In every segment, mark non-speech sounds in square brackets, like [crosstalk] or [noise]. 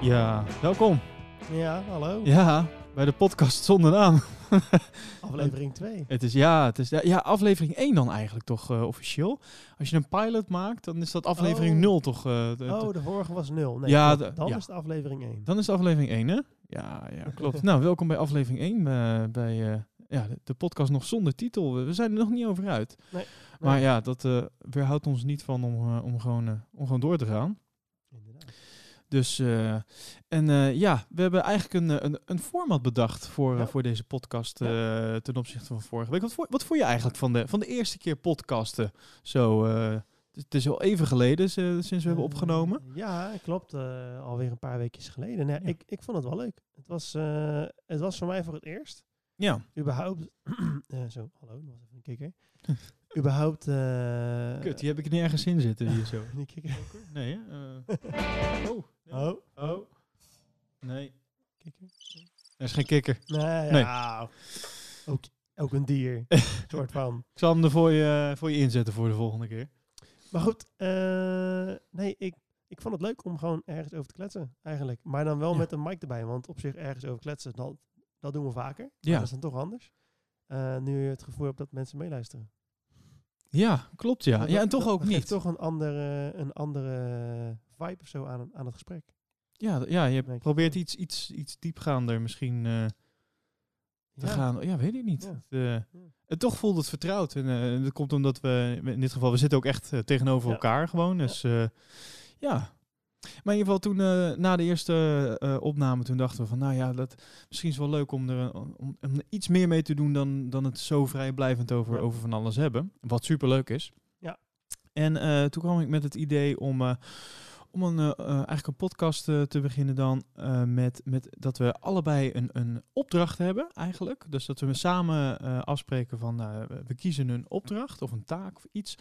Ja, welkom. Ja, hallo. Ja, bij de podcast zonder naam. [laughs] Aflevering 2. Het is, ja, het is, ja, aflevering 1 dan eigenlijk toch eh, officieel. Als je een pilot maakt, dan is dat aflevering Oh. 0 toch? eh, de- Oh, de- vorige was 0. Nee, Ja, dan ja. is het aflevering 1. dan is het aflevering 1, hè? Ja, ja [laughs] klopt. nou, welkom bij aflevering 1 eh, bij ja, de, de podcast nog zonder titel. We, zijn er nog niet over uit. Nee, Maar ja, dat weerhoudt ons niet van om, om, gewoon, om gewoon door te gaan. Dus, eh, en eh, ja, we hebben eigenlijk een, eh, een, een format bedacht voor, Ja. voor deze podcast ten opzichte van vorige week. Wat, wat vond je eigenlijk van de, van de eerste keer podcasten? Zo, eh, het, is al even geleden sinds we hebben opgenomen. ja, klopt. alweer een paar weekjes geleden. Nee, Ja. ik, ik vond het wel leuk. Het was, eh, het was voor mij voor het eerst. Ja, Überhaupt. [clears throat] zo, hallo, nog even een kikker. [laughs] Überhaupt. eh, kut, die heb ik niet ergens in zitten hier zo. [laughs] die kikker. Nee, hè? Eh, [laughs] oh, nee. Oh, oh. Nee, kikker. er is geen kikker. Nee, Nee. ja. Ook, ook een dier. [laughs] soort van. Ik zal hem er voor je, voor je inzetten voor de volgende keer. Maar goed, eh, nee, ik, ik vond het leuk om gewoon ergens over te kletsen, eigenlijk. Maar dan wel Ja. met een mic erbij, want op zich ergens over kletsen, dat, dat doen we vaker. Maar Ja. Dat is dan toch anders. Eh, nu je het gevoel hebt dat mensen meeluisteren. Ja, klopt ja. Dat- Ja, en dat- toch dat ook geeft niet. toch een andere, een andere vibe of zo aan, aan het gesprek. Ja, ja, je probeert iets, iets, iets diepgaander misschien eh, te Ja. gaan. Ja, weet ik niet. Ja. Het, eh, het toch voelt het vertrouwd. En eh, dat komt omdat we, in dit geval, we zitten ook echt tegenover elkaar gewoon. Dus ja. Maar in ieder geval toen, na de eerste opname, toen dachten we van, nou ja, dat misschien is wel leuk om er, om, om er iets meer mee te doen dan, dan het zo vrijblijvend over, over van alles hebben. Wat superleuk is. Ja. En toen kwam ik met het idee om, om een, eh, eigenlijk een podcast eh, te beginnen dan met, met dat we allebei een, een opdracht hebben eigenlijk. Dus dat we samen afspreken van nou, we kiezen een opdracht of een taak of iets.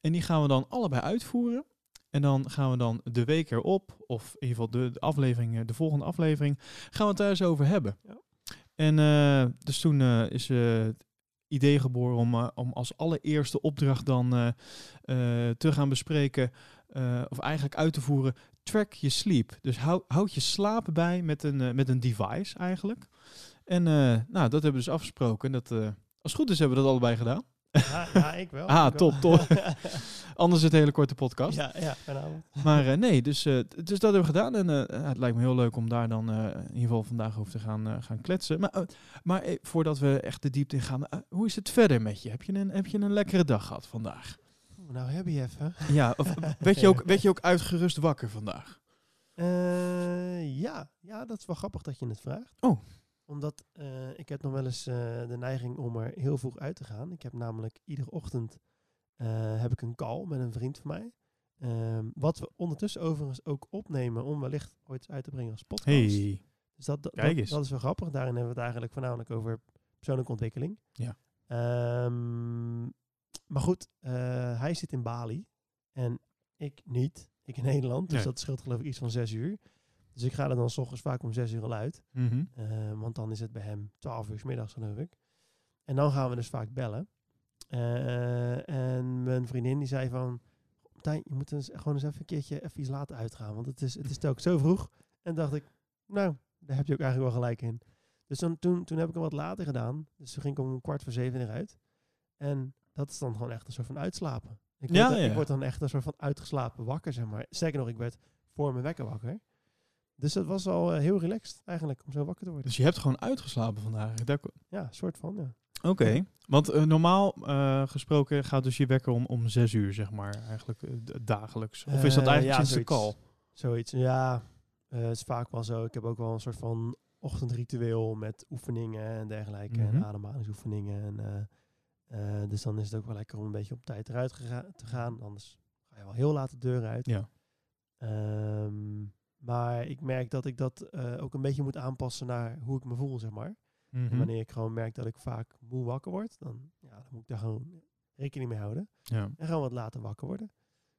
En die gaan we dan allebei uitvoeren. En dan gaan we dan de week erop, of in ieder geval de, de aflevering, de volgende aflevering, gaan we het daar eens over hebben. Ja. En dus toen is het idee geboren om, om als allereerste opdracht dan te gaan bespreken, eh, of eigenlijk uit te voeren, track je sleep. Dus hou, houd je slapen bij met een, eh, met een device eigenlijk. En eh, nou, dat hebben we dus afgesproken. Dat, als het goed is hebben we dat allebei gedaan. Ja, ja ik wel. [laughs] Ah, ik wel. top, top. [laughs] Anders het hele korte podcast. ja, ja. Maar nee, dus, dus dat hebben we gedaan. En het lijkt me heel leuk om daar dan in ieder geval vandaag over te gaan, gaan kletsen. Maar, eh, maar voordat we echt de diepte in gaan, hoe is het verder met je? Heb je, een, heb je een lekkere dag gehad vandaag? Nou heb je even. Ja, of [laughs] werd je ook, werd je ook uitgerust wakker vandaag? Eh, ja. ja, dat is wel grappig dat je het vraagt. Oh. Omdat eh, ik heb nog wel eens eh, de neiging om er heel vroeg uit te gaan. Ik heb namelijk iedere ochtend heb ik een call met een vriend van mij. Ehm, wat we ondertussen overigens ook opnemen om wellicht ooit uit te brengen als podcast. Hey. Dus dat, dat, Kijk eens. dat is wel grappig. Daarin hebben we het eigenlijk voornamelijk over persoonlijke ontwikkeling. Ja. Ehm, maar goed, eh, hij zit in Bali en ik niet. Ik in Nederland, dus Nee. dat scheelt geloof ik iets van zes uur. Dus ik ga er dan s ochtends vaak om zes uur al uit. Mhm. Eh, want dan is het bij hem 12 uur 's middags, geloof ik. En dan gaan we dus vaak bellen. Eh, en mijn vriendin die zei van... Martijn, je moet eens, gewoon eens even een keertje even iets laten uitgaan. Want het is, het is [laughs] telkens zo vroeg. En dacht ik, nou, daar heb je ook eigenlijk wel gelijk in. Dus dan, toen, toen heb ik hem wat later gedaan. Dus toen ging ik om kwart voor zeven eruit. En dat is dan gewoon echt een soort van uitslapen. Ik word, Ja, dan, ja. ik word dan echt een soort van uitgeslapen wakker, zeg maar. Zeker nog, ik werd voor mijn wekker wakker. Dus dat was al eh, heel relaxed eigenlijk om zo wakker te worden. Dus je hebt gewoon uitgeslapen vandaag. Ja, soort van, ja. Oké, want eh, normaal eh, gesproken gaat dus je wekker om, om zes uur, zeg maar, eigenlijk dagelijks. Of is dat eigenlijk ja, sinds zoiets. de call? Zoiets, ja. het is vaak wel zo. Ik heb ook wel een soort van ochtendritueel met oefeningen en dergelijke. Mhm. En ademhalingsoefeningen. En, eh, dus dan is het ook wel lekker om een beetje op tijd eruit te gaan. Anders ga je wel heel laat de deur uit. Ja. Ehm, maar ik merk dat ik dat eh, ook een beetje moet aanpassen naar hoe ik me voel, zeg maar. En Mhm. wanneer ik gewoon merk dat ik vaak moe wakker word, dan, ja, dan moet ik daar gewoon rekening mee houden. Ja. En gewoon wat later wakker worden.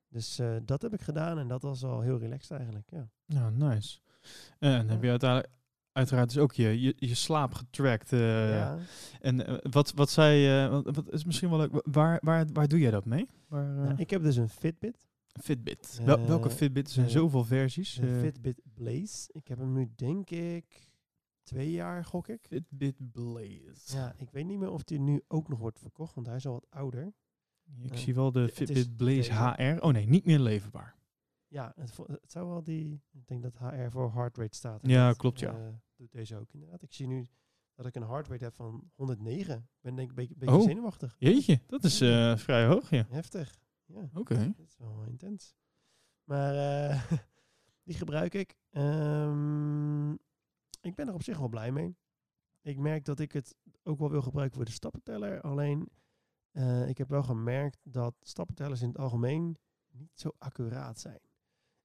Dus eh, dat heb ik gedaan en dat was al heel relaxed eigenlijk. Ja. ja, nice. En heb je uiteindelijk uiteraard dus ook je, je, je slaap getrackt. eh, ja. En eh, wat, wat zei, eh, wat, is misschien wel leuk, wa- waar, waar, waar doe jij dat mee? Waar, Nou, ik heb dus een Fitbit. Fitbit. Wel- welke Fitbit? Er zijn zoveel versies. De Eh, Fitbit Blaze. Ik heb hem nu denk ik twee jaar, gok ik. Fitbit Blaze. Ja, ik weet niet meer of die nu ook nog wordt verkocht, want hij is al wat ouder. Ik Eh, zie wel de is Fitbit Blaze. HR. Oh nee, niet meer leverbaar. Ja, het, het zou wel die, ik denk dat HR voor heart rate staat. Ja, klopt, ja. Doet deze ook inderdaad. Ik zie nu dat ik een heart rate heb van 109. Ik ben denk ik een beetje, Oh. zenuwachtig. Jeetje, dat is eh, vrij hoog, ja. Heftig. Ja, Oké. dat is wel intens. Maar eh, [laughs] die gebruik ik. Ehm, ik ben er op zich wel blij mee. Ik merk dat ik het ook wel wil gebruiken voor de stappenteller. Alleen, eh, ik heb wel gemerkt dat stappentellers in het algemeen niet zo accuraat zijn.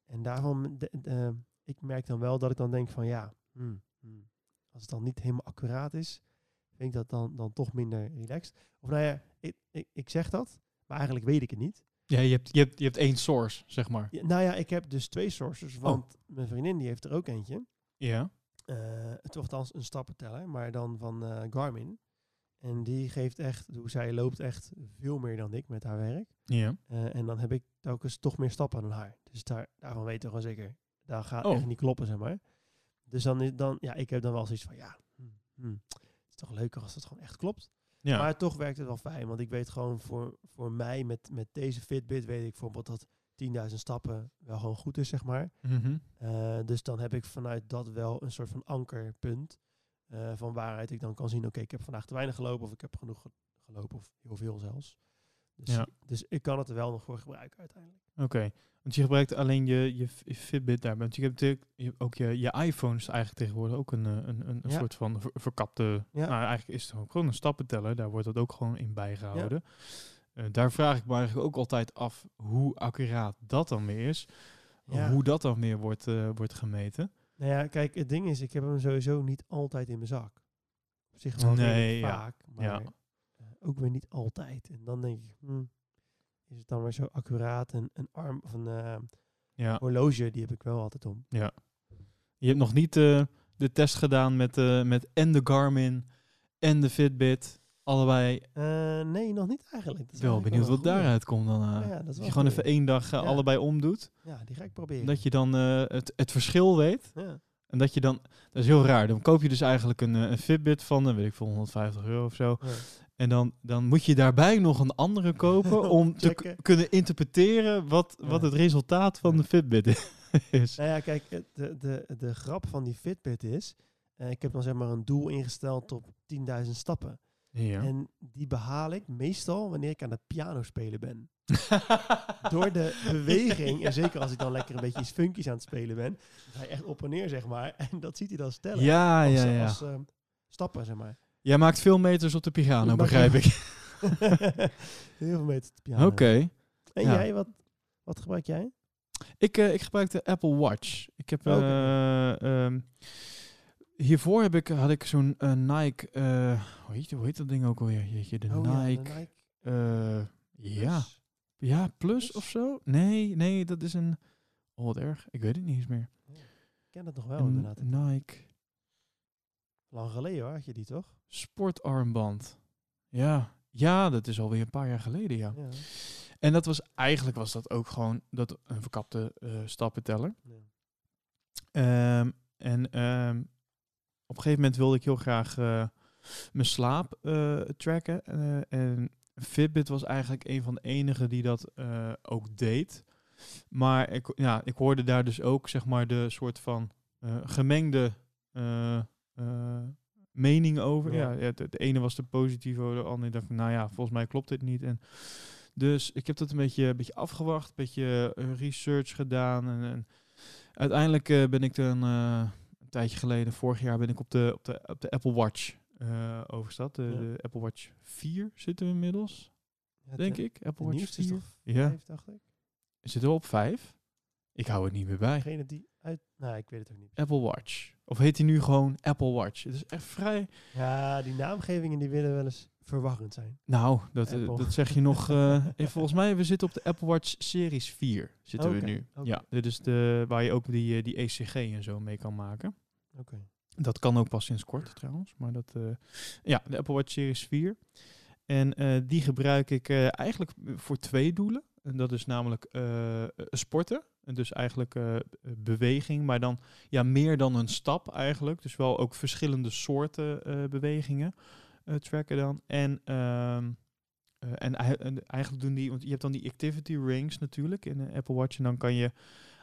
En daarom, de, de- ik merk dan wel dat ik dan denk van ja, hmm, hmm, als het dan niet helemaal accuraat is, vind ik dat dan, dan toch minder relaxed. Of nou ja, ik, ik, ik zeg dat, maar eigenlijk weet ik het niet. Ja, je hebt, je, hebt, je hebt één source, zeg maar. Ja, nou ja, ik heb dus twee sources, want mijn vriendin die heeft er ook eentje. Ja. Eh, het althans een stappenteller, maar dan van eh, Garmin. En die geeft echt, hoe zij loopt echt veel meer dan ik met haar werk. Ja. Eh, en dan heb ik telkens toch meer stappen dan haar. Dus daar, daarvan weten we gewoon zeker, daar gaat Oh. echt niet kloppen, zeg maar. Dus dan, is- dan, ja, ik heb dan wel zoiets van, ja, hmm, hmm, het is toch leuker als het gewoon echt klopt. Ja. Maar toch werkt het wel fijn, want ik weet gewoon voor, voor mij met, met deze Fitbit weet ik bijvoorbeeld dat 10.000 stappen wel gewoon goed is, zeg maar. Mhm. Eh, dus dan heb ik vanuit dat wel een soort van ankerpunt eh, van waaruit ik dan kan zien, oké, ik heb vandaag te weinig gelopen of ik heb genoeg ge- gelopen of heel veel zelfs. Dus, Ja. dus ik kan het er wel nog voor gebruiken uiteindelijk. Oké. Want je gebruikt alleen je, je Fitbit daar. Want je hebt natuurlijk ook je, je iPhone is eigenlijk tegenwoordig ook een, eh, een, een, een Ja. soort van ver- verkapte... Ja. Nou, eigenlijk is het ook gewoon een stappenteller. Daar wordt dat ook gewoon in bijgehouden. Eh, daar vraag ik me eigenlijk ook altijd af hoe accuraat dat dan weer is. Hoe dat dan weer wordt, eh, wordt gemeten. Nou ja, kijk, het ding is, ik heb hem sowieso niet altijd in mijn zak. Op zich wel Nee, ja. vaak, maar Ja. Ook weer niet altijd. En dan denk ik, hmm, is het dan weer zo accuraat? Een, een arm of een eh, Ja. horloge, die heb ik wel altijd om. Je hebt nog niet eh, de test gedaan met, eh, met en de Garmin en de Fitbit. Allebei. Nee, nog niet eigenlijk. Dat wel benieuwd wel wat daaruit komt dan. Ja, ja, dat Als je gewoon even één dag Ja. allebei omdoet. Ja, die ga ik proberen. Dat je dan het, het verschil weet. Ja. En dat je dan, dat is heel raar. Dan koop je dus eigenlijk een, een Fitbit van, weet ik veel, 150 euro of zo. Ja. En dan, dan moet je daarbij nog een andere kopen [laughs] om te kunnen interpreteren wat, wat het resultaat van de Fitbit is. [laughs] [laughs] Nou ja, kijk, de, de, de grap van die Fitbit is, eh, ik heb dan zeg maar een doel ingesteld op 10.000 stappen. Ja. En die behaal ik meestal wanneer ik aan het piano spelen ben. Door de beweging, en zeker als ik dan lekker een beetje iets funkies aan het spelen ben, ga je echt op en neer, zeg maar. En dat ziet hij dan stellen. ja, als, ja, eh, ja. als, eh, stappen, zeg maar. Jij maakt veel meters op de piano, begrijp ik. [laughs] [laughs] Heel veel meter te piano. Oké. En ja. jij, wat, wat gebruik jij? Ik, eh, ik gebruik de Apple Watch. Ik heb... Oké. eh, ehm, hiervoor heb ik, had ik zo'n eh, Nike... hoe, heet, hoe heet dat ding ook alweer? Jeetje, de Oh ja, de Nike... Nike ja. Plus. Ja, plus Plus? of zo? Nee, nee, dat is een... Oh, wat erg. Ik weet het niet eens meer. Ik ken het nog wel, Een inderdaad. Nike Lang geleden hoor, had je die toch? sportarmband. Ja. Ja, dat is alweer een paar jaar geleden, ja. Ja. En dat was eigenlijk was dat ook gewoon dat een verkapte eh, stappenteller. Ja. Ehm, en ehm, op een gegeven moment wilde ik heel graag eh, mijn slaap eh, tracken. En Fitbit was eigenlijk een van de enigen die dat ook deed. Maar ik, ja, ik hoorde daar dus ook zeg maar de soort van gemengde mening over. Ja. Ja. De ene was de positieve, de andere dacht nou ja, volgens mij klopt dit niet. En dus ik heb dat een beetje, een beetje afgewacht, een beetje eh, research gedaan. En, en uiteindelijk eh, ben ik dan eh, een tijdje geleden, vorig jaar, ben ik op de, op de, op de Apple Watch eh overgestapt. De, Ja. de Apple Watch 4 zitten we inmiddels, Ja, denk de- ik. Apple De Watch nieuwste is 4. toch Ja, vijf, dacht ik. zitten we op 5? Ik hou het niet meer bij. Degene die uit... Nou, ik weet het ook niet. Apple Watch. Of heet hij nu gewoon Apple Watch? Het is echt vrij... Ja, die naamgevingen die willen wel eens verwarrend zijn. Nou, dat, eh, dat zeg je nog. eh, [laughs] volgens mij, we zitten op de Apple Watch Series 4. Zitten we nu. Ja, dit is de, waar je ook die, eh, die ECG en zo mee kan maken. Oké. Dat kan ook pas sinds kort trouwens. Maar dat, ja, de Apple Watch Series 4. En die gebruik ik eigenlijk voor twee doelen. En dat is namelijk sporten. Dus eigenlijk eh, beweging, maar dan ja, meer dan een stap eigenlijk. Dus wel ook verschillende soorten eh, bewegingen eh, tracken dan. En, ehm, eh, en eigenlijk doen die, want je hebt dan die activity rings natuurlijk in de Apple Watch. En dan kan je,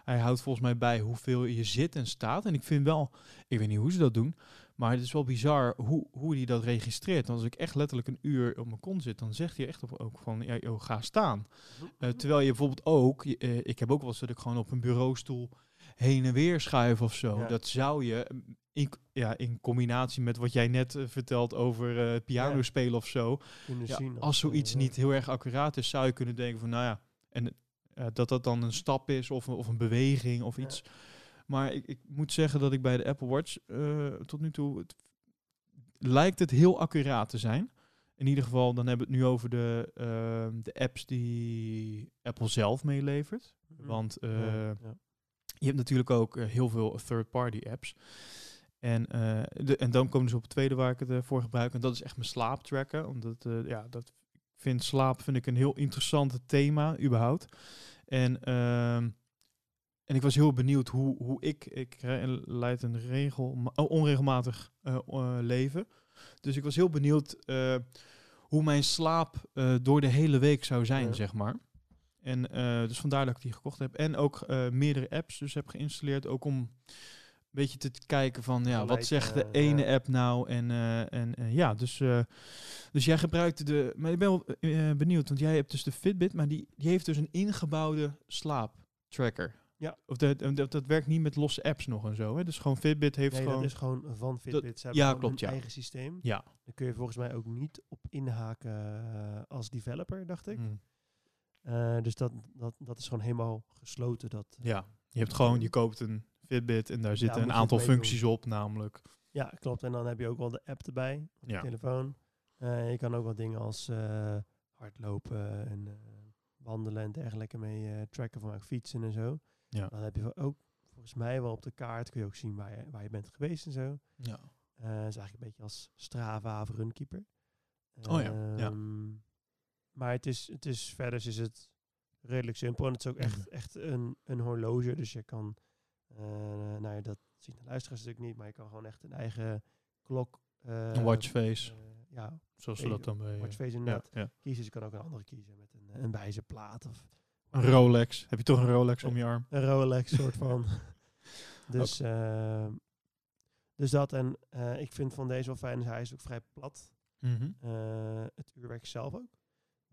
hij houdt volgens mij bij hoeveel je zit en staat. En ik vind wel, ik weet niet hoe ze dat doen, maar het is wel bizar hoe, hoe hij dat registreert. Want als ik echt letterlijk een uur op mijn kont zit, dan zegt hij echt op- ook van, ja, ga staan. Eh, terwijl je bijvoorbeeld ook, eh, ik heb ook wel eens dat ik gewoon op een bureaustoel heen en weer schuif of zo. Ja. Dat zou je mm, in, ja, in combinatie met wat jij net eh, vertelt over eh, piano Ja. spelen of zo. Ja, zien als zoiets niet heel erg accuraat is, zou je kunnen denken van, nou ja, en dat dat dan een stap is of, een- of een beweging of Ja. iets. Maar ik, ik moet zeggen dat ik bij de Apple Watch eh, tot nu toe het, lijkt het heel accuraat te zijn. In ieder geval, dan hebben we het nu over de, ehm, de apps die Apple zelf meelevert. mhm. Want Ja, eh, ja. je hebt natuurlijk ook eh, heel veel third-party apps. En, de, en dan komen ze op het tweede waar ik het voor gebruik. En dat is echt mijn slaap tracken. Omdat ja, dat ik vind slaap vind ik een heel interessant thema überhaupt. En, ehm, en ik was heel benieuwd hoe, hoe ik, ik leid een regel, oh, onregelmatig eh, eh, leven. Dus ik was heel benieuwd eh, hoe mijn slaap door de hele week zou zijn, Ja. zeg maar. En dus vandaar dat ik die gekocht heb. En ook meerdere apps dus heb geïnstalleerd. Ook om een beetje te kijken van ja, wat zegt de ene app nou? En, en ja, dus, dus jij gebruikte de. Maar ik ben wel benieuwd, want jij hebt dus de Fitbit, maar die, die heeft dus een ingebouwde slaaptracker. Ja. Of de, dat, dat werkt niet met losse apps nog en zo. Hè? Dus gewoon Fitbit heeft Nee, gewoon. dat is gewoon van Fitbit. Ze hebben ja, klopt, eigen systeem. Ja. Daar kun je volgens mij ook niet op inhaken eh, als developer, dacht ik. Mm. Eh, dus dat, dat, dat is gewoon helemaal gesloten. Dat, Ja. Je hebt gewoon, je koopt een Fitbit en daar zitten een aantal functies op, namelijk. Ja, klopt. En dan heb je ook wel de app erbij op Ja. je telefoon. Eh, je kan ook wat dingen als eh, hardlopen en eh, wandelen en dergelijke mee eh, tracken van fietsen en zo. Ja. Dan heb je ook volgens mij wel op de kaart kun je ook zien waar je, waar je bent geweest en zo. Ja. Eh is eigenlijk een beetje als Strava of Runkeeper. Oh ja, ja. Ehm, Maar het is, het is verder is het redelijk simpel. En het is ook echt, echt een, een horloge. Dus je kan, eh nou ja, dat zien de luisteraars natuurlijk niet, maar je kan gewoon echt een eigen klok. eh, Een watchface, eh, ja, zoals ze eh, dat dan bij... eh, watchface ja, inderdaad. ja. Kiezen. Je kan ook een andere kiezen met een, een wijzerplaat of Een Rolex. Heb je toch een Rolex om je arm? een Rolex soort van. [laughs] dus, eh, dus dat. En eh, ik vind van deze wel fijn. Hij is ook vrij plat. Mhm. Eh, het uurwerk zelf ook.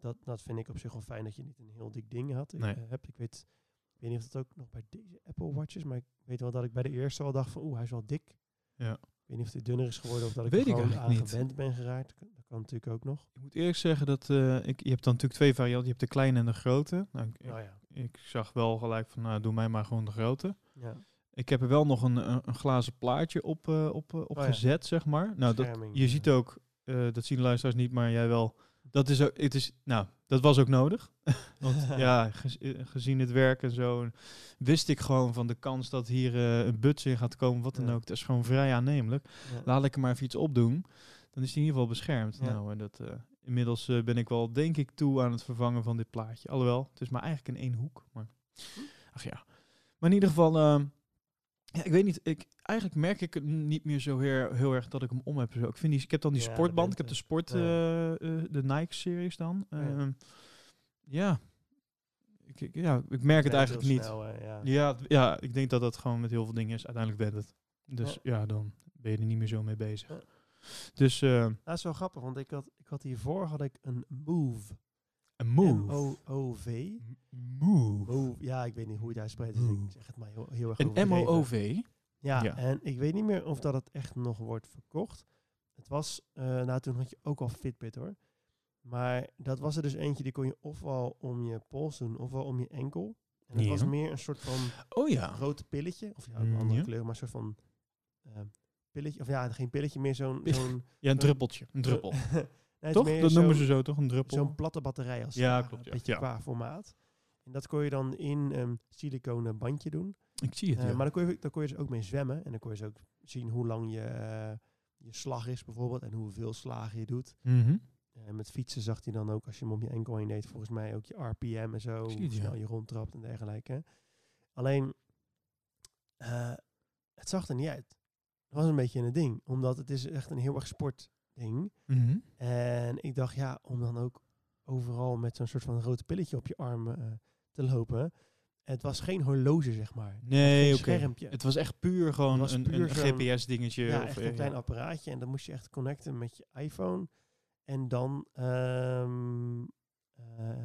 Dat, dat vind ik op zich wel fijn dat je niet een heel dik ding had. Ik, Nee. heb. Ik weet, ik weet niet of dat ook nog bij deze Apple Watches, maar ik weet wel dat ik bij de eerste wel dacht van oeh, hij is wel dik. Ja. Ik weet niet of hij dunner is geworden of dat ik Weet er ik gewoon aan gewend ben geraakt. Dat kan- natuurlijk ook nog. Ik moet eerlijk zeggen dat eh, ik, je hebt dan natuurlijk twee varianten. Je hebt de kleine en de grote. Nou, ik, Nou ja. ik zag wel gelijk van, nou, doe mij maar gewoon de grote. ja. Ik heb er wel nog een, een, een glazen plaatje op, eh, op, eh, op Oh ja. gezet, zeg maar. Nou, dat, je ziet ook, dat zien de luisteraars niet, maar jij wel. Dat is ook, het is, nou, dat was ook nodig. [laughs] Want [laughs] ja, gez- gezien het werk en zo, wist ik gewoon van de kans dat hier een buts in gaat komen, wat dan ook. Dat is gewoon vrij aannemelijk. Laat ik er maar even iets opdoen. Dan is hij in ieder geval beschermd. Ja. Nou, en dat, eh, inmiddels eh, ben ik wel, denk ik, toe aan het vervangen van dit plaatje. Alhoewel, het is maar eigenlijk in één hoek. Maar, ach ja. Maar in ieder geval, ehm, ja, ik weet niet. Ik, eigenlijk merk ik het niet meer zo heel, heel erg dat ik hem om heb. Zo. Ik, vind die, ik heb dan die Ja, sportband. Ik heb de sport, eh, de Nike-series dan. Ja. Ehm, ja. Ik, ik- ja, ik merk het eigenlijk niet. snel, ja. Ja, ja, ik denk dat dat gewoon met heel veel dingen is. Uiteindelijk bent het. Dus ja, dan ben je er niet meer zo mee bezig. Dus eh, Dat is wel grappig, want ik had, ik had hiervoor had ik een Move. een move. M-O-O-V. Move. Move. Ja, ik weet niet hoe je het uitspreekt, dus ik zeg het maar heel, heel erg Een. M-O-O-V. Ja, Ja. en ik weet niet meer of dat het echt nog wordt verkocht. Het was, eh, nou toen had je ook al Fitbit hoor. Maar dat was er dus eentje, die kon je ofwel om je pols doen, ofwel om je enkel. En het Ja. was meer een soort van Oh ja. grote pilletje. Of ja, Mm, een andere ja. kleur, maar een soort van eh, pilletje. Of ja, geen pilletje, meer zo'n... [laughs] Ja, een druppeltje. Een druppel. [laughs] Nee, Toch? Dat noemen ze zo, toch? Een druppel. Zo'n platte batterij als Ja, klopt, ja. Een beetje Ja. qua formaat. En dat kon je dan in een siliconen bandje doen. Ik zie het, Eh, ja. maar dan kon, je, dan kon je dus ook mee zwemmen. En dan kon je dus ook zien hoe lang je, eh, je slag is bijvoorbeeld. En hoeveel slagen je doet. Mhm. En met fietsen zag hij dan ook, als je hem op je enkel heen deed, volgens mij ook je RPM en zo, hoe snel je rondtrapt en dergelijke. Alleen, eh, het zag er niet uit. Dat was een beetje een ding, omdat het is echt een heel erg sportding. Mhm. En ik dacht, ja, om dan ook overal met zo'n soort van rood pilletje op je arm eh, te lopen. Het was geen horloge, zeg maar. Nee, oké. Het was echt puur gewoon een, puur een GPS-dingetje. Ja, of, echt eh, een klein ja. apparaatje. En dan moest je echt connecten met je iPhone. En dan, ehm, eh,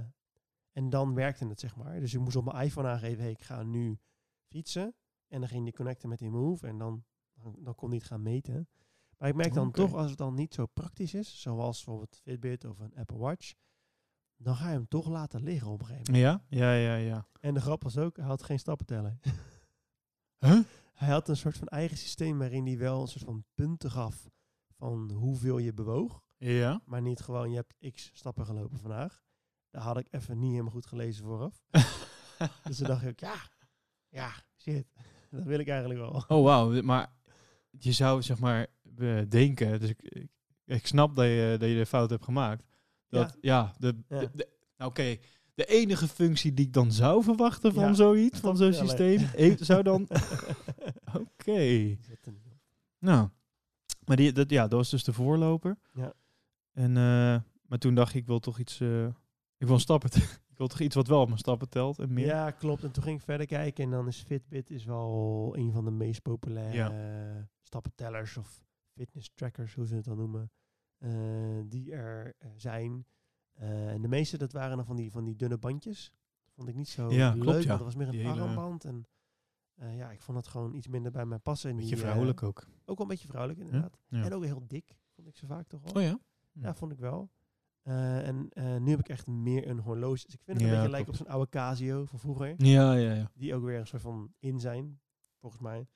en dan werkte het, zeg maar. Dus ik moest op mijn iPhone aangeven, hey, ik ga nu fietsen. En dan ging die connecten met die Move. En dan, dan, dan kon hij het gaan meten. Maar ik merk dan toch, als het dan niet zo praktisch is, zoals bijvoorbeeld Fitbit of een Apple Watch, dan ga je hem toch laten liggen op een gegeven moment. Ja? Ja, ja, ja. En de grap was ook, hij had geen stappenteller. [laughs] Huh? Hij had een soort van eigen systeem waarin hij wel een soort van punten gaf van hoeveel je bewoog. Ja. Maar niet gewoon, je hebt x stappen gelopen vandaag. Daar had ik even niet helemaal goed gelezen vooraf. [laughs] dus toen dacht ik, ja, ja, shit. [laughs] Dat wil ik eigenlijk wel. Oh, wauw. Maar je zou zeg maar eh, denken, dus ik, ik, ik snap dat je, dat je de fout hebt gemaakt. Dat, ja, de, Ja. de, de- nou, oké, de enige functie die ik dan zou verwachten van Ja, zoiets, van zo'n systeem, zou dan... [laughs] Oké. Nou, maar die, dat, ja, dat was dus de voorloper. Ja. En, eh, maar toen dacht ik, ik wil toch iets... eh, ik wil stappen... [laughs] ik wil toch iets wat wel op mijn stappen telt en meer. Ja, klopt. En toen ging ik verder kijken en dan is Fitbit is wel een van de meest populaire eh, stappentellers of fitness trackers, hoe ze het dan noemen, eh, die er eh, zijn. Eh, en de meeste, dat waren dan van die, van die dunne bandjes. Dat vond ik niet zo Ja, leuk, klopt, ja. want dat was meer een armband. En ja, ik vond het gewoon iets minder bij mij passen. En Beetje die, vrouwelijk ook. ook wel een beetje vrouwelijk, inderdaad. Ja. En ook heel dik, vond ik ze vaak toch wel. Oh ja? Ja, vond ik wel. En nu heb ik echt meer een horloge. Dus ik vind het Ja, een beetje lijken op zo'n oude Casio van vroeger. Ja, ja, ja. Die ook weer een soort van in zijn, volgens mij.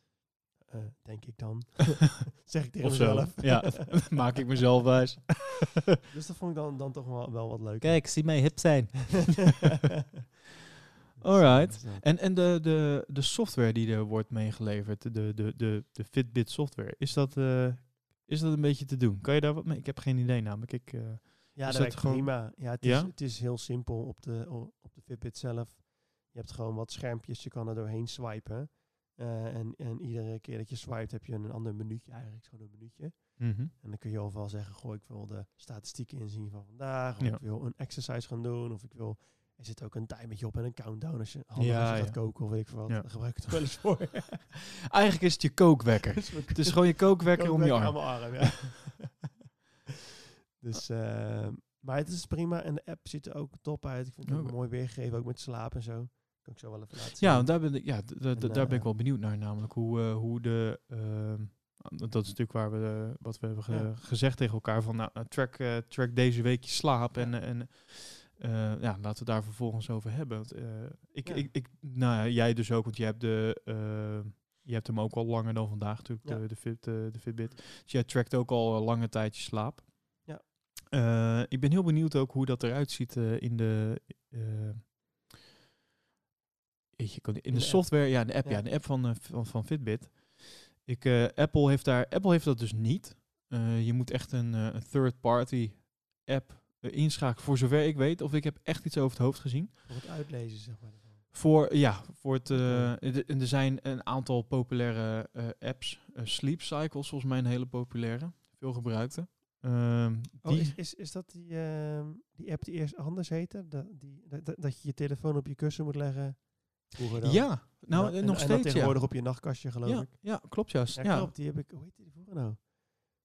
Eh, denk ik dan. [laughs] zeg ik tegen Of zo. mezelf. Ja, [laughs] maak ik mezelf wijs. [laughs] dus dat vond ik dan, dan toch wel, wel wat leuk. Kijk, zie mij hip zijn. Alright. En, en de, de, de software die er wordt meegeleverd, de, de, de, de Fitbit software, is dat, eh, is dat een beetje te doen? Kan je daar wat mee? Ik heb geen idee namelijk. Ik, eh, Ja, Is dat dat werkt gewoon- prima. Ja, het, Ja? Is, het is heel simpel op de, op de Fitbit zelf. Je hebt gewoon wat schermpjes, je kan er doorheen swipen. Eh, en, en iedere keer dat je swipet heb je een ander minuutje, eigenlijk gewoon een minuutje. mhm. En dan kun je overal zeggen, goh, ik wil de statistieken inzien van vandaag. Of Ja. ik wil een exercise gaan doen. Of ik wil... Er zit ook een timertje op en een countdown als je, handig Ja, als je ja. gaat koken of weet ik veel wat. Daar gebruik ik het wel eens voor. [laughs] [laughs] Eigenlijk is het je kookwekker. [laughs] het is gewoon je kookwekker om je arm. arm, dus, eh, maar het is prima. En de app ziet er ook top uit. Ik vind het ook Oké. mooi weergegeven, ook met slaap en zo. Kan ik zo wel even laten zien. Ja, daar ben ik, ja, En, daar ben ik eh, wel benieuwd naar, namelijk hoe, eh, hoe de. ehm, dat is natuurlijk waar we eh, wat we hebben ge- gezegd tegen elkaar van nou, eh, track, track deze week je slaap en, en ja, laten we daar vervolgens over hebben. Want, ik, Ja. ik, ik, nou ja, jij dus ook, want je hebt de, eh, je hebt hem ook al langer dan vandaag natuurlijk, Ja. de, de, Fit, de Fitbit. Dus jij trackt ook al een lange tijd je slaap. Ja. Ik ben heel benieuwd ook hoe dat eruit ziet in de. Kan- in de, de app. software, ja, de app, ja. Ja. de app van, eh, van, van Fitbit. Ik, eh, Apple heeft daar, Apple heeft dat dus niet. Eh, je moet echt een, een third-party app inschakelen, voor zover ik weet. Of ik heb echt iets over het hoofd gezien. Voor het uitlezen, zeg maar. Voor, ja, voor het, en er zijn een aantal populaire apps. Sleep Cycles, volgens mij een hele populaire, veel gebruikte. Ehm, Oh, die, is, is, is dat die, ehm, die app die eerst anders heette? Dat, die, dat- dat je je telefoon op je kussen moet leggen? Vroeger dan. ja, nou En- eh, en- nog en dan steeds, tegenwoordig op je nachtkastje, geloof Ja, ik. ja, klopt juist. Ja, klopt. Die heb ik... Hoe heet die vroeger nou?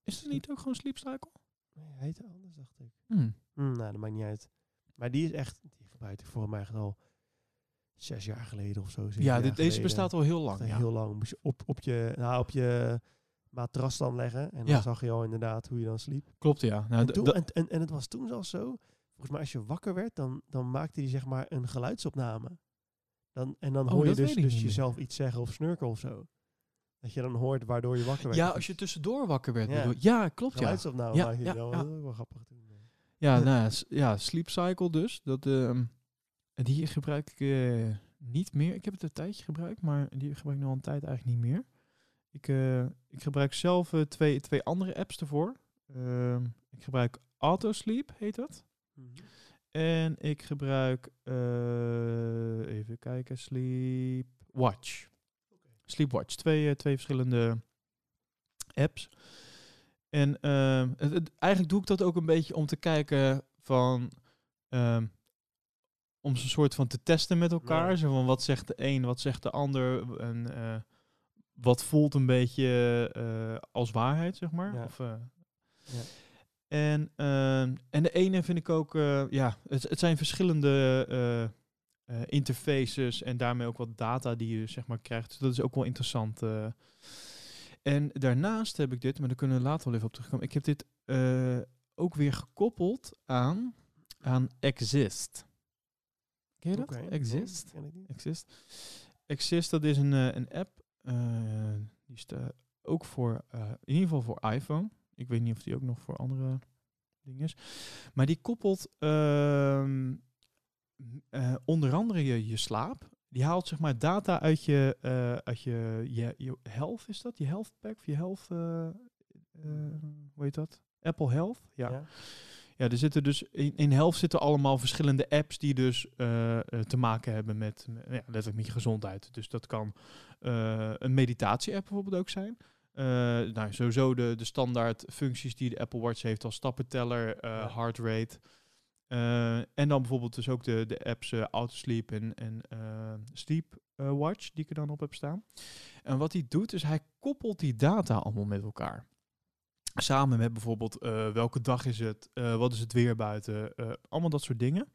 Is het niet ook gewoon Sleep Cycle? Nee, hij heette anders, dacht ik. Hm, nou, dat maakt niet uit. Maar die is echt... Die gebruikte ik voor mij echt al zes jaar geleden of zo. Ja, dit, deze bestaat al heel lang. Ja. Heel lang. Moest je op, op, je, nou, op je matras dan leggen. En dan Ja. zag je al inderdaad hoe je dan sliep. Klopt, ja. Nou, En, toen, en, en, en het was toen zelfs zo. Volgens mij als je wakker werd, dan, dan maakte hij zeg maar een geluidsopname. Dan, en dan Oh, hoor je dus, dus jezelf iets zeggen of snurken of zo. Dat je dan hoort waardoor je wakker werd. ja, als je tussendoor wakker werd. Ja. Ja, klopt, ja. Geluidsopname Ja, ja, dan. ja. Wel grappig. Ja, nou, ja, Sleep Cycle dus. Dat, ehm, die gebruik ik eh, niet meer. Ik heb het een tijdje gebruikt, maar die gebruik ik nu al een tijd eigenlijk niet meer. Ik, eh, ik gebruik zelf eh, twee, twee andere apps ervoor. Ehm, ik gebruik Autosleep, heet dat. Mhm. En ik gebruik, eh, even kijken, Sleepwatch. Sleepwatch, twee, eh, twee verschillende apps. En ehm, het, het- eigenlijk doe ik dat ook een beetje om te kijken van, ehm, om ze een soort van te testen met elkaar. Zo van wat zegt de een, wat zegt de ander en eh, wat voelt een beetje als waarheid, zeg maar. Ja. Of, Ja. En, ehm, en de ene vind ik ook, eh, ja, het, het zijn verschillende eh, eh, interfaces en daarmee ook wat data die je zeg maar krijgt. Dus dat is ook wel interessant. En daarnaast heb ik dit, maar daar kunnen we later wel even op terugkomen. Ik heb dit ook weer gekoppeld aan, aan Exist. Ken je dat? Exist? Exist. Exist, dat is een, een app. die staat ook voor, in ieder geval voor iPhone. Ik weet niet of die ook nog voor andere dingen is. Maar die koppelt ehm, eh, onder andere je, je slaap. Die haalt zeg maar data uit je, eh, uit je, je, je health, is dat? Je health pack? Of je health, eh, hoe heet dat? Apple Health? Ja. Ja. Ja, er zitten dus in, in Health zitten allemaal verschillende apps die dus te maken hebben met, met, ja, letterlijk met je gezondheid. Dus dat kan een meditatie-app bijvoorbeeld ook zijn. Eh, nou, sowieso de, de standaard functies die de Apple Watch heeft als stappenteller, eh Ja. heart rate. Eh, en dan bijvoorbeeld dus ook de, de apps Autosleep en, en Sleep Watch die ik er dan op heb staan. En wat hij doet is hij koppelt die data allemaal met elkaar. Samen met bijvoorbeeld welke dag is het, wat is het weer buiten, allemaal dat soort dingen.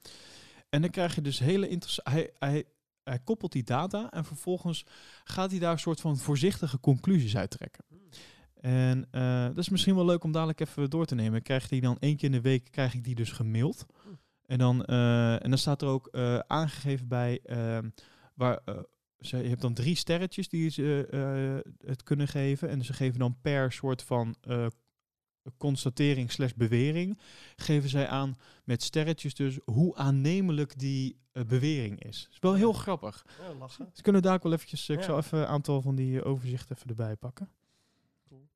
En dan krijg je dus hele interessante. Hij, hij, hij koppelt die data en vervolgens gaat hij daar een soort van voorzichtige conclusies uit trekken. En eh, dat is misschien wel leuk om dadelijk even door te nemen. Krijg die dan één keer in de week krijg ik die dus gemaild. En dan, eh, en dan staat er ook eh, aangegeven bij ehm, waar. ze, je hebt dan drie sterretjes die ze het kunnen geven. En ze geven dan per soort van constatering slash bewering. Geven zij aan met sterretjes dus hoe aannemelijk die eh, bewering is. is wel heel grappig. Ja, lachen. Dus kunnen daar ook wel eventjes... Ik Ja. zal even een aantal van die eh, overzichten even erbij pakken. Cool.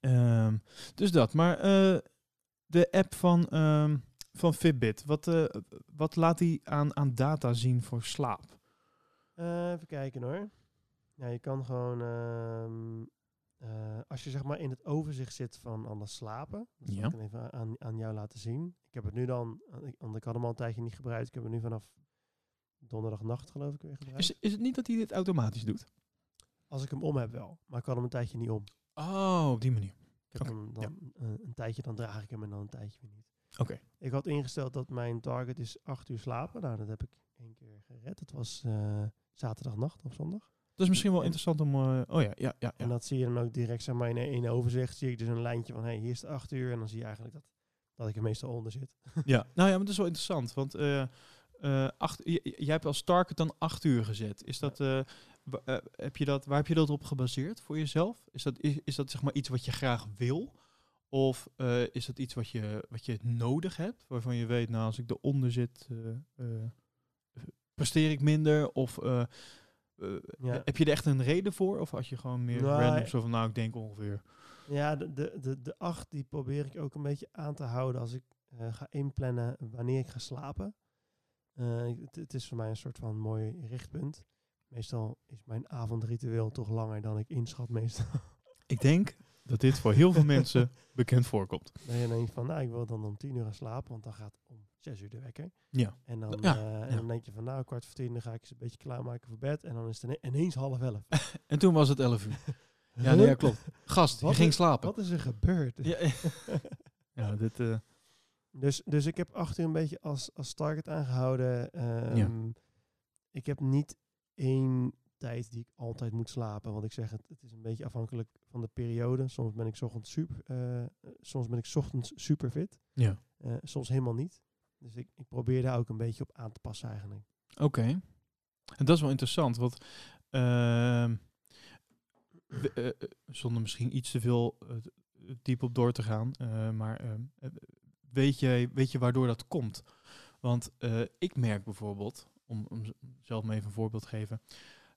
Ehm, dus dat. Maar eh, de app van, ehm, van Fitbit, wat, eh, wat laat die aan, aan data zien voor slaap? Eh, even kijken hoor. Ja, je kan gewoon, eh, als je zeg maar in het overzicht zit van alles slapen, dat zal Ja. ik even aan, aan jou laten zien. Ik heb het nu dan, eh, ik- want ik had hem al een tijdje niet gebruikt, ik heb het nu vanaf donderdagnacht geloof ik weer gebruikt. Is, is het niet dat hij dit automatisch doet? Als ik hem om heb wel, maar ik had hem een tijdje niet om. Oh, op die manier. Ik hem dan eh, een tijdje, dan draag ik hem en dan een tijdje weer niet. Oké. Ik had ingesteld dat mijn target is acht uur slapen. Nou, dat heb ik één keer gered. Dat was eh, zaterdagnacht of zondag. Dat is misschien wel interessant om... eh, oh ja, ja, ja. En dat zie je dan ook direct, zeg maar, in, in overzicht zie ik dus een lijntje van, hey, hier is het acht uur. En dan zie je eigenlijk dat, dat ik er meestal onder zit. [laughs] ja. Nou ja, maar dat is wel interessant. Want eh, eh, acht, jij hebt als target dan acht uur gezet. Is dat, heb je dat, waar heb je dat op gebaseerd voor jezelf? Is dat, is, is dat zeg maar iets wat je graag wil? Of is dat iets wat je, wat je nodig hebt? Waarvan je weet, nou als ik eronder zit, presteer ik minder? Of eh, Ja. heb je er echt een reden voor? Of had je gewoon meer Nou, random zo van, nou ik denk ongeveer... Ja, de, de, de, de acht die probeer ik ook een beetje aan te houden als ik eh, ga inplannen wanneer ik ga slapen. Eh, het, het is voor mij een soort van mooi richtpunt. Meestal is mijn avondritueel toch langer dan ik inschat meestal. [laughs] Ik denk dat dit voor heel veel [laughs] mensen bekend voorkomt. Dan je van, nou, ik wil dan om tien uur gaan slapen, want dan gaat om zes uur de wekker. Ja. En dan, Ja, eh, en ja. dan denk je van, nou, kwart voor tien, dan ga ik ze een beetje klaarmaken voor bed. En dan is het ine- ineens half elf. [laughs] En toen was het 11 uur. [laughs] Ja, nee, ja klopt. Gast, je ging slapen. Wat is er gebeurd? Ja, [laughs] ja dit... eh, Dus, dus ik heb acht uur een beetje als, als target aangehouden. Ehm, Ik heb niet één tijd die ik altijd moet slapen. Want ik zeg het, het is een beetje afhankelijk van de periode. Soms ben ik 's ochtends super, eh, soms ben ik 's ochtends super fit. ja. soms helemaal niet. Dus ik, ik probeer daar ook een beetje op aan te passen eigenlijk. Oké. En dat is wel interessant, want ehm, we- eh, eh, zonder misschien iets te veel eh, diep op door te gaan, maar ehm, eh, weet, je, weet je waardoor dat komt? Want ik merk bijvoorbeeld, om, om zelf maar even een voorbeeld te geven,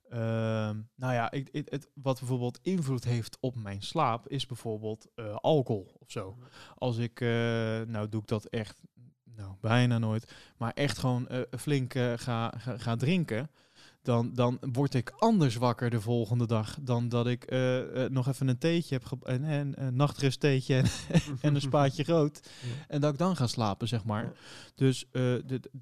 Ehm, nou ja, ik, het, wat bijvoorbeeld invloed heeft op mijn slaap is bijvoorbeeld alcohol of zo. Als ik, eh, nou doe ik dat echt, nou bijna nooit, maar echt gewoon eh, flink eh, ga, ga, ga drinken, dan, dan word ik anders wakker de volgende dag dan dat ik eh, nog even een theetje heb, en, en een nachtrust theetje en, [laughs] en een spaatje rood. Ja. En dat ik dan ga slapen, zeg maar. Ja. Dus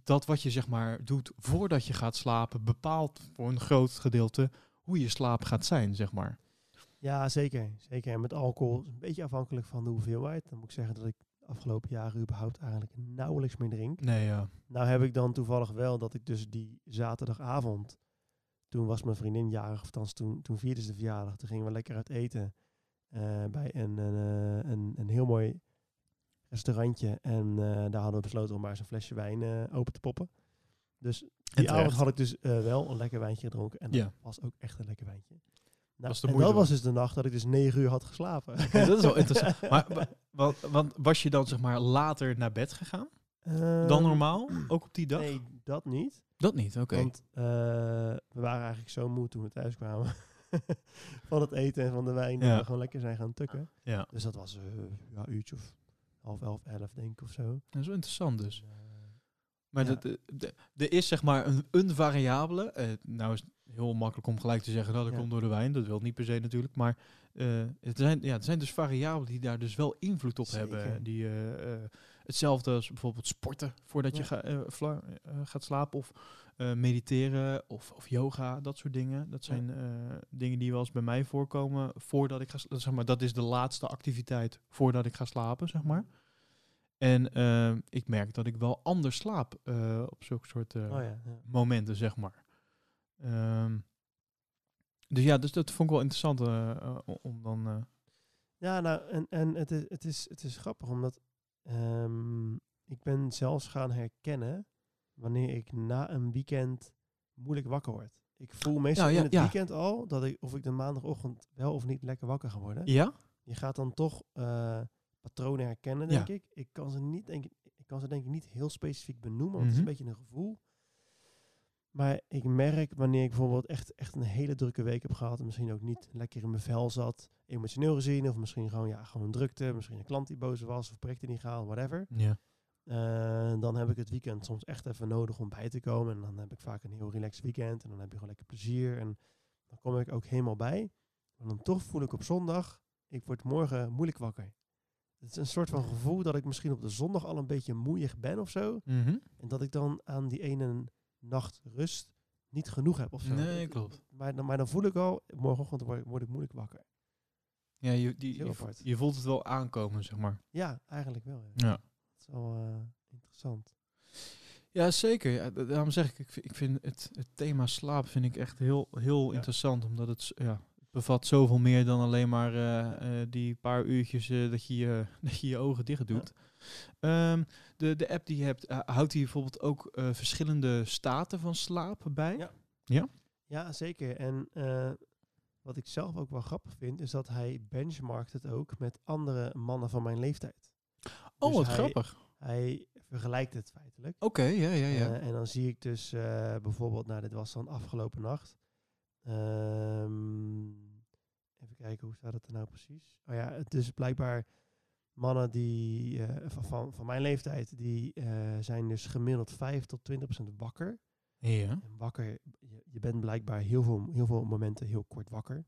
dat wat je zeg maar doet voordat je gaat slapen, bepaalt voor een groot gedeelte hoe je slaap gaat zijn, zeg maar. Ja, zeker. Zeker. En met alcohol is een beetje afhankelijk van de hoeveelheid. Dan moet ik zeggen dat ik afgelopen jaren überhaupt eigenlijk nauwelijks meer drink. Nee, ja. Nou heb ik dan toevallig wel dat ik dus die zaterdagavond, toen was mijn vriendin jarig, of althans toen, toen vierde ze de verjaardag. Toen gingen we lekker uit eten eh, bij een, een, eh, een, een heel mooi restaurantje. En eh, daar hadden we besloten om maar eens een flesje wijn open te poppen. Dus die avond had ik dus wel een lekker wijntje gedronken. En dat Ja. was ook echt een lekker wijntje. Nou, Was de en moeite dat was dus de nacht dat ik dus negen uur had geslapen. [laughs] Ja, dat is wel interessant. [laughs] Maar wa- want, want was je dan zeg maar later naar bed gegaan dan Ehm, normaal? Ook op die dag? Nee, dat niet. Dat niet, oké. Want eh, we waren eigenlijk zo moe toen we thuis kwamen. [laughs] van het eten en van de wijn. Dat Ja. we gewoon lekker zijn gaan tukken. Ja, Dus dat was eh ja, een uurtje of half elf, elf denk ik of zo. dat is wel interessant dus. Eh, Maar Ja. dat, de- de- er is zeg maar een, een variabele. nou is heel makkelijk om gelijk te zeggen dat dat Ja. komt door de wijn. Dat wil niet per se natuurlijk. Maar eh, het, zijn, ja, het zijn dus variabelen die daar dus wel invloed op Zeker. hebben. Die, eh, eh, hetzelfde als bijvoorbeeld sporten voordat je ga, gaat slapen. Of mediteren of, of yoga, dat soort dingen. Dat zijn dingen die wel eens bij mij voorkomen voordat ik ga sla- zeg maar, Dat is de laatste activiteit voordat ik ga slapen, zeg maar. En ik merk dat ik wel anders slaap op zulke soort oh ja, ja. momenten, zeg maar. Ehm, dus ja, dus dat vond ik wel interessant eh, eh, om- dan... eh, Ja, nou, en, en het, is, het, is, het is grappig, omdat ehm, ik ben zelfs gaan herkennen wanneer ik na een weekend moeilijk wakker word. Ik voel meestal Nou, ja, in het ja. weekend al dat ik, of ik de maandagochtend wel of niet lekker wakker ga worden. ja? Je gaat dan toch patronen herkennen, Ja. denk ik. Ik kan ze niet, denk ik, ik kan ze denk ik niet heel specifiek benoemen, want het is Mhm. een beetje een gevoel. Maar ik merk wanneer ik bijvoorbeeld echt, echt een hele drukke week heb gehad en misschien ook niet lekker in mijn vel zat, emotioneel gezien, of misschien gewoon, ja, gewoon drukte, misschien een klant die boos was, of projecten niet gehaald, whatever. Ja. Eh, dan heb ik het weekend soms echt even nodig om bij te komen. En dan heb ik vaak een heel relaxed weekend. En dan heb je gewoon lekker plezier. En dan kom ik ook helemaal bij. Maar dan toch voel ik op zondag, ik word morgen moeilijk wakker. Het is een soort van gevoel dat ik misschien op de zondag al een beetje moeig ben of zo. Mhm. En dat ik dan aan die ene nacht rust niet genoeg heb of zo. Nee, Ik- klopt. Maar, dan- maar dan voel ik al, morgenochtend word, ik- word ik moeilijk wakker. Ja, je, die, je, voelt het wel aankomen, zeg maar. Ja, eigenlijk wel. Ja. Ja. Dat is wel eh, interessant. Ja, zeker. Ja, daarom zeg ik, ik vind, ik vind het, het thema slaap vind ik echt heel, heel Ja. interessant. Omdat het, ja, het bevat zoveel meer dan alleen maar eh, eh, die paar uurtjes dat, je, je- [laughs] dat je je ogen dicht doet. Ehm, de, de app die je hebt, eh, houdt die bijvoorbeeld ook eh, verschillende staten van slaap bij? Ja. Ja, zeker. En eh, wat ik zelf ook wel grappig vind, is dat hij benchmarkt het ook met andere mannen van mijn leeftijd. Oh, Dus wat hij- grappig. Hij vergelijkt het feitelijk. Oké, ja, ja, ja. En dan zie ik dus eh, bijvoorbeeld, nou dit was dan afgelopen nacht. Ehm, even kijken, hoe staat het er nou precies? Oh ja, het is blijkbaar mannen die eh, van, van, mijn leeftijd, die eh, zijn dus gemiddeld 5 tot 20 procent wakker. ja. En wakker, je, je bent blijkbaar heel veel, heel veel momenten heel kort wakker.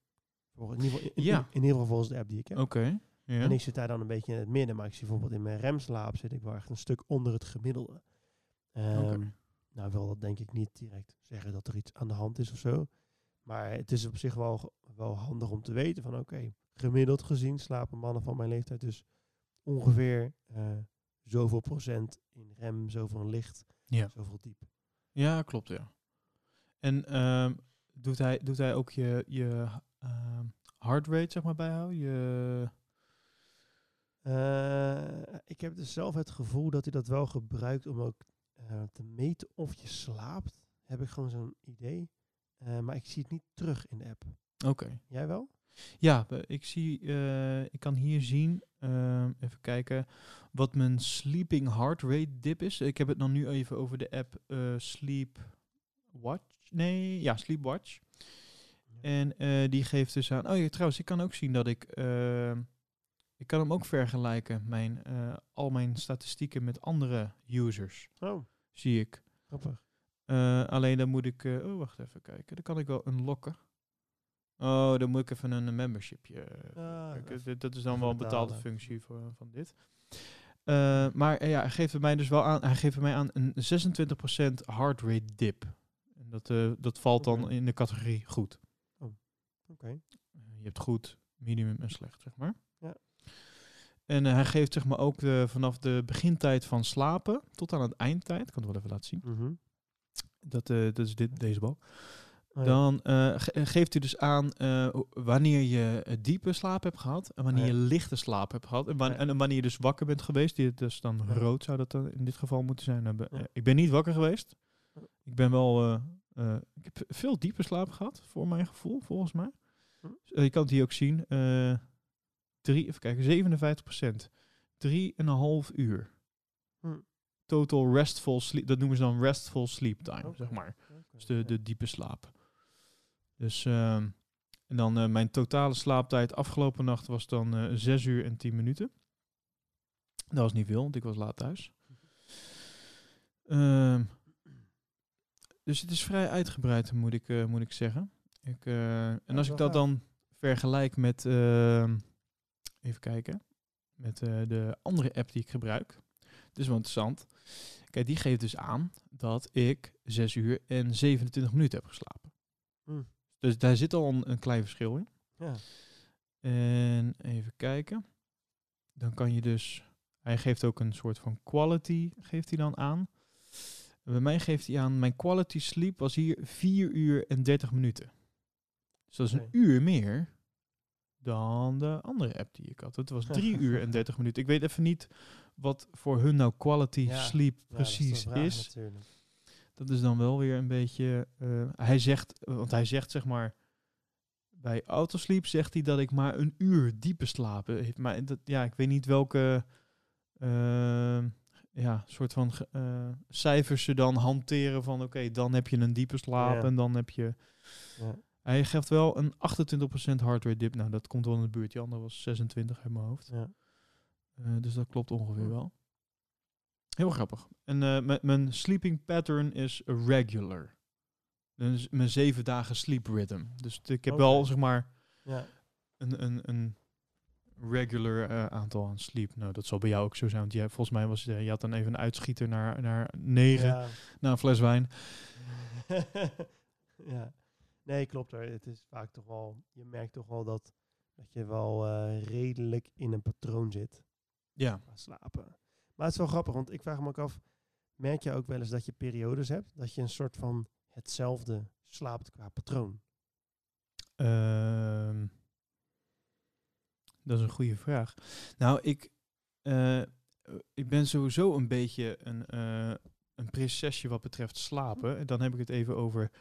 In, ieder geval, in, Ja. in, in ieder geval volgens de app die ik heb. Oké. ja. En ik zit daar dan een beetje in het midden, maar ik zie bijvoorbeeld in mijn remslaap zit ik wel echt een stuk onder het gemiddelde. Ehm. Nou wil dat denk ik niet direct zeggen dat er iets aan de hand is of zo. Maar het is op zich wel, wel handig om te weten van oké, gemiddeld gezien slapen mannen van mijn leeftijd dus ongeveer eh, zoveel procent in rem, zoveel in licht, Ja. zoveel diep. Ja, klopt, ja. En ehm, doet, hij, doet hij ook je, je ehm, heart rate, zeg maar, bijhouden? Je... Eh, ik heb dus zelf het gevoel dat hij dat wel gebruikt om ook eh, te meten of je slaapt. Heb ik gewoon zo'n idee. Maar ik zie het niet terug in de app. Oké. Jij wel? Ja, ik zie, eh, ik kan hier zien, ehm, even kijken, wat mijn sleeping heart rate dip is. Ik heb het dan nu even over de app eh, Sleep Watch. Nee, ja, Sleep Watch. En eh, die geeft dus aan. Oh ja, trouwens, ik kan ook zien dat ik. eh, ik kan hem ook vergelijken, mijn, al mijn statistieken met andere users. Oh, Zie ik. grappig. Alleen dan moet ik. oh, wacht even kijken. Dan kan ik wel unlocken. Oh, dan moet ik even een membershipje. eh, Ah, dat is dan wel een betaalde functie voor, van dit. Eh, maar eh, ja, hij geeft mij dus wel aan. Hij geeft mij aan een 26% heart rate dip. En dat, eh, dat valt dan Oké. in de categorie goed. Oké. Eh, je hebt goed, minimum en slecht, zeg maar. Ja. En eh, hij geeft zeg maar ook de, vanaf de begintijd van slapen tot aan het eindtijd. Ik kan het wel even laten zien. Mhm. Dat, eh, dat is dit, deze balk. Oh. Dan eh, ge- geeft u dus aan eh, wanneer je eh, diepe slaap hebt gehad en wanneer Ja. je lichte slaap hebt gehad. En, Ja. en wanneer je dus wakker bent geweest. Die, dus dan Ja. rood zou dat dan in dit geval moeten zijn. Eh, ik ben niet wakker geweest. Ik ben wel... eh, eh, ik heb veel diepe slaap gehad, voor mijn gevoel, volgens mij. Hm. Eh, je kan het hier ook zien. eh drie, even kijken, 57 procent. Drieënhalf uur. Hm. Total restful sleep. Dat noemen ze dan restful sleep time, zeg maar. Dus de, de diepe slaap. Dus, ehm, en dan eh, mijn totale slaaptijd afgelopen nacht was dan eh 6 uur en 10 minuten. Dat was niet veel, want ik was laat thuis. Ehm, dus het is vrij uitgebreid, moet ik, eh, moet ik zeggen. Ik, eh, en als ik dat dan vergelijk met, ehm, even kijken, met eh, de andere app die ik gebruik. Dit is wel interessant. Kijk, die geeft dus aan dat ik 6 uur en 27 minuten heb geslapen. Hm. Dus daar zit al een, een klein verschil in. Ja. En even kijken. Dan kan je dus... Hij geeft ook een soort van quality, geeft hij dan aan. En bij mij geeft hij aan, mijn quality sleep was hier 4 uur en 30 minuten. Dus dat is een uur meer dan de andere app die ik had. Het was 3 [laughs] uur en 30 minuten. Ik weet even niet wat voor hun nou quality Ja, sleep Ja, precies vraag is. natuurlijk. Dat is dan wel weer een beetje. eh, hij zegt, want hij zegt zeg maar. Bij autosleep zegt hij dat ik maar een uur diepe slapen heeft. Maar dat, ja, ik weet niet welke ehm, ja, soort van eh, cijfers ze dan hanteren van oké, dan heb je een diepe slaap Ja. en dan heb je. Ja. Hij geeft wel een 28% heart rate dip. Nou, dat komt wel in de buurt. Die andere was 26 uit mijn hoofd. Ja. Eh, dus dat klopt ongeveer wel. Heel grappig. En eh, mijn- mijn sleeping pattern is regular. Dus mijn zeven dagen sleep rhythm. Dus ik heb wel zeg maar Ja. een, een, een regular eh, aantal aan sleep. Nou, dat zal bij jou ook zo zijn. Want jij, volgens mij was eh, je had dan even een uitschieter naar, naar negen, Ja. naar een fles wijn. [laughs] ja. Nee, klopt er. Het is vaak toch wel, je merkt toch wel dat, dat je wel eh, redelijk in een patroon zit Ja. slapen. Maar het is wel grappig, want ik vraag me ook af, merk je ook wel eens dat je periodes hebt, dat je een soort van hetzelfde slaapt qua patroon? Ehm, dat is een goede vraag. Nou, ik, eh, ik ben sowieso een beetje een, eh een prinsesje wat betreft slapen. En dan heb ik het even over.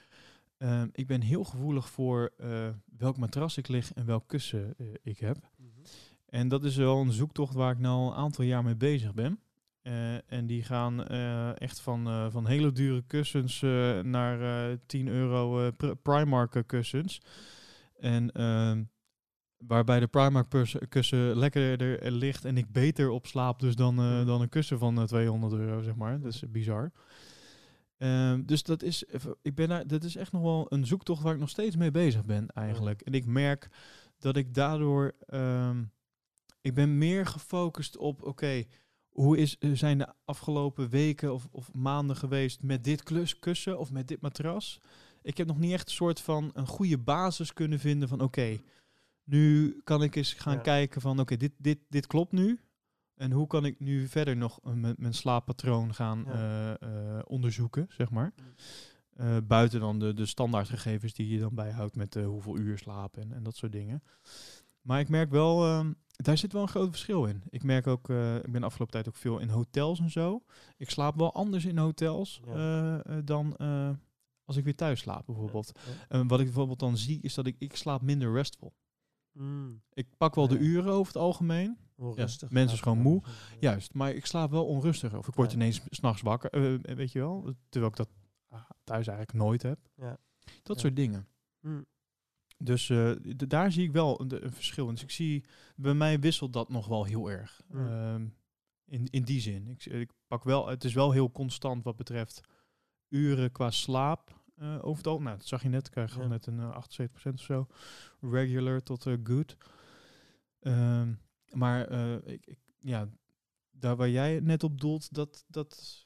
ehm, ik ben heel gevoelig voor eh, welk matras ik lig en welk kussen ik heb. En dat is wel een zoektocht waar ik nou al een aantal jaar mee bezig ben. Eh, en die gaan eh, echt van, eh, van hele dure kussens naar eh 10 euro pr- Primark kussens. En ehm, waarbij de Primark kussen lekkerder ligt en ik beter op slaap dus dan, eh, dan een kussen van eh, 200 euro, zeg maar. Dat is bizar. Ehm, dus dat is, ik ben daar, dat is echt nog wel een zoektocht waar ik nog steeds mee bezig ben eigenlijk. En ik merk dat ik daardoor, ehm, ik ben meer gefocust op, oké, hoe is, eh, zijn de afgelopen weken of, of maanden geweest met dit klus, kussen of met dit matras? Ik heb nog niet echt een soort van een goede basis kunnen vinden van, oké, nu kan ik eens gaan Ja. kijken van, oké, dit, dit, dit klopt nu. En hoe kan ik nu verder nog eh, mijn, mijn slaappatroon gaan Ja. eh, onderzoeken, zeg maar. Mm. Buiten dan de, de standaardgegevens die je dan bijhoudt met hoeveel uur slapen en, en dat soort dingen. Maar ik merk wel, ehm, daar zit wel een groot verschil in. Ik merk ook, eh, ik ben de afgelopen tijd ook veel in hotels en zo. Ik slaap wel anders in hotels Ja. eh, eh, dan als ik weer thuis slaap bijvoorbeeld. Ja. En wat ik bijvoorbeeld dan zie is dat ik, ik slaap minder restful. Mm. Ik pak wel de uren over het algemeen. Onrustig. mensen is gewoon moe. Juist, maar ik slaap wel onrustiger. Of ik word ineens s'nachts wakker, weet je wel. Terwijl ik dat ah, thuis eigenlijk nooit heb. Ja. Dat soort dingen. Mm. Dus eh, daar zie ik wel een, een verschil. Dus ik zie, bij mij wisselt dat nog wel heel erg. Ehm, in, in die zin. Ik, ik pak wel, het is wel heel constant wat betreft uren qua slaap. eh over het al. Nou, dat zag je net. Ik krijg Ja. net een eh, 78% of zo. Regular tot good. Ehm, maar ik, ik, ja, daar waar jij net op doelt, dat, dat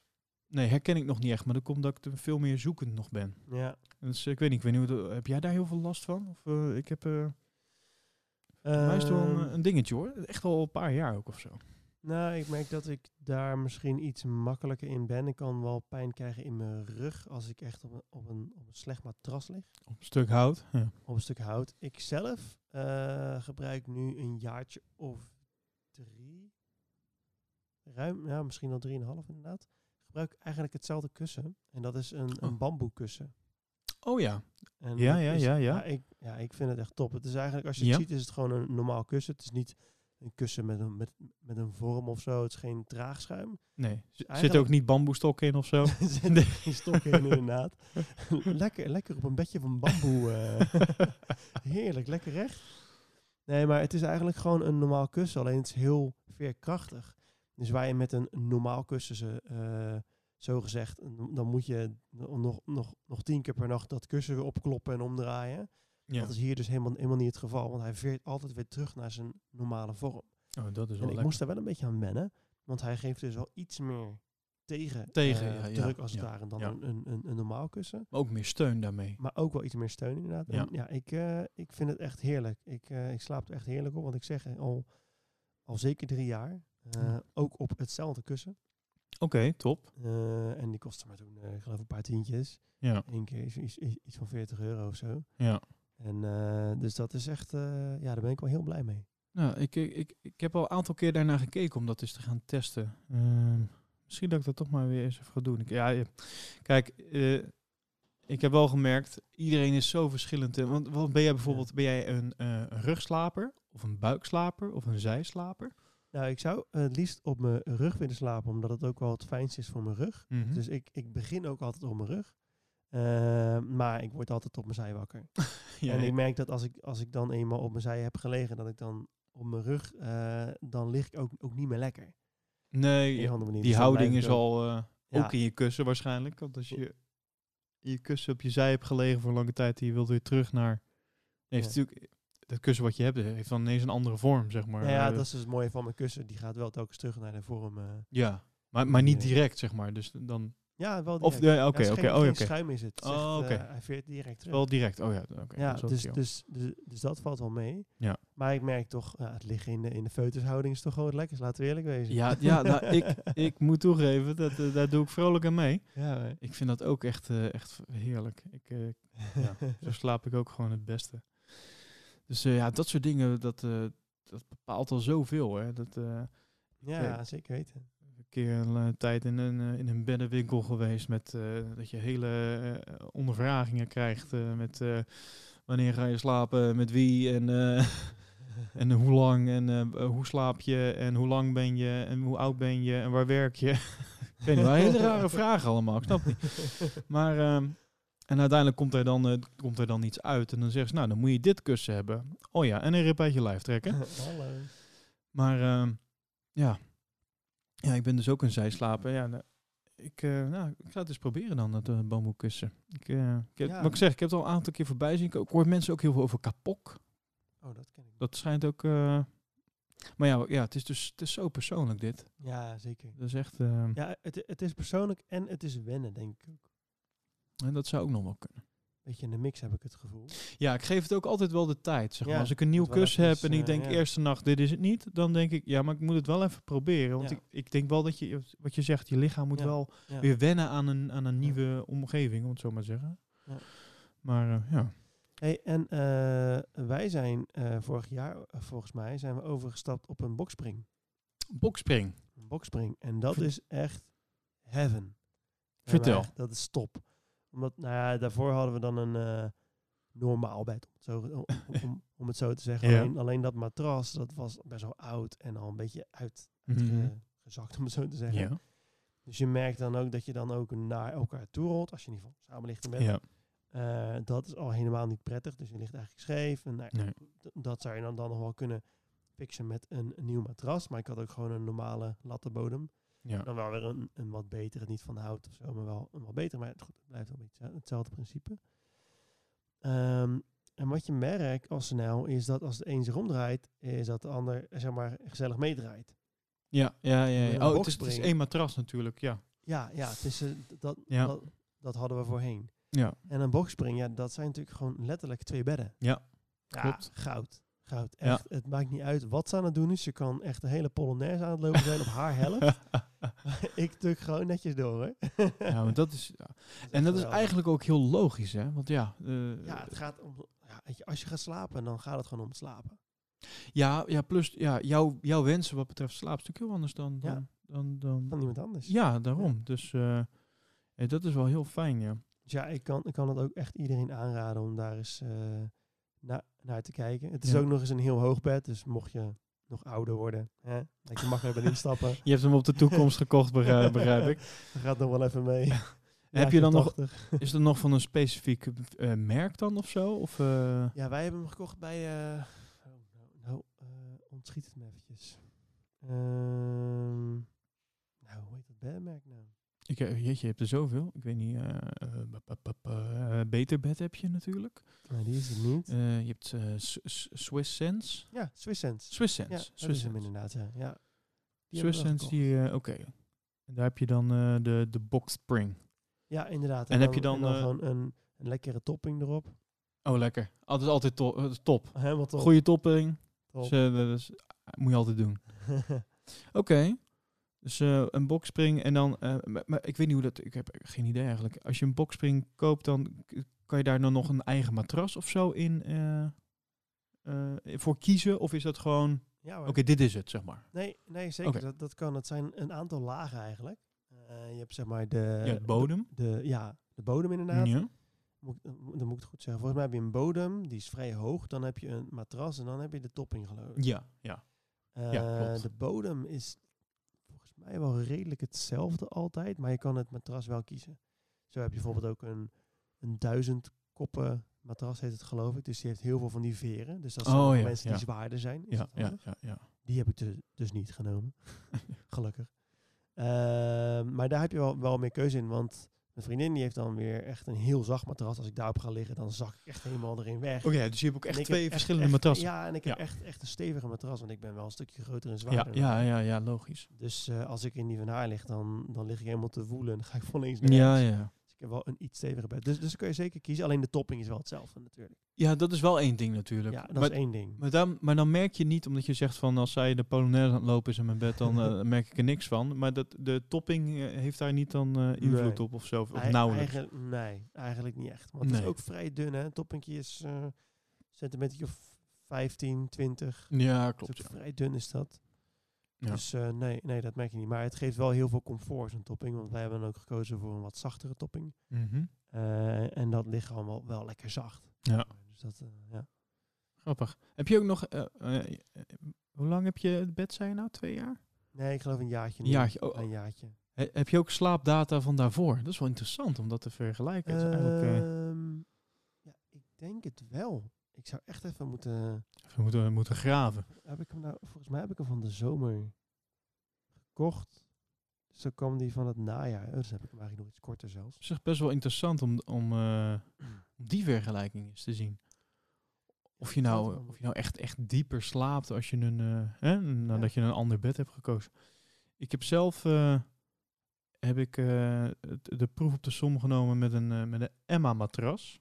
nee, herken ik nog niet echt. Maar dat komt dat ik er veel meer zoekend nog ben. Ja. Dus ik weet niet, ik weet niet hoe heb jij daar heel veel last van? Of eh, ik heb, eh mij is het wel Ehm, een, een dingetje hoor. Echt al een paar jaar ook of zo. Nou, ik merk dat ik daar misschien iets makkelijker in ben. Ik kan wel pijn krijgen in mijn rug als ik echt op een, op een, op een slecht matras lig. Op een stuk hout. Ja. Op een stuk hout. Ik zelf eh, gebruik nu een jaartje of drie. Ruim, ja, misschien al drieënhalf inderdaad. Gebruik eigenlijk hetzelfde kussen. En dat is een, een Oh. bamboekussen. Oh ja. En Ja, ja, is- ja, ja. ik, ja, ik vind het echt top. Het is eigenlijk, als je Ja? het ziet, is het gewoon een normaal kussen. Het is niet een kussen met een, met, met een vorm of zo. Het is geen draagschuim. Nee. Z- Zit ook niet bamboestok in of zo? [laughs] Er zit geen stok in, [laughs] inderdaad. lekker, lekker op een bedje van bamboe. eh. [laughs] Heerlijk, lekker recht. Nee, maar het is eigenlijk gewoon een normaal kussen. Alleen het is heel veerkrachtig. Dus waar je met een normaal kussen, ze, eh, zo gezegd, dan moet je nog, nog, nog tien keer per nacht dat kussen weer opkloppen en omdraaien. Ja. Dat is hier dus helemaal, helemaal niet het geval. Want hij veert altijd weer terug naar zijn normale vorm. Oh, dat is wel En ik lekker. moest daar wel een beetje aan wennen. Want hij geeft dus wel iets meer tegen, Tegen, eh, ja, druk als het ware dan ja. een, een, een, een normaal kussen. Maar ook meer steun daarmee. Maar ook wel iets meer steun inderdaad. Ja. En ja, ik, eh, ik vind het echt heerlijk. Ik, ik slaap er echt heerlijk op. Want ik zeg al, al zeker drie jaar. Eh. Ook op hetzelfde kussen. Oké, top. Eh, en die kostte maar toen, eh, ik geloof een paar tientjes. Ja. Eén keer is iets, van 40 euro of zo. Ja. En dus dat is echt, ja, daar ben ik wel heel blij mee. Nou, ik, ik, ik, heb al een aantal keer daarna gekeken om dat eens te gaan testen. Ehm, misschien dat ik dat toch maar weer eens even ga doen. Ik, ja, kijk, ik heb wel gemerkt, iedereen is zo verschillend. Want wat ben jij bijvoorbeeld, ben jij een, een rugslaper of een buikslaper of een zijslaper? Nou, ik zou het liefst op mijn rug willen slapen, omdat het ook wel het fijnst is voor mijn rug. Mhm. Dus ik, ik begin ook altijd op mijn rug. Eh, maar ik word altijd op mijn zij wakker. [laughs] ja, en ik merk dat als ik, als ik dan eenmaal op mijn zij heb gelegen, dat ik dan op mijn rug, eh, dan lig ik ook, ook niet meer lekker. nee, die Dus houding is ook- al eh, Ja. ook in je kussen waarschijnlijk. Want als je je kussen op je zij hebt gelegen voor een lange tijd en je wilt weer terug naar... Nee, heeft Ja. natuurlijk, dat kussen wat je hebt heeft dan ineens een andere vorm, zeg maar. Nou ja, Eh, dat is dus het mooie van mijn kussen. Die gaat wel telkens terug naar de vorm. eh. Ja, maar, maar niet direct, zeg maar. Dus dan... ja, wel Of, direct. ja, oké, Ja, oké. geen- Oh, oké. schuim is het. Oh, oké. eh, hij veert direct terug. Wel direct. Oh ja, oké. Ja, dus, dus, dus, dus dat valt wel mee. Ja. Maar ik merk toch, het liggen in de, in de feutushouding is toch gewoon het lekkerst. Laten we eerlijk wezen. Ja, ja nou, [laughs] ik, ik moet toegeven, dat, eh, daar doe ik vrolijk aan mee. ja. Ik vind dat ook echt, eh, echt heerlijk. Ik, eh, [laughs] ja, zo slaap ik ook gewoon het beste. Dus eh, ja, dat soort dingen, dat, eh, dat bepaalt al zoveel. Hè. Dat, eh, ja, zeker weten. een keer een tijd in een, in een beddenwinkel geweest met dat je hele ondervragingen krijgt met wanneer ga je slapen, met wie en, [laughs] en hoe lang en hoe slaap je en hoe lang ben je en hoe oud ben je en waar werk je. [laughs] ik weet niet, hele rare vragen allemaal, ik snap niet. [laughs] Maar ehm, en uiteindelijk komt er, dan, eh, komt er dan iets uit en dan zeggen ze, nou dan moet je dit kussen hebben. Oh ja, en een rib uit je lijf trekken. [laughs] Hallo. Maar ehm, ja. ja, ik ben dus ook een zijslaper. Ja, nou, ik, eh, nou, ik ga het eens proberen dan, dat uh, bamboekussen. Ik, eh, ik heb, Ja. Wat ik zeg, ik heb het al een aantal keer voorbij zien. komen. Ik hoor mensen ook heel veel over kapok. Oh, dat ken ik. Dat schijnt ook... eh, maar ja, ja het, is dus, het is zo persoonlijk dit. Ja, zeker. Dat is echt... eh, Ja, het, het is persoonlijk en het is wennen, denk ik ook. En dat zou ook nog wel kunnen. Beetje in de mix heb ik het gevoel. Ja, ik geef het ook altijd wel de tijd. Zeg maar. Ja, Als ik een nieuw kussen heb en ik eh, denk ja. eerste nacht, dit is het niet. Dan denk ik, ja, maar ik moet het wel even proberen. Want Ja. ik, ik denk wel dat je, wat je zegt, je lichaam moet wel weer wennen aan een, aan een nieuwe omgeving, om het zo maar te zeggen. Maar eh, ja. Hey, en eh, wij zijn vorig jaar, volgens mij, zijn we overgestapt op een bokspring. Bokspring. Een bokspring. En dat is echt heaven. Vertel. dat is top. Omdat, nou ja, daarvoor hadden we dan een eh, normaal bed, om het zo, om, om, om het zo te zeggen. Ja. Alleen, alleen dat matras, dat was best wel oud en al een beetje Mhm. uitgezakt, om het zo te zeggen. Ja. Dus je merkt dan ook dat je dan ook naar elkaar toe rolt, als je in ieder geval samen ligt ja. Eh, dat is al helemaal niet prettig. Dus je ligt eigenlijk scheef. En nou, Nee. dat zou je dan, dan nog wel kunnen fixen met een, een nieuw matras. Maar ik had ook gewoon een normale lattenbodem. Ja. Dan wel weer een, een wat betere, niet van hout of zo, maar wel een wat betere. Maar het, goed, het blijft wel een beetje hetzelfde principe. Ehm, en wat je merkt al snel is dat als de een zich omdraait, is dat de ander zeg maar gezellig meedraait. Ja, ja, ja. Ja. Oh, het is, het is springen. één matras natuurlijk, ja. Ja, ja, het is, eh, dat, Ja. dat, dat hadden we voorheen. Ja, En een boxspring, ja, dat zijn natuurlijk gewoon letterlijk twee bedden. ja. Ja, Klopt. goud. Goud. Ja. Het maakt niet uit wat ze aan het doen is. Je kan echt een hele polonaise aan het lopen zijn op haar helft. [laughs] [laughs] ik tuk gewoon netjes door, hoor. ja, maar dat is... [laughs] ja. Dat En dat is eigenlijk ook heel logisch, hè? Want ja, eh, Ja, het gaat om... Ja, weet je, als je gaat slapen, dan gaat het gewoon om het slapen. ja, ja, plus ja, jouw, jouw wensen wat betreft slaap is natuurlijk heel anders dan... Ja. dan, dan, dan Van iemand anders. ja, daarom. Dus eh, dat is wel heel fijn, ja. Dus ja, ik kan, ik kan het ook echt iedereen aanraden om daar eens na, naar te kijken. Het is Ja. ook nog eens een heel hoog bed. Dus mocht je nog ouder worden, hè, dat je makkelijk bij instappen. [laughs] Je hebt hem op de toekomst gekocht, begrijp, [laughs] begrijp ik. Dan gaat nog wel even mee. [laughs] Heb je dan nog, 80. is er nog van een specifiek eh, merk dan of zo? Of, eh, Ja, wij hebben hem gekocht bij... eh, oh, nou, nou eh, ontschiet het me eventjes. Ehm, nou, hoe heet dat bedmerk nou? Ik, eh, jeetje, je hebt er zoveel. Ik weet niet. eh, eh, bap, eh, Beter Bed heb je natuurlijk. Nou, die is het niet. Eh, je hebt eh, Swiss Sense. ja, Swiss Sense. Swiss Ja, Sense. dat Swiss is hem Sense. inderdaad, ja. ja. Die Swiss Sense, die, eh, oké. En daar heb je dan eh, de, de box spring. Ja, inderdaad. En heb je dan, eh, gewoon een, een lekkere topping erop. Oh, lekker. Altijd, altijd to- eh, top. Helemaal top. Goeie topping. top. Dus, eh, dat is- moet je altijd doen. [laughs] Oké. Dus eh, een boxspring en dan... eh, maar, maar ik weet niet hoe dat... Ik heb geen idee eigenlijk. Als je een boxspring koopt, dan kan je daar dan nog een eigen matras of zo in eh, voor kiezen? Of is dat gewoon... ja. Oké, dit is het, zeg maar. Nee, nee zeker. Dat, dat kan. Het zijn een aantal lagen eigenlijk. Je hebt zeg maar de... ja, bodem. De, de- ja, de bodem inderdaad. Ja. Moet, dan moet ik het goed zeggen. Volgens mij heb je een bodem, die is vrij hoog. Dan heb je een matras en dan heb je de topping geloof ik. Ja, ja. ja. De bodem is mij wel redelijk hetzelfde altijd, maar je kan het matras wel kiezen. Zo heb je bijvoorbeeld ook een, een duizend koppen matras, heet het geloof ik. Dus die heeft heel veel van die veren. Dus dat zijn Oh, ja, mensen ja. die zwaarder zijn. Ja, ja, ja, ja. Die heb ik dus, dus niet genomen. [laughs] Gelukkig. Ehm, maar daar heb je wel, wel meer keuze in, want mijn vriendin die heeft dan weer echt een heel zacht matras. Als ik daarop ga liggen, dan zak ik echt helemaal erin weg. Oké, dus je hebt ook echt twee echt- verschillende echt- matrassen. Ja, en ik heb echt, echt een stevige matras, want ik ben wel een stukje groter en zwaarder. ja, ja, ja, logisch. Dus eh, als ik in die van haar lig, dan, dan lig ik helemaal te woelen. En dan ga ik van links naar Ja, ja. Ik heb wel een iets steviger bed. Dus, dus dan kun je zeker kiezen. Alleen de topping is wel hetzelfde natuurlijk. Ja, dat is wel één ding natuurlijk. Ja, dat maar, is één ding. maar, dan, maar dan merk je niet, omdat je zegt van als zij de Polonaise aan het lopen is in mijn bed, dan [laughs] eh, merk ik er niks van. Maar dat, de topping eh, heeft daar niet dan eh, invloed Nee. op of zo, of Ei- nauwelijks. Nee, eigenlijk niet echt. Want het is ook vrij dun, hè. Het toppingje is eh centimeter of 15, 20. Ja, klopt. Ja. vrij dun is dat. Ja. Dus eh, nee, nee, dat merk je niet. Maar het geeft wel heel veel comfort, zo'n topping. Want wij hebben dan ook gekozen voor een wat zachtere topping. Mhm. Eh, en dat ligt allemaal wel lekker zacht. Ja. Dus dat, eh, ja. Grappig. Heb je ook nog, hoe lang heb je het bed, zei je nou? Twee jaar? Nee, ik geloof een jaartje. nu. Een jaartje, oh, Een oh. jaartje. He- heb je ook slaapdata van daarvoor? Dat is wel interessant om dat te vergelijken. Het is eigenlijk, eh, Ehm, ja, ik denk het wel. Ik zou echt even moeten... we moeten, moeten graven. Heb ik hem nou, volgens mij heb ik hem van de zomer gekocht. Dus dan kwam die van het najaar. Oh, dus heb ik hem eigenlijk nog iets korter zelfs. Het is echt best wel interessant om, om, eh, [clears throat] om die vergelijking eens te zien. Of je nou, of je nou echt, echt dieper slaapt als je een, eh, hè, nadat je een ander bed hebt gekozen. Ik heb zelf eh, heb ik, de proef op de som genomen met een, met een Emma-matras.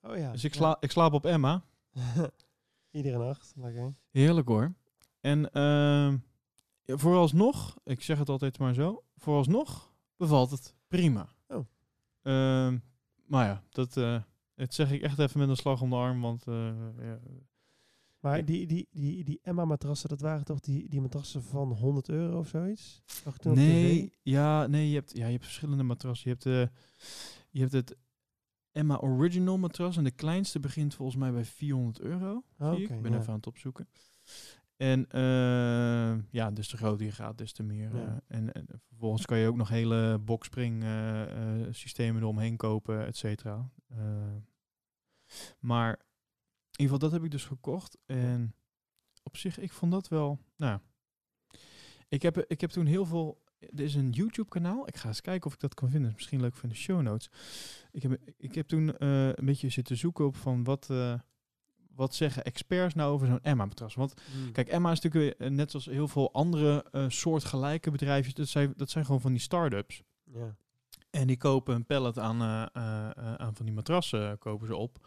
Oh ja. dus ik, ja. sla, ik slaap op Emma. [laughs] Iedere nacht. Lekker. Heerlijk hoor. En ja, vooralsnog, ik zeg het altijd maar zo, vooralsnog bevalt het prima. Oh. Ehm, maar ja, dat, dat zeg ik echt even met een slag om de arm, want eh, ja, Maar Ja. die, die, die, die Emma-matrassen, dat waren toch die, die matrassen van 100 euro of zoiets? Nee, ja, nee, je hebt, ja, je hebt verschillende matrassen. Je hebt, eh, je hebt het Emma Original matras en de kleinste begint volgens mij bij 400 euro. Oh, ik. ben ja. even aan het opzoeken. En eh, ja, dus te groter je gaat, des te meer. Ja. eh, en, en vervolgens kan je ook nog hele boxspring eh, systemen eromheen kopen, et cetera. Maar in ieder geval, dat heb ik dus gekocht. En op zich, ik vond dat wel... Nou, ik heb, ik heb toen heel veel... Er is een YouTube-kanaal. Ik ga eens kijken of ik dat kan vinden. Misschien leuk voor in de show notes. Ik heb, ik heb toen eh, een beetje zitten zoeken op van wat... eh, wat zeggen experts nou over zo'n Emma-matras? Want Mm. Kijk, Emma is natuurlijk weer, eh, net als heel veel andere eh, soortgelijke bedrijfjes, dat zijn, dat zijn gewoon van die start-ups. Ja. En die kopen een pallet aan, aan van die matrassen, kopen ze op.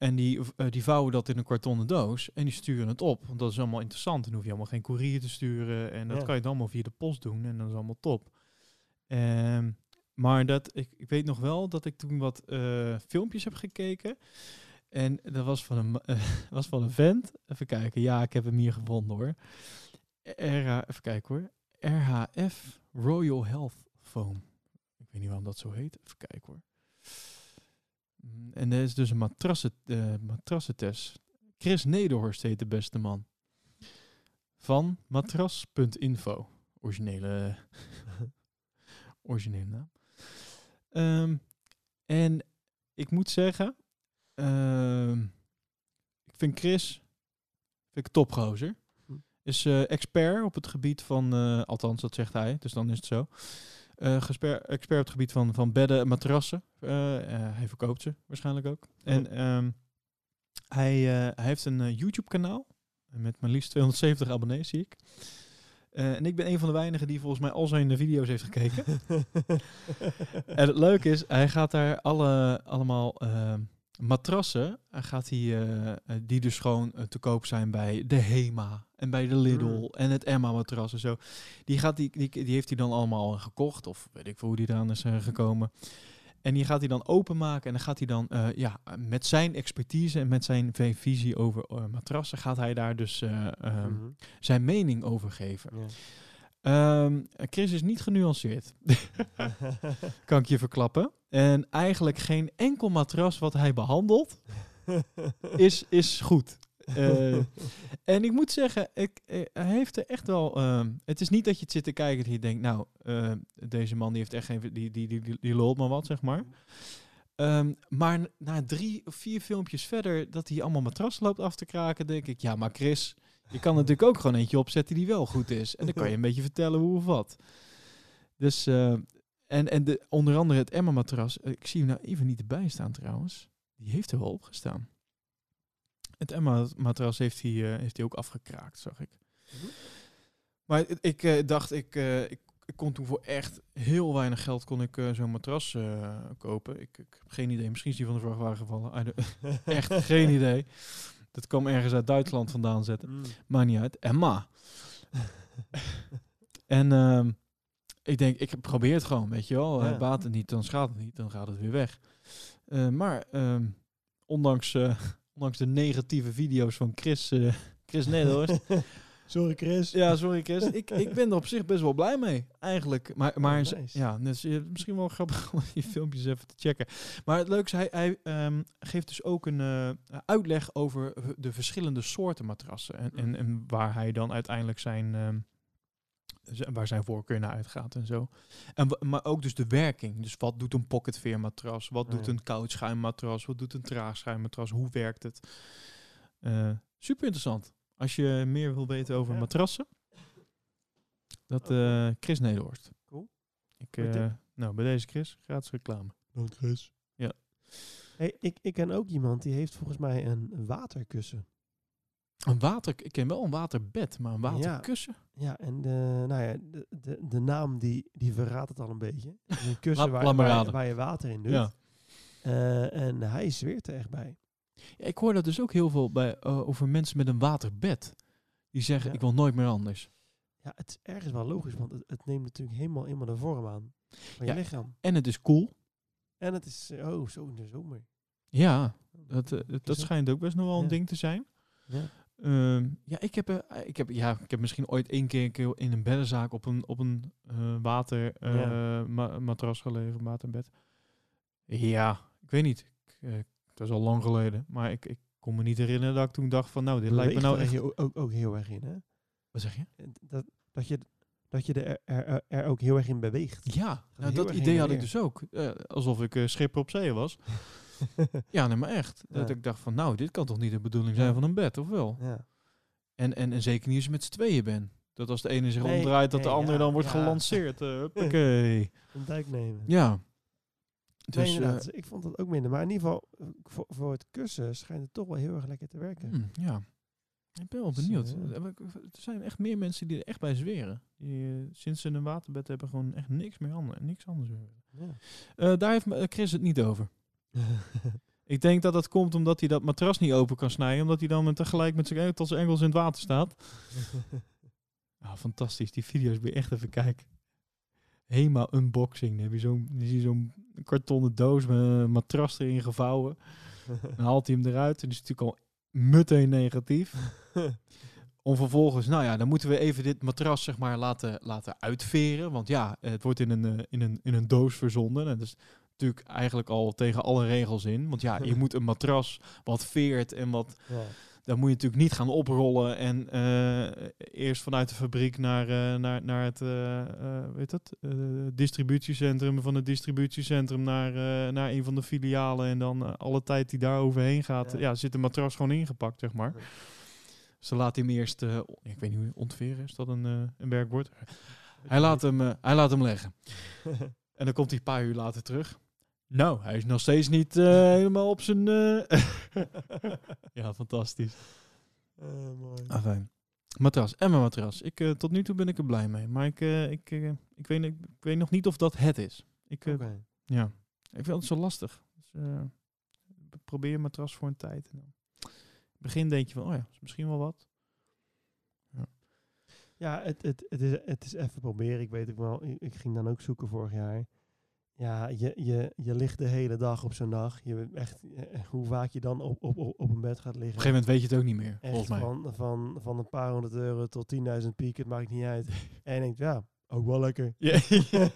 En die, eh, die vouwen dat in een kartonnen doos en die sturen het op. Want dat is allemaal interessant. Dan hoef je allemaal geen courier te sturen. En dat Ja. kan je dan allemaal via de post doen. En dat is allemaal top. Ehm, maar dat, ik, ik weet nog wel dat ik toen wat eh, filmpjes heb gekeken. En dat was van, een, [laughs] was van een vent. Even kijken. Ja, ik heb hem hier gevonden hoor. RH, even kijken hoor. RHF Royal Health Foam. Ik weet niet waarom dat zo heet. Even kijken hoor. Mm, En er is dus een matrassen, eh matrassentest. Chris Nederhorst heet de beste man. Van matras.info. Originele, [laughs] originele naam. Ehm, en ik moet zeggen, ehm, ik vind Chris vind ik topgozer. Hm. Is eh, expert op het gebied van, eh, althans dat zegt hij, dus dan is het zo. Eh, expert op het gebied van, van bedden en matrassen. Eh, eh, hij verkoopt ze waarschijnlijk ook. En ehm, hij, hij heeft een YouTube-kanaal met maar liefst 270 abonnees, zie ik. En ik ben een van de weinigen die volgens mij al zijn video's heeft gekeken. [laughs] en het leuke is, hij gaat daar alle, allemaal eh, matrassen, hij gaat die, eh, eh, die dus gewoon eh, te koop zijn bij de Hema en bij de Lidl Mm. en het Emma matras en zo. Die, gaat die, die, die heeft hij dan allemaal gekocht of weet ik veel hoe die eraan is eh, gekomen. En die gaat hij dan openmaken en dan gaat hij dan, eh, ja, met zijn expertise en met zijn visie over eh, matrassen, gaat hij daar dus eh, ehm, Mhm. zijn mening over geven. Ehm, Chris is niet genuanceerd, [laughs] kan ik je verklappen. En eigenlijk geen enkel matras wat hij behandelt [laughs] is, is goed. Eh, en ik moet zeggen, ik, eh, hij heeft er echt wel. ehm, het is niet dat je het zit te kijken en je denkt, nou, eh, deze man die heeft echt geen. Die, die, die, die, lult maar wat, zeg maar. Ehm, maar na drie of vier filmpjes verder dat hij allemaal matrassen loopt af te kraken, denk ik, ja, maar Chris, je kan natuurlijk ook gewoon eentje opzetten die wel goed is. En dan kan je een [laughs] beetje vertellen hoe of wat. Dus, en, en de, onder andere het Emma-matras, eh, ik zie hem nou even niet erbij staan trouwens. Die heeft er wel opgestaan. Het Emma-matras heeft hij, eh, heeft hij ook afgekraakt, zag ik. Maar ik eh, dacht, ik, ik, ik kon toen voor echt heel weinig geld kon ik zo'n matras kopen. Ik, ik heb geen idee. Misschien is die van de vrachtwagen gevallen. [laughs] Echt geen [laughs] idee. Dat kwam ergens uit Duitsland vandaan zetten. Mm. Maakt niet uit. Emma. en ehm, ik denk, ik probeer het gewoon, weet je wel. Ja. Baat het niet, dan schaadt het niet, dan gaat het weer weg. Eh, maar ehm, ondanks, eh, [laughs] ondanks de negatieve video's van Chris, eh Chris Nederhorst. [laughs] Sorry Chris. ja, sorry Chris. Ik, ik ben er op zich best wel blij mee, eigenlijk. Maar, maar nice. ja, dus, misschien wel grappig om die filmpjes even te checken. Maar het leuke is, hij, hij ehm, geeft dus ook een uitleg over de verschillende soorten matrassen. En, en, en waar hij dan uiteindelijk zijn, ehm, waar zijn voorkeur naar uitgaat en zo. En, maar ook dus de werking. Dus wat doet een pocketveer-matras? Wat Oh doet ja. een koudschuimmatras? Wat doet een traagschuimmatras? Hoe werkt het? Eh, super interessant. Als je meer wil weten over Ja. matrassen. Dat Oké. eh Chris Nederhorst. Cool. Ik, eh, nou, bij deze Chris, gratis reclame. Dank Chris. Ja. Hey, ik, ik ken ook iemand die heeft volgens mij een waterkussen. Een water, ik ken wel een waterbed, maar een waterkussen? Ja, en de, nou ja, de, de, de naam die, die verraadt het al een beetje. Een [laughs] kussen waar, waar, je water in doet. Ja. Eh, en hij zweert er echt bij. Ja, Ik hoor dat dus ook heel veel bij, eh, over mensen met een waterbed. Die zeggen, ik wil nooit meer anders. Ja, het is ergens wel logisch, want het, het neemt natuurlijk helemaal, helemaal de vorm aan van Ja. je lichaam. En het is cool. En het is, oh, zo in de zomer. Ja, dat, eh, dat het? schijnt ook best nog wel een ding te zijn. Ja. Ehm, ja, ik heb, eh, ik, heb, ja, ik heb misschien ooit één keer, in een beddenzaak op een, op een eh water eh, Ja. ma- gelegen, waterbed. Ja, ik weet niet. Ik, dat is al lang geleden. Maar ik, ik kon me niet herinneren dat ik toen dacht van, nou, dit lijkt me nou echt... ook, ook, heel erg in, hè? Wat zeg je? Dat, dat je, dat je er, er, ook heel erg in beweegt. Ja, nou, dat idee had ik dus ook. Alsof ik eh, schipper op zee was. [laughs] [laughs] Ja, nee, maar echt. Dat ik dacht van, nou, dit kan toch niet de bedoeling zijn van een bed, of wel? ja. En, en, en zeker niet als je met z'n tweeën bent. Dat als de ene zich Nee, omdraait, dat de ja, dan wordt gelanceerd. [laughs] Uh, huppakee. Een duik nemen. ja. Dus, eh, ik vond dat ook minder. Maar in ieder geval, eh, voor, voor het kussen schijnt het toch wel heel erg lekker te werken. hmm, ja. Ik ben wel Dus, benieuwd. eh, Er zijn echt meer mensen die er echt bij zweren. Die eh, sinds ze een waterbed hebben gewoon echt niks meer anders, niks anders meer. Ja. Eh, daar heeft eh, Chris het niet over. Ik denk dat dat komt omdat hij dat matras niet open kan snijden. Omdat hij dan tegelijk met zijn, tot zijn enkels in het water staat. [laughs] Ah, fantastisch. Die video's moet je echt even kijken. Hema unboxing. Dan heb je zo'n zo'n kartonnen doos met een matras erin gevouwen. [laughs] Dan haalt hij hem eruit. En is natuurlijk al meteen negatief. [laughs] Om vervolgens, nou ja, dan moeten we even dit matras zeg maar laten, laten uitveren. Want ja, het wordt in een, eh, in een, in een doos verzonden. En is natuurlijk eigenlijk al tegen alle regels in. Want ja, je [laughs] moet een matras wat veert en wat ja. dan moet je natuurlijk niet gaan oprollen en eh, eerst vanuit de fabriek naar, eh, naar, naar het eh, eh, weet dat, distributiecentrum, van het distributiecentrum naar, naar een van de filialen en dan alle tijd die daar overheen gaat, Ja. ja. zit de matras gewoon ingepakt, zeg maar. Ja. Ze laat hem eerst, ik weet niet hoe ontveren, is dat een, een werkwoord? [laughs] Hij laat, hem, hij laat hem leggen. [laughs] En dan komt hij een paar uur later terug. Nou, hij is nog steeds niet eh, [laughs] helemaal op zijn... eh, [laughs] ja, fantastisch. Eh, mooi. Afijn. Matras. En mijn matras. Ik, tot nu toe ben ik er blij mee. Maar ik, ik, ik, weet, ik, ik weet nog niet of dat het is. Ik, eh, Oké. ja. ik vind het zo lastig. Dus, eh, probeer je matras voor een tijd. En dan. In het begin denk je van, oh ja, is misschien wel wat. Ja, het, het, het, is, het is even proberen. Ik weet ook wel, ik, ik ging dan ook zoeken vorig jaar. Ja, je, je, je ligt de hele dag op zo'n dag. Je echt, eh, hoe vaak je dan op, op, op, een bed gaat liggen. Op een gegeven moment weet je het ook niet meer, Echt volgens mij. Van, van, van een paar honderd euro tot 10.000 piek, het maakt niet uit. [laughs] en je denkt, ja, ook wel lekker. [laughs] Ja, [laughs]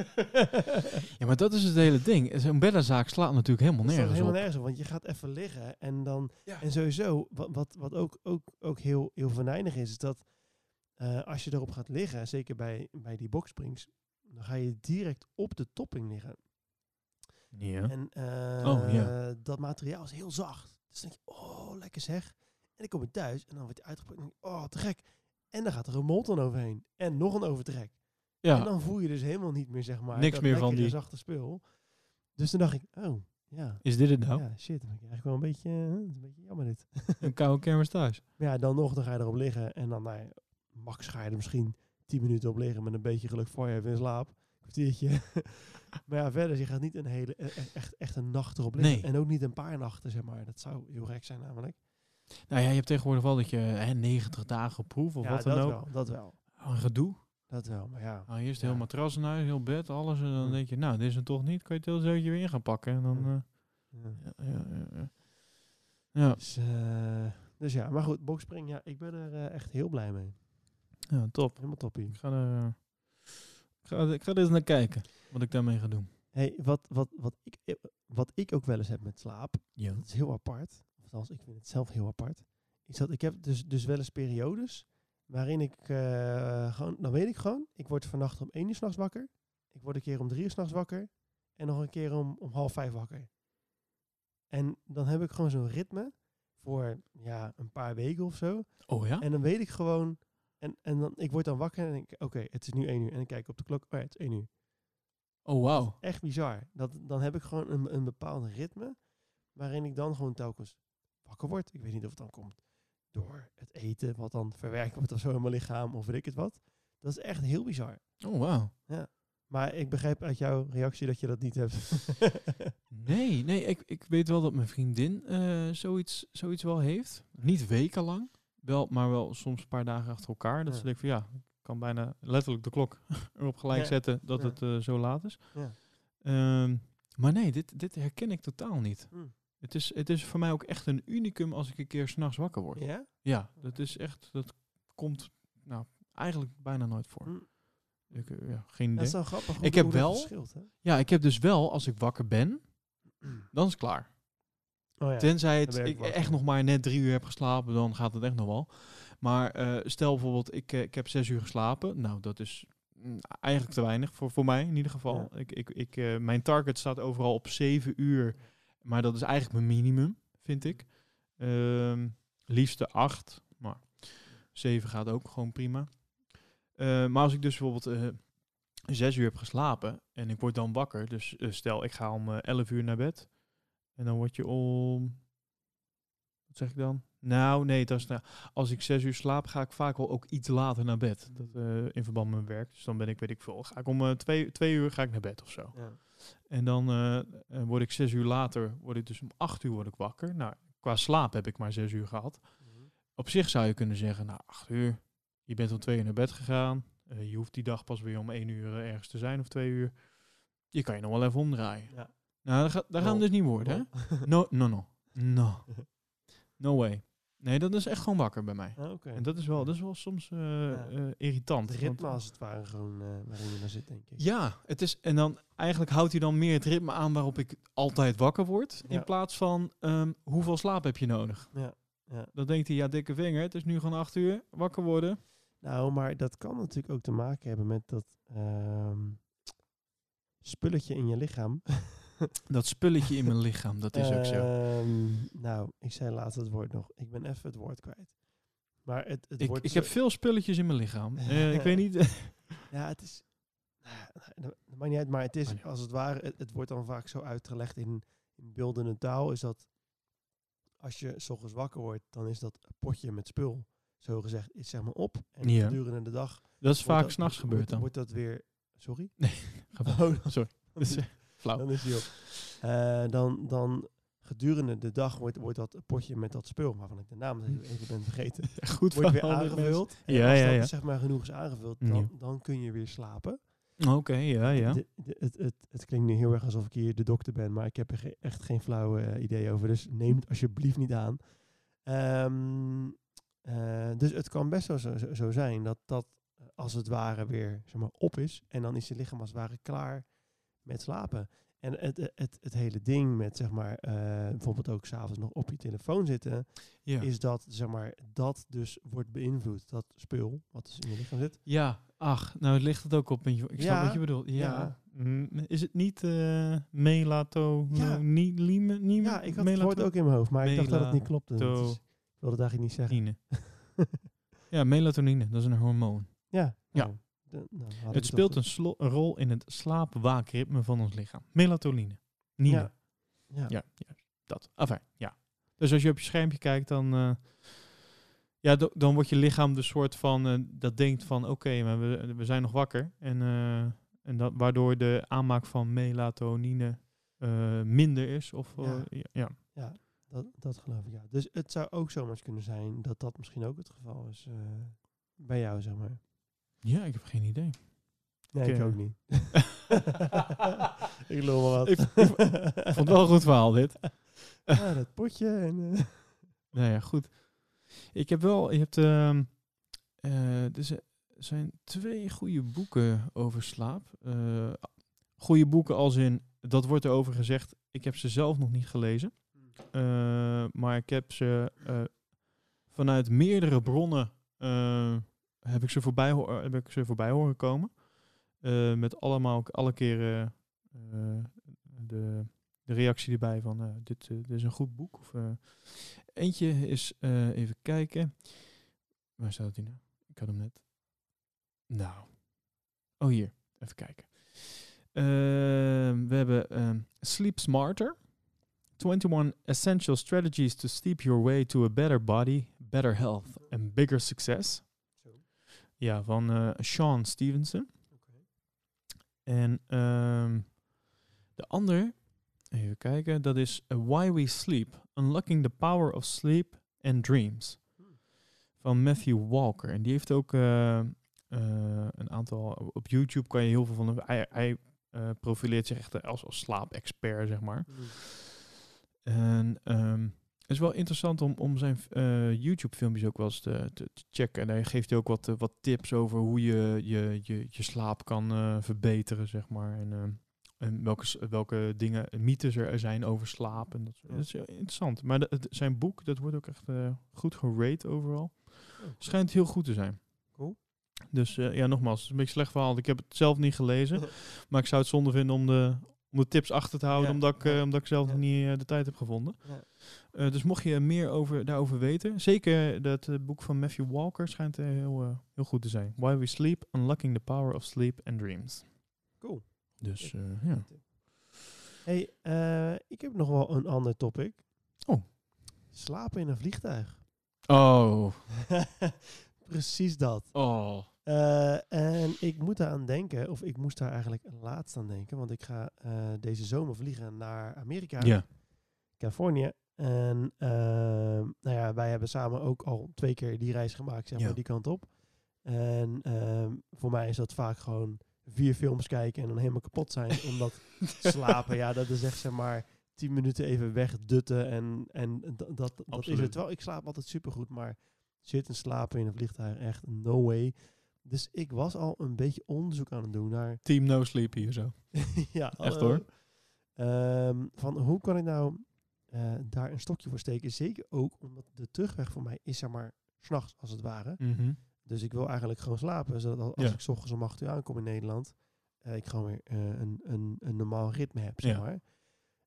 ja, maar dat is het hele ding. Zo'n beddenzaak slaat natuurlijk helemaal nergens helemaal op. nergens op, want je gaat even liggen en dan... Ja. En sowieso, wat, wat, wat ook, ook, ook heel, heel venijnig is, is dat eh, als je erop gaat liggen, zeker bij, bij die boxsprings, dan ga je direct op de topping liggen. Ja. En eh, Oh, ja. dat materiaal is heel zacht. Dus dan denk je, oh, lekker zeg. En dan kom je thuis en dan wordt hij uitgepakt en denk oh, te gek. En dan gaat er een molton overheen. En nog een overtrek. En ja. dan voel je dus helemaal niet meer, zeg maar, Niks meer van die- zachte spul. Dus toen dacht ik, oh, ja. Is dit het nou? Ja, shit. Dan ben ik eigenlijk wel een beetje, eh, een beetje jammer dit. [laughs] Een koude kermis thuis. Ja, dan nog, dan ga je erop liggen. En dan, nou max ga je er misschien 10 minuten op liggen met een beetje geluk voor je even in slaap. Kwartiertje. [laughs] maar ja, verder, je gaat niet een hele, e- e- echt, echt een nacht erop liggen. Nee. En ook niet een paar nachten, zeg maar. Dat zou heel gek zijn namelijk. Nou ja, je hebt tegenwoordig wel dat je hè, 90 dagen proef of ja, wat dan dat ook. wel, dat wel. Oh, Een gedoe. Dat wel, maar ja. Nou, eerst Ja. heel matras in huis, heel bed, alles. En dan Hm. denk je, nou, dit is het toch niet. Kan je het heel zootje weer in gaan pakken. En dan, Hm. eh, Ja. ja, ja, ja, ja. Ja, Dus, eh, dus ja, maar goed, boxspring, ja, ik ben er eh, echt heel blij mee. ja, top. Helemaal toppie. Ik ga er, ik ga, ik ga er eens naar kijken, wat ik daarmee ga doen. Hey, wat, wat, wat, ik, eh, wat ik ook wel eens heb met slaap, Ja. dat is heel apart. Of althans, ik vind het zelf heel apart. Is dat ik heb dus, dus wel eens periodes waarin ik eh, gewoon, dan weet ik gewoon, ik word vannacht om één uur s'nachts wakker. Ik word een keer om drie uur s'nachts wakker. En nog een keer om, om half vijf wakker. En dan heb ik gewoon zo'n ritme voor ja, een paar weken of zo. Oh ja? En dan weet ik gewoon, en, en dan, ik word dan wakker en denk ik, oké, het is nu één uur. En dan kijk ik op de klok, oh ja, het is één uur. Oh wauw. Echt bizar. Dat, dan heb ik gewoon een, een bepaald ritme waarin ik dan gewoon telkens wakker word. Ik weet niet of het dan komt door het eten, wat dan verwerkt wordt of zo in mijn lichaam, of weet ik het wat. Dat is echt heel bizar. Oh wauw. Maar ik begrijp uit jouw reactie dat je dat niet hebt. [laughs] [laughs] Nee, nee, ik, ik weet wel dat mijn vriendin eh, zoiets, zoiets wel heeft. Niet wekenlang, wel, maar wel soms een paar dagen achter elkaar. Dat ze denkt van ja, ik kan bijna letterlijk de klok [laughs] erop gelijk zetten dat het eh, zo laat is. Ja. Ehm, maar nee, dit, dit herken ik totaal niet. Hm. Het is, het is voor mij ook echt een unicum als ik een keer s'nachts wakker word. Ja? Ja, dat is echt, dat komt nou eigenlijk bijna nooit voor. Hm. Ik, eh, ja, geen Dat idee. is dan grappig Ik heb dat wel- hè? Ja, ik heb dus wel, als ik wakker ben, dan is het klaar. Oh ja. Tenzij het, ik echt nog maar net drie uur heb geslapen, dan gaat het echt nog wel. Maar eh, stel bijvoorbeeld, ik, eh, ik heb zes uur geslapen. Nou, dat is mm, eigenlijk te weinig voor, voor mij in ieder geval. Ik, ik, ik, eh, mijn target staat overal op zeven uur Maar dat is eigenlijk mijn minimum, vind ik. Ehm liefste acht, maar zeven gaat ook gewoon prima. Maar als ik dus bijvoorbeeld zes uur heb geslapen en ik word dan wakker, dus stel ik ga om elf uur naar bed en dan word je om, wat zeg ik dan? Nou, nee, dat is, nou, als ik zes uur slaap, ga ik vaak wel ook iets later naar bed. Dat, eh, in verband met mijn werk. Dus dan ben ik, weet ik veel, ga ik om eh, twee, twee uur ga ik naar bed of zo. Ja. En dan eh, word ik zes uur later, word ik dus om acht uur word ik wakker. Nou, qua slaap heb ik maar zes uur gehad. Mhm. Op zich zou je kunnen zeggen, nou, acht uur, je bent om twee uur naar bed gegaan. Je hoeft die dag pas weer om één uur ergens te zijn of twee uur. Je kan je nog wel even omdraaien. Ja. Nou, gaat dat gaan we dus niet worden, hè? [laughs] No, no, no. No. No way. Nee, dat is echt gewoon wakker bij mij. Ah, Oké. En dat is wel, dat is wel soms eh, Ja. eh, irritant. Het ritme als het ware gewoon eh, waarin je dan zit, denk ik. ja, het is, en dan eigenlijk houdt hij dan meer het ritme aan waarop ik altijd wakker word. Ja. In plaats van ehm, hoeveel slaap heb je nodig. Ja, ja. Dan denkt hij, ja, dikke vinger, het is nu gewoon acht uur, wakker worden. Nou, maar dat kan natuurlijk ook te maken hebben met dat ehm, spulletje in je lichaam. [laughs] [laughs] Dat spulletje in mijn lichaam, dat is ook zo. Ehm, nou, ik zei laatst het woord nog. Ik ben even het woord kwijt. Maar het, het Ik, wordt ik heb veel spulletjes in mijn lichaam. Eh, ik weet niet. [laughs] Ja, het is... nou, Dat dat maakt niet uit, maar het is ja. als het ware... Het, het wordt dan vaak zo uitgelegd in, in beeldende taal. Is dat als je s ochtends wakker wordt, dan is dat potje met spul, zo gezegd, is zeg maar op. En Ja. gedurende de dag... dat is vaak s'nachts gebeurd dan. Wordt dat weer... Sorry? [laughs] Ga Oh. Sorry. Flauw. dan is die op. Eh, dan, dan gedurende de dag wordt, wordt dat potje met dat spul, waarvan ik de naam even even ben vergeten, [laughs] Goed wordt weer aangevuld. En Ja, als ja, dat ja. zeg maar genoeg is aangevuld, dan, dan kun je weer slapen. Oké, ja, ja. De- de- het, het, het klinkt nu heel erg alsof ik hier de dokter ben, maar ik heb er ge- echt geen flauw eh, idee over. Dus neem het alsjeblieft niet aan. Ehm, eh, dus het kan best wel zo, zo, zo zijn dat dat als het ware weer zeg maar, op is. En dan is je lichaam als het ware klaar met slapen. En het, het, het, hele ding met zeg maar, eh, bijvoorbeeld ook s'avonds nog op je telefoon zitten, Ja. is dat zeg maar, dat dus wordt beïnvloed. Dat spul wat dus in je lichaam zit. ja, ach, nou ligt het ook op. Ik snap Ja, wat je bedoelt. Ja. ja. Mm, Is het niet eh melato... Ja. Niet lime, Ja, ik had het woord ook in mijn hoofd, maar ik dacht dat het niet klopte. Is- ik wilde het eigenlijk niet zeggen. ja, melatonine, dat is een hormoon. Ja. Ja. Nou, de- nou, Het speelt een, slo- een rol in het slaap-waakritme van ons lichaam. Melatonine. Nine. Ja. Ja. Ja. Dat. Enfin, ja. Dus als je op je schermpje kijkt, dan, eh, ja, dan wordt je lichaam de soort van, eh, dat denkt van, oké, maar we, we zijn nog wakker. En, eh, en dat, waardoor de aanmaak van melatonine minder is. Of, Ja. ja. ja. Dat, dat geloof ik, ja. Dus het zou ook zomaar kunnen zijn dat dat misschien ook het geval is bij jou, zeg maar. Ja, ik heb geen idee. Nee, ik ook niet. [laughs] ik lul maar wat. Ik- Ik vond het wel een goed verhaal, dit. ja, dat potje en... eh, [laughs] Nou ja, goed. Ik heb wel, je hebt, ehm eh, er zi- zijn twee goede boeken over slaap. Eh goede boeken als in, dat wordt erover gezegd, ik heb ze zelf nog niet gelezen. Eh, maar ik heb ze eh, vanuit meerdere bronnen eh, heb, ik ze voorbij, eh, heb ik ze voorbij horen komen. Eh, met allemaal alle keren eh, de, de reactie erbij van dit, dit is een goed boek. Of, eentje is, even kijken. Waar staat hij nou? Ik had hem net. Nou. Oh, hier. Even kijken. We hebben ehm, Sleep Smarter. 21 Essential Strategies to Steep Your Way to a Better Body, Better Health and Bigger Success. Ja, van eh, Sean Stevenson. En ehm, de ander, even kijken, dat is uh, Why We Sleep. Unlocking the Power of Sleep and Dreams. Van Matthew Walker. En die heeft ook eh, eh, een aantal... Op YouTube kan je heel veel van... hem- Hij, hij eh, profileert zich echt als, als slaapexpert, zeg maar. En ehm, het is wel interessant om, om zijn eh, YouTube-filmpjes ook wel eens te, te, te checken. En hij geeft hij ook wat, eh, wat tips over hoe je je, je, je slaap kan eh, verbeteren, zeg maar. En, en welke, welke dingen, mythes er zijn over slaap. En dat, is heel interessant. Maar de- zijn boek, dat wordt ook echt goed gerate overal. Schijnt heel goed te zijn. Cool. Dus ja, nogmaals, het is een beetje slecht verhaal. Ik heb het zelf niet gelezen. [laughs] maar ik zou het zonde vinden om de, om de tips achter te houden, Ja, omdat, ik, ja. eh, omdat ik zelf Ja. nog niet eh, de tijd heb gevonden. Eh, dus mocht je meer over, daarover weten, zeker dat boek van Matthew Walker schijnt heel, heel goed te zijn. Why We Sleep, Unlocking the Power of Sleep and Dreams. Cool. Dus ja. Hey, ik heb nog wel een ander topic. Oh. Slapen in een vliegtuig. Oh. [laughs] Precies dat. Oh. Eh, en ik moet daaraan denken, of ik moest daar eigenlijk laatst aan denken, want ik ga eh, deze zomer vliegen naar Amerika. Californië. En ehm, nou ja, wij hebben samen ook al twee keer die reis gemaakt, zeg maar, die kant op. En ehm, voor mij is dat vaak gewoon vier films kijken en dan helemaal kapot zijn. [laughs] omdat slapen, ja, dat is echt zeg maar tien minuten even wegdutten. En, en dat, dat is het. Terwijl ik slaap altijd supergoed, maar zitten slapen in een vliegtuig, echt no way. Dus ik was al een beetje onderzoek aan het doen naar... [laughs] Team No Sleep hier zo. [laughs] ja, Echt eh, hoor. ehm, van hoe kan ik nou eh, daar een stokje voor steken? Zeker ook omdat de terugweg voor mij is zeg maar s'nachts als het ware. Mhm. Dus ik wil eigenlijk gewoon slapen. Zodat al- als Ja. ik 's ochtends om 8 uur aankom in Nederland, eh, ik gewoon weer een, een, een normaal ritme heb, zeg Ja. maar.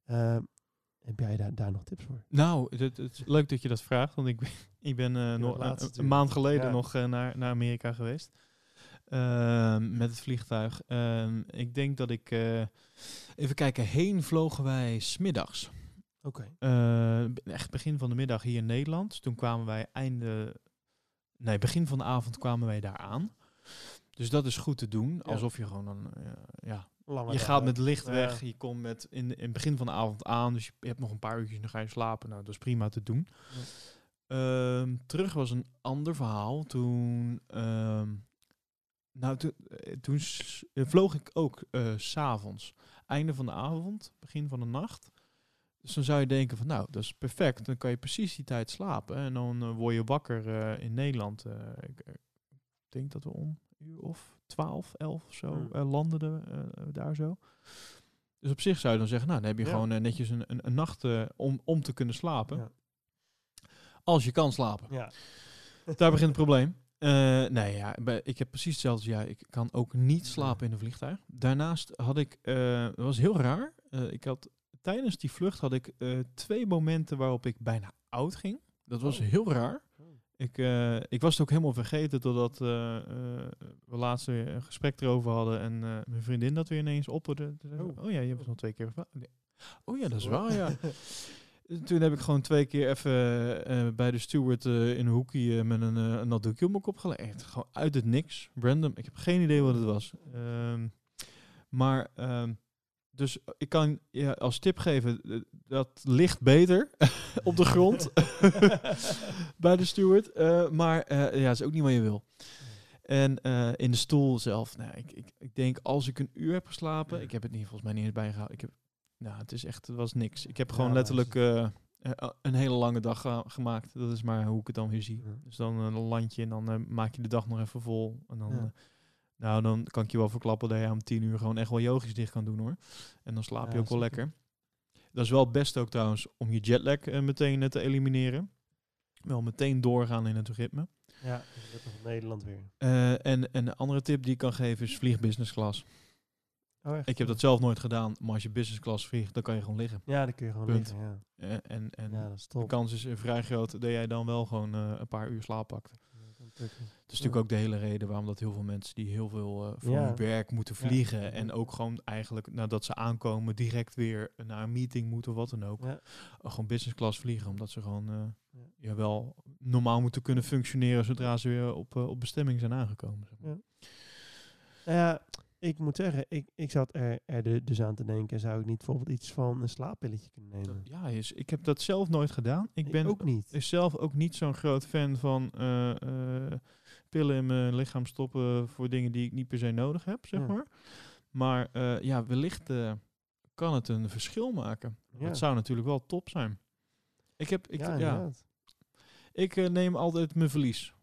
Ehm, heb jij daar, daar nog tips voor? Nou, het, het is leuk dat je dat vraagt, want ik ben, [laughs] ik ben nog laatst een- een, maand geleden Ja. nog naar, naar Amerika geweest. Ehm, met het vliegtuig. Ehm, ik denk dat ik... eh, even kijken, heen vlogen wij smiddags. Oké. Eh, echt begin van de middag hier in Nederland. Toen kwamen wij einde... Nee, begin van de avond kwamen wij daar aan. Dus dat is goed te doen. Alsof je gewoon dan... eh, ja, Lange je gaat met licht weg. Je komt met in, in het begin van de avond aan. Dus je hebt nog een paar uurtjes dan ga je slapen. Nou, dat is prima te doen. Ja. Ehm, terug was een ander verhaal. Toen... nou, toen, eh, toen eh, vloog ik ook eh, s s'avonds. Einde van de avond, begin van de nacht. Dus dan zou je denken van, nou, dat is perfect. Dan kan je precies die tijd slapen. En dan word je wakker in Nederland. ik, eh, denk dat we om een uur of 12, 11 of zo Hmm. landden eh, daar zo. Dus op zich zou je dan zeggen, nou, dan heb je Ja. gewoon netjes een, een, een nacht om, om te kunnen slapen. Ja. Als je kan slapen. Ja. Daar begint het probleem. Eh, nee, ja, ik heb precies hetzelfde. Ja, ik kan ook niet slapen in een vliegtuig. Daarnaast had ik, eh dat was heel raar. Eh, ik had tijdens die vlucht had ik twee momenten waarop ik bijna oud ging. Dat was Oh. heel raar. Oh. Ik, ik was het ook helemaal vergeten totdat we laatst weer een gesprek erover hadden en mijn vriendin dat weer ineens opperde. Oh. Oh ja, je hebt het nog twee keer gevraagd. Nee. Oh ja, dat is waar, ja. [laughs] Toen heb ik gewoon twee keer even eh, bij de steward eh, in een hoekje eh, met een, een nat doekje op mijn kop gelegd. Gewoon uit het niks, random. Ik heb geen idee wat het was. Ehm, maar, ehm, dus ik kan je als tip geven, dat ligt beter [laughs] op de grond [laughs] bij de steward. Maar ja, is ook niet wat je wil. En in de stoel zelf, nou, ik, ik, ik denk als ik een uur heb geslapen, Ja. ik heb het niet volgens mij niet eens bijgehouden. Ik heb, nou, het is echt, het was niks. Ik heb gewoon letterlijk eh, eh, een hele lange dag eh, gemaakt. Dat is maar hoe ik het dan weer zie. Dus dan een landje en dan eh, maak je de dag nog even vol. En dan, eh, nou, dan kan ik je wel verklappen dat je om tien uur gewoon echt wel yogisch dicht kan doen hoor. En dan slaap je ook wel lekker. Dat is wel het beste ook trouwens om je jetlag eh, meteen eh, te elimineren. Wel meteen doorgaan in het ritme. Ja, nog Nederland weer. Eh, en, en een andere tip die ik kan geven is vlieg business class. Oh? Ik heb dat zelf nooit gedaan, maar als je business class vliegt, dan kan je gewoon liggen. Ja, dan kun je gewoon Punt. liggen, ja. Eh, en en Ja, de kans is eh, vrij groot dat jij dan wel gewoon eh, een paar uur slaap pakt. Dat is natuurlijk ook de hele reden waarom dat heel veel mensen die heel veel eh, voor Ja. hun werk moeten Ja. vliegen en ook gewoon eigenlijk nadat ze aankomen direct weer naar een meeting moeten of wat dan ook. Ja. Uh, gewoon business class vliegen, omdat ze gewoon Ja. wel normaal moeten kunnen functioneren zodra ze weer op, op bestemming zijn aangekomen. zeg maar. Ja. Ik moet zeggen, ik, ik zat er, er de- dus aan te denken, zou ik niet bijvoorbeeld iets van een slaappilletje kunnen nemen? Ja, is, ik heb dat zelf nooit gedaan. Ik ben ook niet. is zelf ook niet zo'n groot fan van eh, eh, pillen in mijn lichaam stoppen voor dingen die ik niet per se nodig heb, zeg Ja. maar. Maar eh, ja, wellicht kan het een verschil maken. Ja. Dat zou natuurlijk wel top zijn. Ik, heb, ik, ja, ja, ik neem altijd mijn verlies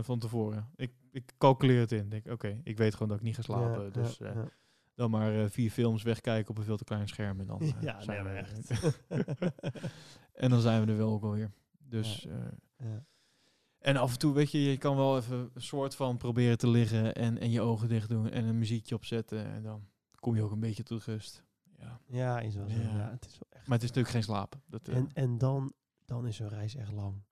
van tevoren. Ik, ik calculeer het in. Denk, oké, ik weet gewoon dat ik niet ga slapen. Ja, dus ja, eh, ja. dan maar eh, vier films wegkijken op een veel te klein scherm. En dan, [laughs] eh, Ja, zijn nee, we er. [laughs] en dan zijn we er wel ook alweer. Dus Ja. En af en toe, weet je, je kan wel even een soort van proberen te liggen en, en je ogen dicht doen en een muziekje opzetten. En dan kom je ook een beetje tot rust. Ja. Ja, is wel zo. Ja. Ja. het is wel echt. Maar het is natuurlijk geen slapen. Dat, En, en dan, dan is zo'n reis echt lang.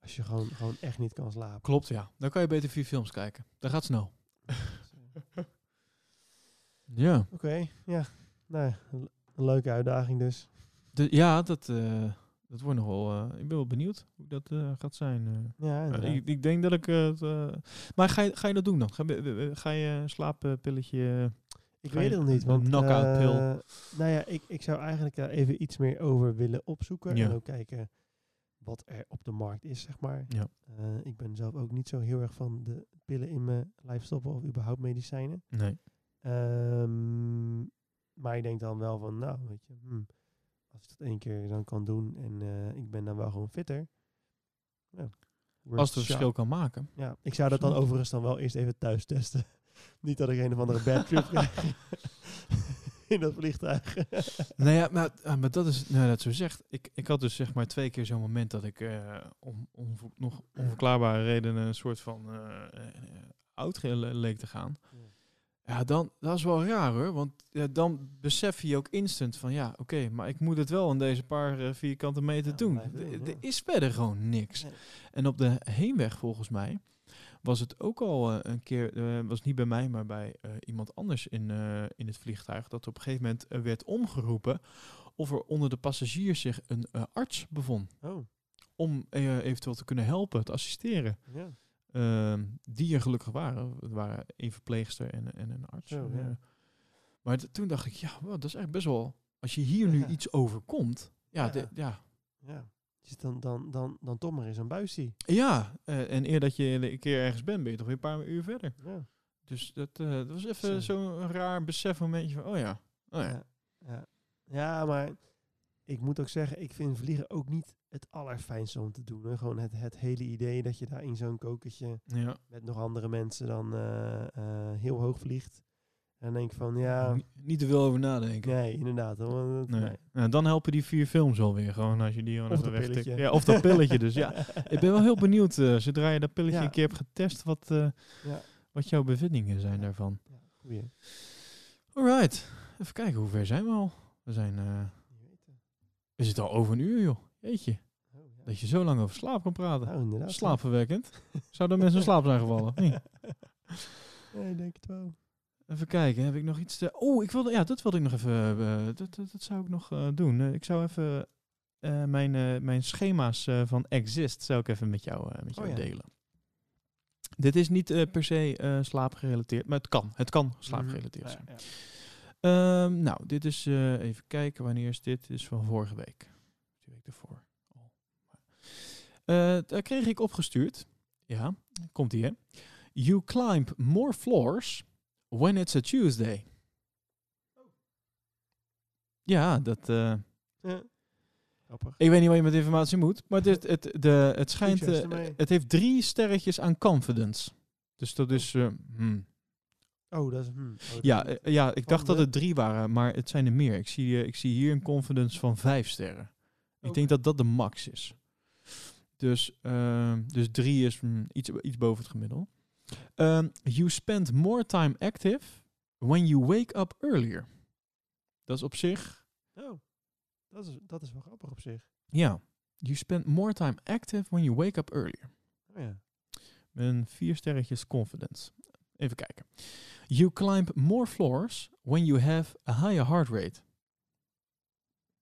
Als je gewoon, gewoon echt niet kan slapen. Klopt, ja. Dan kan je beter vier films kijken. Dat gaat snel. [laughs] Ja. Oké, ja. Nou, een een leuke uitdaging dus. De, ja, dat, eh, dat wordt nog wel... eh, ik ben wel benieuwd hoe dat eh, gaat zijn. Ja, ik, ik denk dat ik het... maar ga je, ga je dat doen dan? Ga, je- ga je een slaappilletje... Ik weet het nog niet. een Want, knock-out pil? nou ja, ik, ik zou eigenlijk daar even iets meer over willen opzoeken. Ja. En ook kijken wat er op de markt is, zeg maar. Ja. Eh, ik ben zelf ook niet zo heel erg van de pillen in mijn lijf stoppen of überhaupt medicijnen. Nee. Ehm, maar ik denk dan wel van, nou, weet je, hmm, als ik dat één keer dan kan doen en eh, ik ben dan wel gewoon fitter. Ja, Als het een verschil kan maken. Ja, ik zou dat dan overigens dan wel eerst even thuis testen. [laughs] Niet dat ik een of andere bad trip [laughs] krijg [laughs] in dat vliegtuig. [laughs] nou ja, maar, ah, maar dat is, nou dat zo zegt. Ik, ik had dus zeg maar twee keer zo'n moment dat ik eh, om, om nog onverklaarbare redenen een soort van eh, eh, oud leek te gaan. Ja, dan, dat is wel raar hoor. Want ja, dan besef je ook instant van ja, oké, maar ik moet het wel in deze paar vierkante meter Ja, doen. Er is verder gewoon niks. Nee. En op de heenweg volgens mij was het ook al eh, een keer, eh, was niet bij mij, maar bij eh, iemand anders in, in het vliegtuig, dat op een gegeven moment werd omgeroepen of er onder de passagiers zich een arts bevond. Oh, Om eventueel te kunnen helpen, te assisteren. ja. Ehm, die er gelukkig waren. Het waren een verpleegster en, en een arts. Ja. Maar toen dacht ik, ja, wow, dat is echt best wel... Als je hier nu iets overkomt, ja, Ja. de- ja, ja. Dus dan, dan, dan, dan toch maar eens een buisje. ja eh, en eer dat je een keer ergens bent, ben je toch weer een paar uur verder. Ja. Dus dat, eh, dat was even Zo. zo'n raar besefmomentje van, oh ja, oh ja. Ja. Ja. ja, maar ik moet ook zeggen, ik vind vliegen ook niet het allerfijnste om te doen. Hè. Gewoon het, het hele idee dat je daar in zo'n kokertje ja. met nog andere mensen dan eh, heel hoog vliegt. En dan denk van, ja, Ni- Niet te veel over nadenken. nee, inderdaad. dat- Nee. nee. Nou, dan helpen die vier films wel weer, gewoon als je die gewoon Of even. Ja, of dat pilletje dus, ja. [laughs] Ik ben wel heel benieuwd, eh, zodra je dat pilletje Ja. een keer hebt getest, wat, eh, Ja. wat jouw bevindingen zijn daarvan. Ja, goeie. Alright, even kijken, hoe ver zijn we al? We zijn, eh we zitten al over een uur joh, jeetje. Oh. Dat je zo lang over slaap kan praten. Nou, inderdaad. Slaapverwekkend. [laughs] Zou er mensen in slaap zijn gevallen? Nee. [laughs] Nee, ik denk het wel. Even kijken, heb ik nog iets te... Oh, ik wilde, ja, dat wilde ik nog even... eh, dat, dat, dat zou ik nog eh, doen. Eh, ik zou even eh, mijn, eh, mijn schema's eh, van Exist zou ik even met jou, eh, met jou Oh ja. delen. Dit is niet eh, per se eh, slaapgerelateerd, maar het kan. Het kan slaapgerelateerd Ja, zijn. ja. Ehm, nou, dit is, eh, even kijken, wanneer is dit? Dit is van vorige week. Die week ervoor. Eh, daar kreeg ik opgestuurd. Ja, komt ie hè. You climb more floors when it's a Tuesday. Ja, dat... eh, Ja. Ik weet niet wat je met informatie moet, maar het, het, de, het schijnt... Eh, het heeft drie sterretjes aan confidence. Dus dat is... eh, hmm. Oh, dat is... hmm. Oh, Ja, ja, ik dacht dat het drie waren, maar het zijn er meer. Ik zie, ik zie hier een confidence van vijf sterren. Ik denk dat dat de max is. Dus, dus drie is mm, iets, iets boven het gemiddelde. Ehm, you spend more time active when you wake up earlier. Dat is op zich, Oh, dat is, dat is wel grappig op zich. ja. You spend more time active when you wake up earlier. Oh, ja. Een vier sterretjes confidence. Even kijken. You climb more floors when you have a higher heart rate.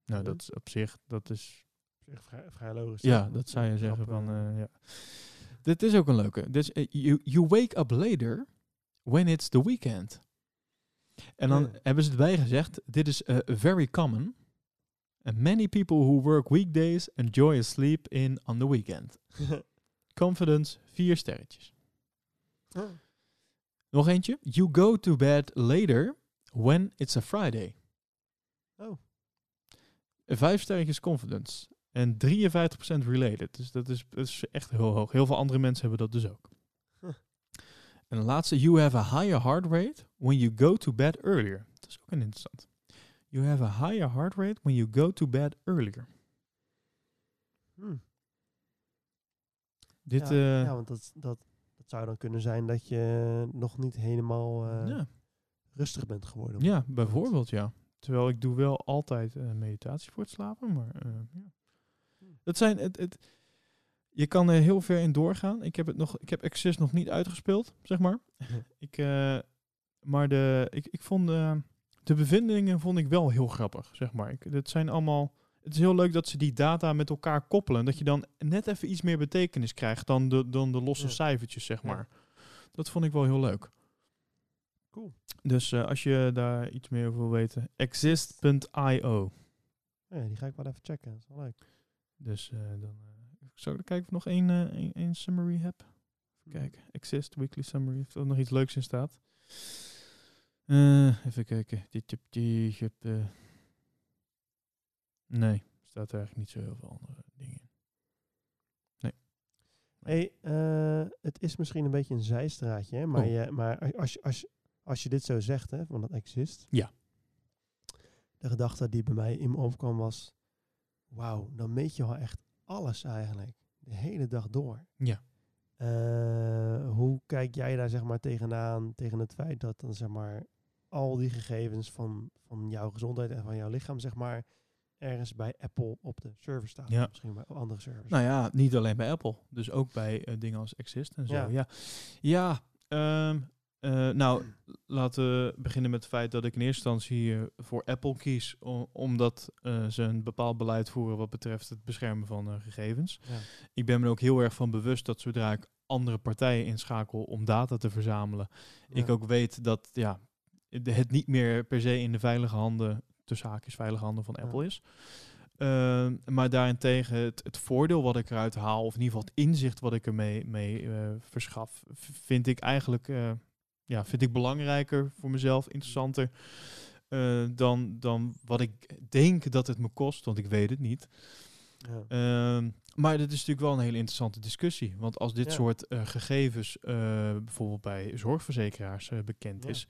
Nou, Ja. dat is op zich, dat is... Op zich vrij, vrij logisch. Ja, dat zou je zeggen van... eh, ja. Dit is ook een leuke. Dus, eh, you, you wake up later when it's the weekend. En dan hebben ze erbij gezegd, dit is eh, very common. And many people who work weekdays enjoy a sleep in on the weekend. [laughs] Confidence, vier sterretjes. Oh. Nog eentje. You go to bed later when it's a Friday. Oh. Vijf sterretjes confidence. En 53% related. Dus dat is, dat is echt heel hoog. Heel veel andere mensen hebben dat dus ook. Huh. En de laatste. You have a higher heart rate when you go to bed earlier. Dat is ook een interessant. You have a higher heart rate when you go to bed earlier. Hmm. Dit, ja, eh, ja, want dat, dat, dat zou dan kunnen zijn dat je nog niet helemaal eh, ja. rustig bent geworden. ja, bijvoorbeeld ja. Terwijl ik doe wel altijd eh, meditatie voor het slapen, maar eh, ja. Dat zijn het, het, je kan er heel ver in doorgaan. Ik heb het nog, ik heb Access nog niet uitgespeeld, zeg maar. [laughs] ik, eh, maar de, ik, ik vond de, de bevindingen vond ik wel heel grappig, zeg maar. Ik, het zijn allemaal, het is heel leuk dat ze die data met elkaar koppelen. Dat je dan net even iets meer betekenis krijgt dan de, dan de losse Ja. cijfertjes, zeg Ja. maar. Dat vond ik wel heel leuk. Cool. Dus eh, als je daar iets meer over wil weten, exist.io. Ja, die ga ik wel even checken. Dat is wel leuk. Dus eh, dan uh, zou ik kijken of ik nog één, eh, één, één summary heb. Even kijken. Exist, weekly summary. Of er nog iets leuks in staat. Eh, even kijken. Eh. Nee, staat er eigenlijk niet zo heel veel andere dingen in. Hey, eh, het is misschien een beetje een zijstraatje, hè, maar, Oh. je, maar als, je- als, als je dit zo zegt, hè, van dat exist. Ja. De gedachte die bij mij in me opkwam was, wauw, dan meet je wel echt alles eigenlijk. De hele dag door. Ja. Eh, hoe kijk jij daar zeg maar tegenaan, tegen het feit dat dan zeg maar al die gegevens van, van jouw gezondheid en van jouw lichaam zeg maar ergens bij Apple op de server staan. Ja. Misschien bij andere servers. Nou ja, niet alleen bij Apple. Dus ook bij eh, dingen als Exist en zo. Ja. Ja, ja, ehm, eh, nou, laten we beginnen met het feit dat ik in eerste instantie voor Apple kies. omdat eh, ze een bepaald beleid voeren wat betreft het beschermen van eh, gegevens. Ja. Ik ben me er ook heel erg van bewust dat zodra ik andere partijen inschakel om data te verzamelen, ik ook weet dat ja, het niet meer per se in de veilige handen, tussen haakjes veilige handen van Ja. Apple is. Ehm, maar daarentegen het, het voordeel wat ik eruit haal, of in ieder geval het inzicht wat ik ermee mee, eh, verschaf, vind ik eigenlijk ja, vind ik belangrijker voor mezelf, interessanter eh, dan, dan wat ik denk dat het me kost, want ik weet het niet. Ja. Ehm, maar dit is natuurlijk wel een hele interessante discussie. Want als dit Ja. soort eh, gegevens eh, bijvoorbeeld bij zorgverzekeraars bekend Ja. is,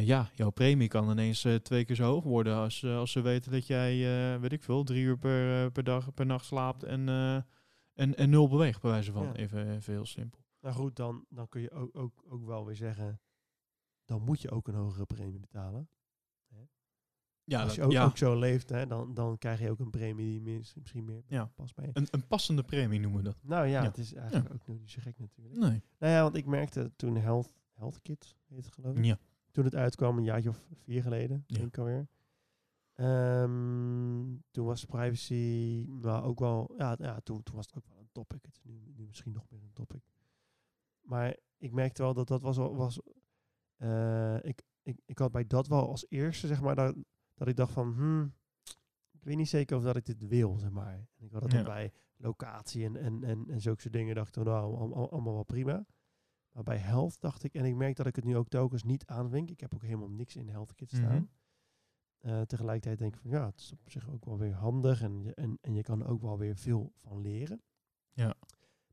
ja, jouw premie kan ineens twee keer zo hoog worden als, als ze weten dat jij, weet ik veel, drie uur per, per dag per nacht slaapt en, en, en nul beweegt, bij wijze van. Ja. Even, even heel simpel. Nou goed, dan, dan kun je ook, ook, ook wel weer zeggen, dan moet je ook een hogere premie betalen. Ja, Als dat- je ook, ja. ook zo leeft, hè, dan, dan krijg je ook een premie die mis- misschien meer Ja. past bij je. Een, een passende premie noemen we dat. Nou ja, Ja. het is eigenlijk ook niet zo gek natuurlijk. Nee. Nou ja, want ik merkte toen Health, Health Kit heet het geloof ik. Ja. Toen het uitkwam, een jaartje of vier geleden, denk ik alweer. Ehm, toen was privacy nou ook wel, ja, ja toen, toen was het ook wel een topic. Het is nu, nu misschien nog meer een topic. Maar ik merkte wel dat dat was, al- was eh, ik, ik, ik had bij dat wel als eerste, zeg maar, dat, dat ik dacht van, hmm, ik weet niet zeker of dat ik dit wil, zeg maar. En ik had het dan Ja. bij locatie en, en, en, en zulke soort dingen, dacht ik, nou, al- al- allemaal wel prima. Maar bij health dacht ik, en ik merk dat ik het nu ook telkens niet aanwink. Ik heb ook helemaal niks in health kit staan. Mhm. Eh, tegelijkertijd denk ik van ja, het is op zich ook wel weer handig en je, en, en je kan er ook wel weer veel van leren. Ja.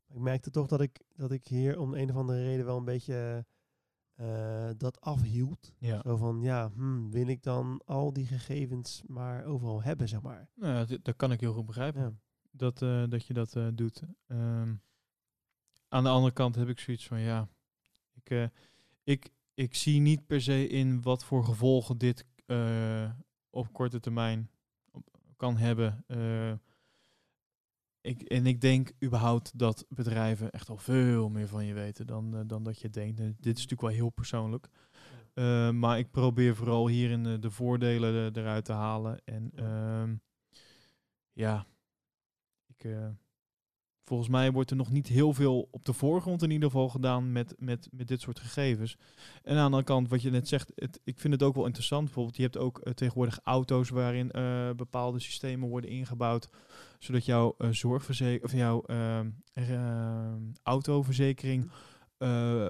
Ik merkte toch dat ik, dat ik hier om een of andere reden wel een beetje eh, dat afhield. Ja. Zo van ja, hmm, wil ik dan al die gegevens maar overal hebben, zeg maar. Nou ja, dit- dat kan ik heel goed begrijpen. Ja. dat, eh, dat je dat eh, doet. Ehm, aan de andere kant heb ik zoiets van ja, ik, ik, ik zie niet per se in wat voor gevolgen dit op korte termijn op- kan hebben. Ik, en ik denk überhaupt dat bedrijven echt al veel meer van je weten dan, eh, dan dat je denkt. Dit is natuurlijk wel heel persoonlijk. Eh, maar ik probeer vooral hierin eh, de voordelen er- eruit te halen. En Ja. ehm, ja, ik, volgens mij wordt er nog niet heel veel op de voorgrond in ieder geval gedaan met, met, met dit soort gegevens. En aan de andere kant, wat je net zegt, het, ik vind het ook wel interessant. Bijvoorbeeld, je hebt ook tegenwoordig auto's waarin bepaalde systemen worden ingebouwd, zodat jouw eh zorgverzekering of jouw ehm, ehm, autoverzekering eh,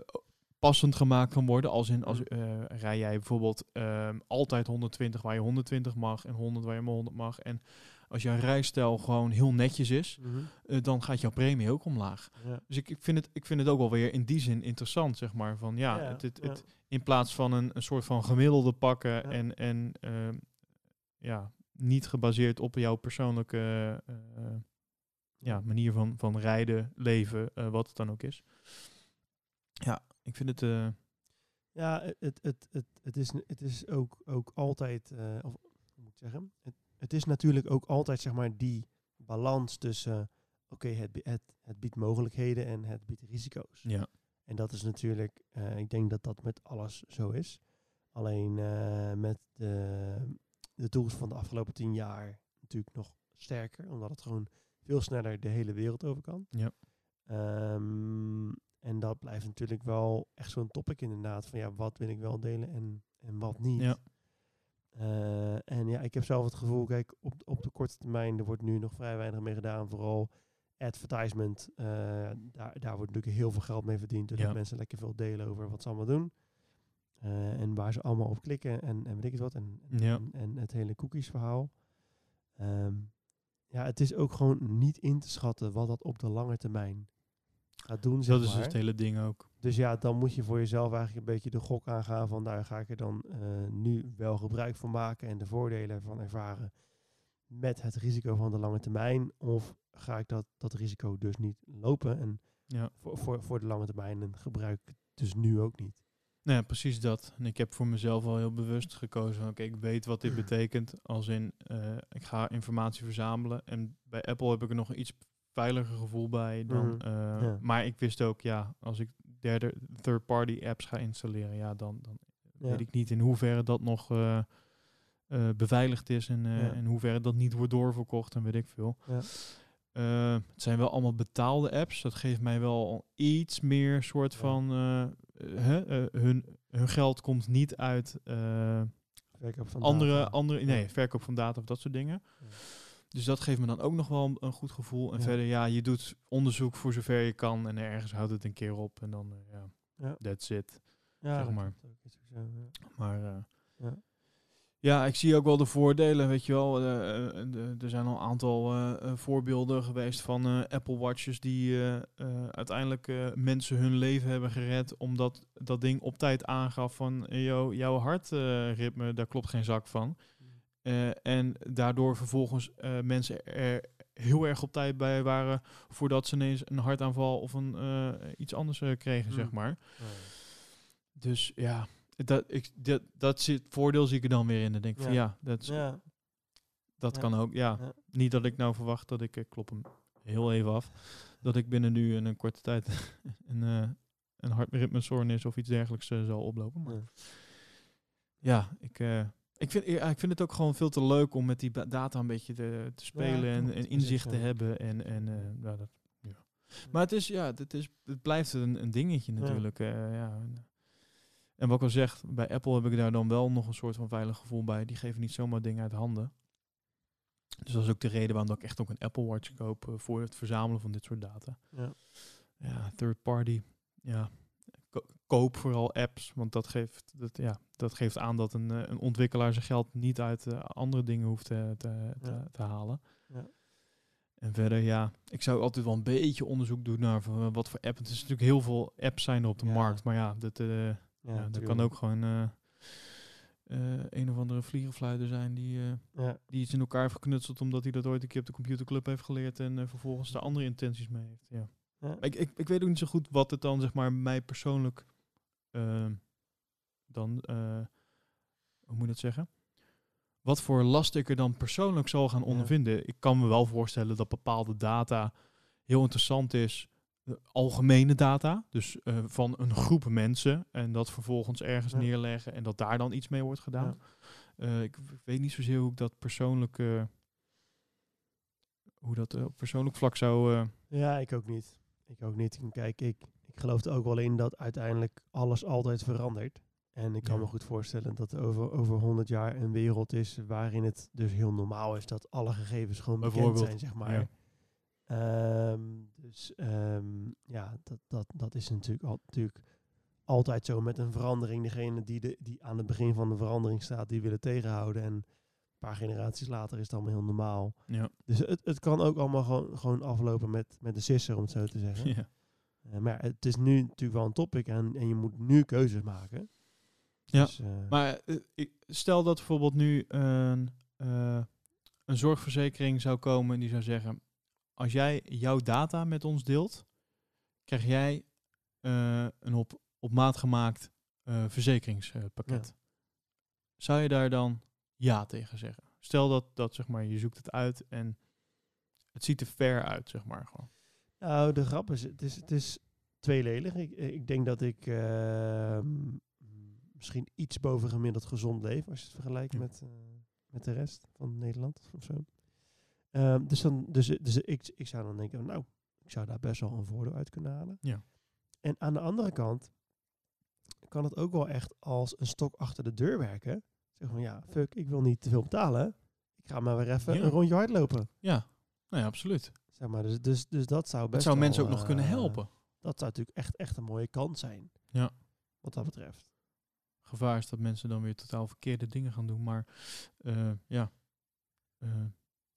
passend gemaakt kan worden. Als in, als eh, rij jij bijvoorbeeld ehm, altijd 120 waar je 120 mag en 100 waar je maar 100 mag. En als jouw rijstijl gewoon heel netjes is, eh, dan gaat jouw premie ook omlaag. Ja. Dus ik, ik, vind het, ik vind het ook wel weer in die zin interessant, zeg maar. Van ja, Ja, het, het, ja. het, in plaats van een, een soort van gemiddelde pakken en, en ja, niet gebaseerd op jouw persoonlijke eh, eh, ja, manier van, van rijden, leven, eh, wat het dan ook is. Ja, ik vind het. Ja, het, het, het, het, is, het is ook, ook altijd, of zeggen? Het, het is natuurlijk ook altijd zeg maar die balans tussen, oké, het, het, het biedt mogelijkheden en het biedt risico's. Ja. En dat is natuurlijk, ik denk dat dat met alles zo is. Alleen met de, de tools van de afgelopen tien jaar natuurlijk nog sterker, omdat het gewoon veel sneller de hele wereld over kan. Ja. Ehm, en dat blijft natuurlijk wel echt zo'n topic inderdaad, van ja, wat wil ik wel delen en, en wat niet. Ja. Eh, en ja, ik heb zelf het gevoel, kijk, op, op de korte termijn, er wordt nu nog vrij weinig mee gedaan. Vooral advertisement, eh, daar, daar wordt natuurlijk heel veel geld mee verdiend. Doordat Ja. mensen lekker veel delen over wat ze allemaal doen. Eh, en waar ze allemaal op klikken en, en weet ik het wat. En, en, Ja. en, en het hele cookies verhaal. Ehm, ja, het is ook gewoon niet in te schatten wat dat op de lange termijn gaat doen. Zeg Dat is dus het hele ding ook. Dus ja, dan moet je voor jezelf eigenlijk een beetje de gok aangaan van daar ga ik er dan eh, nu wel gebruik van maken en de voordelen van ervaren met het risico van de lange termijn. Of ga ik dat, dat risico dus niet lopen en Ja. voor, voor, voor de lange termijn en gebruik ik het dus nu ook niet. Nou ja, precies dat. En ik heb voor mezelf al heel bewust gekozen. Oké, ik weet wat dit betekent. Als in, eh, ik ga informatie verzamelen. En bij Apple heb ik er nog een iets veiliger gevoel bij dan. Mhm, eh, ja. Maar ik wist ook, ja, als ik derde third-party apps ga installeren, ja, dan, dan Ja. weet ik niet in hoeverre dat nog eh, beveiligd is en Ja. in hoeverre dat niet wordt doorverkocht en weet ik veel. Ja. Het zijn wel allemaal betaalde apps. Dat geeft mij wel iets meer soort Ja. van. Eh, hun, hun geld komt niet uit eh, Verkoop van andere, data. andere. Nee, verkoop van data of dat soort dingen. Ja. Dus dat geeft me dan ook nog wel een, goed gevoel. En Ja. verder, ja, je doet onderzoek voor zover je kan. En ergens houdt het een keer op. En dan, eh, ja, that's it. Ja, zeg maar. Is ook zo. Maar Ja. ik zie ook wel de voordelen, weet je wel. Eh, eh, de- er zijn al een aantal eh, eh, voorbeelden geweest van eh, Apple Watches die eh, eh, uiteindelijk eh, mensen hun leven hebben gered omdat dat ding op tijd aangaf van eh, yo, jouw hartritme, daar klopt geen zak van. Eh, en daardoor vervolgens eh, mensen er heel erg op tijd bij waren voordat ze ineens een hartaanval of een, eh, iets anders eh, kregen, zeg Hmm. maar. Ja. Dus ja, dat, ik, dat, dat zit, voordeel zie ik er dan weer in. Dan denk ik van Ja. dat, is- dat kan ook. Ja. Niet dat ik nou verwacht dat ik, ik klop hem heel even af, dat ik binnen nu in een korte tijd [laughs] een, eh een hartritmestoornis of iets dergelijks eh, zal oplopen. Maar Ja. ik, eh, ik, vind, ik vind het ook gewoon veel te leuk om met die data een beetje te, te spelen en, inzicht te hebben. En, en eh, ja, dat, ja. Maar het, is, ja, het, is, het blijft een, een dingetje natuurlijk. eh, ja. En, wat ik al zeg, bij Apple heb ik daar dan wel nog een soort van veilig gevoel bij. Die geven niet zomaar dingen uit handen. Dus dat is ook de reden waarom dat ik echt ook een Apple Watch koop eh, voor het verzamelen van dit soort data. Ja. Ja, third party. Ja, ko- koop vooral apps, want dat geeft, dat, ja, dat geeft aan dat een, eh, een ontwikkelaar zijn geld niet uit eh, andere dingen hoeft te, te, te, Ja. te halen. Ja. En verder, ja, ik zou altijd wel een beetje onderzoek doen naar wat voor app. Het is natuurlijk heel veel apps zijn er op de markt, maar ja, dat, Ja, ja, dat kan ook gewoon eh, eh, een of andere vliegenfluiter zijn die, eh, Ja. die iets in elkaar heeft geknutseld omdat hij dat ooit een keer op de computerclub heeft geleerd en vervolgens er andere intenties mee heeft. Ja. Ik, ik, ik weet ook niet zo goed wat het dan, zeg maar, mij persoonlijk ehm, dan, hoe moet je dat zeggen? Wat voor last ik er dan persoonlijk zal gaan ondervinden. Ik kan me wel voorstellen dat bepaalde data heel interessant is. Eh, algemene data, dus eh, van een groep mensen. En dat vervolgens ergens Ja. neerleggen en dat daar dan iets mee wordt gedaan. Eh, ik, ik weet niet zozeer hoe ik dat persoonlijk, hoe dat op persoonlijk vlak zou. Ja, ik ook niet. Ik ook niet. Kijk, ik, ik geloof er ook wel in dat uiteindelijk alles altijd verandert. En ik kan Ja. me goed voorstellen dat er over, over 100 jaar een wereld is waarin het dus heel normaal is dat alle gegevens gewoon bekend zijn, zeg maar. Ehm, dus ehm, ja, dat, dat, dat is natuurlijk, al, natuurlijk altijd zo met een verandering. Degene die, de, die aan het begin van de verandering staat, die willen tegenhouden. En een paar generaties later is het allemaal heel normaal. ja. Dus het, het kan ook allemaal gewoon, gewoon aflopen met, met de sisser, om het zo te zeggen. [laughs] ja. Eh, maar het is nu natuurlijk wel een topic en, en je moet nu keuzes maken. Ja, Dus, eh, Maar eh, ik, stel dat bijvoorbeeld nu een, een zorgverzekering zou komen en die zou zeggen: Als jij jouw data met ons deelt, krijg jij eh, een op, op maat gemaakt eh, verzekeringspakket. Ja. Zou je daar dan ja tegen zeggen? Stel dat, dat zeg maar, je zoekt het uit en het ziet er fair uit, zeg maar. Gewoon. Nou, de grap is, het is, het is tweeledig. Ik, ik denk dat ik ehm, misschien iets boven gemiddeld gezond leef, als je het vergelijkt Ja. met, eh, met de rest van Nederland of zo. Ehm, dus dan, dus, dus ik, ik zou dan denken, nou, ik zou daar best wel een voordeel uit kunnen halen. Ja. En aan de andere kant kan het ook wel echt als een stok achter de deur werken. Zeg van, ja, fuck, ik wil niet te veel betalen. Ik ga maar weer even Ja. een rondje hardlopen. Ja, nou ja, absoluut. Zeg maar, dus, dus, dus dat zou best Het zou wel, mensen ook nog kunnen eh, helpen. Dat zou natuurlijk echt, echt een mooie kans zijn. Ja. Wat dat betreft. Gevaar is dat mensen dan weer totaal verkeerde dingen gaan doen. Maar eh, ja, Eh,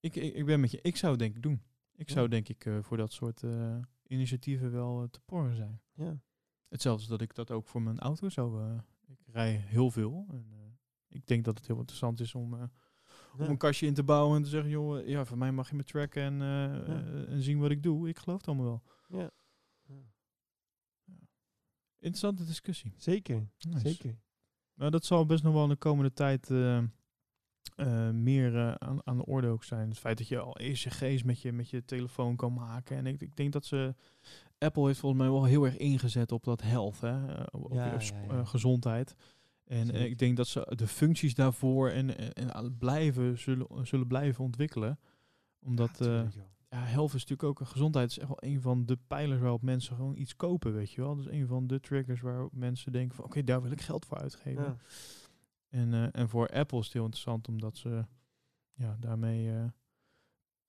ik, ik, ik ben met je. Ik zou het denk ik doen. Ik zou denk ik eh, voor dat soort eh, initiatieven wel eh, te porren zijn. Ja. Hetzelfde dat ik dat ook voor mijn auto zou. ik rij heel veel. En, ik denk dat het heel interessant is om, om een kastje in te bouwen en te zeggen, joh, ja, voor mij mag je me tracken en, en zien wat ik doe. Ik geloof het allemaal wel. Ja. Interessante discussie. Zeker. Nice. Zeker. Nou, dat zal best nog wel in de komende tijd eh, meer eh, aan, aan de orde ook zijn. Het feit dat je al ECG's met je, met je telefoon kan maken. En ik, ik denk dat ze... Apple heeft volgens mij wel heel erg ingezet op dat health, hè? eh, op, Ja, op sp- ja, ja. gezondheid. En Zeker. ik denk dat ze de functies daarvoor en, en, blijven zullen, zullen blijven ontwikkelen. Omdat Ja, ja, health is natuurlijk ook een gezondheid. is echt wel een van de pijlers waarop mensen gewoon iets kopen, weet je wel. Dat is een van de triggers waarop mensen denken van oké, daar wil ik geld voor uitgeven. Ja. En, eh, en voor Apple is het heel interessant omdat ze ja, daarmee eh,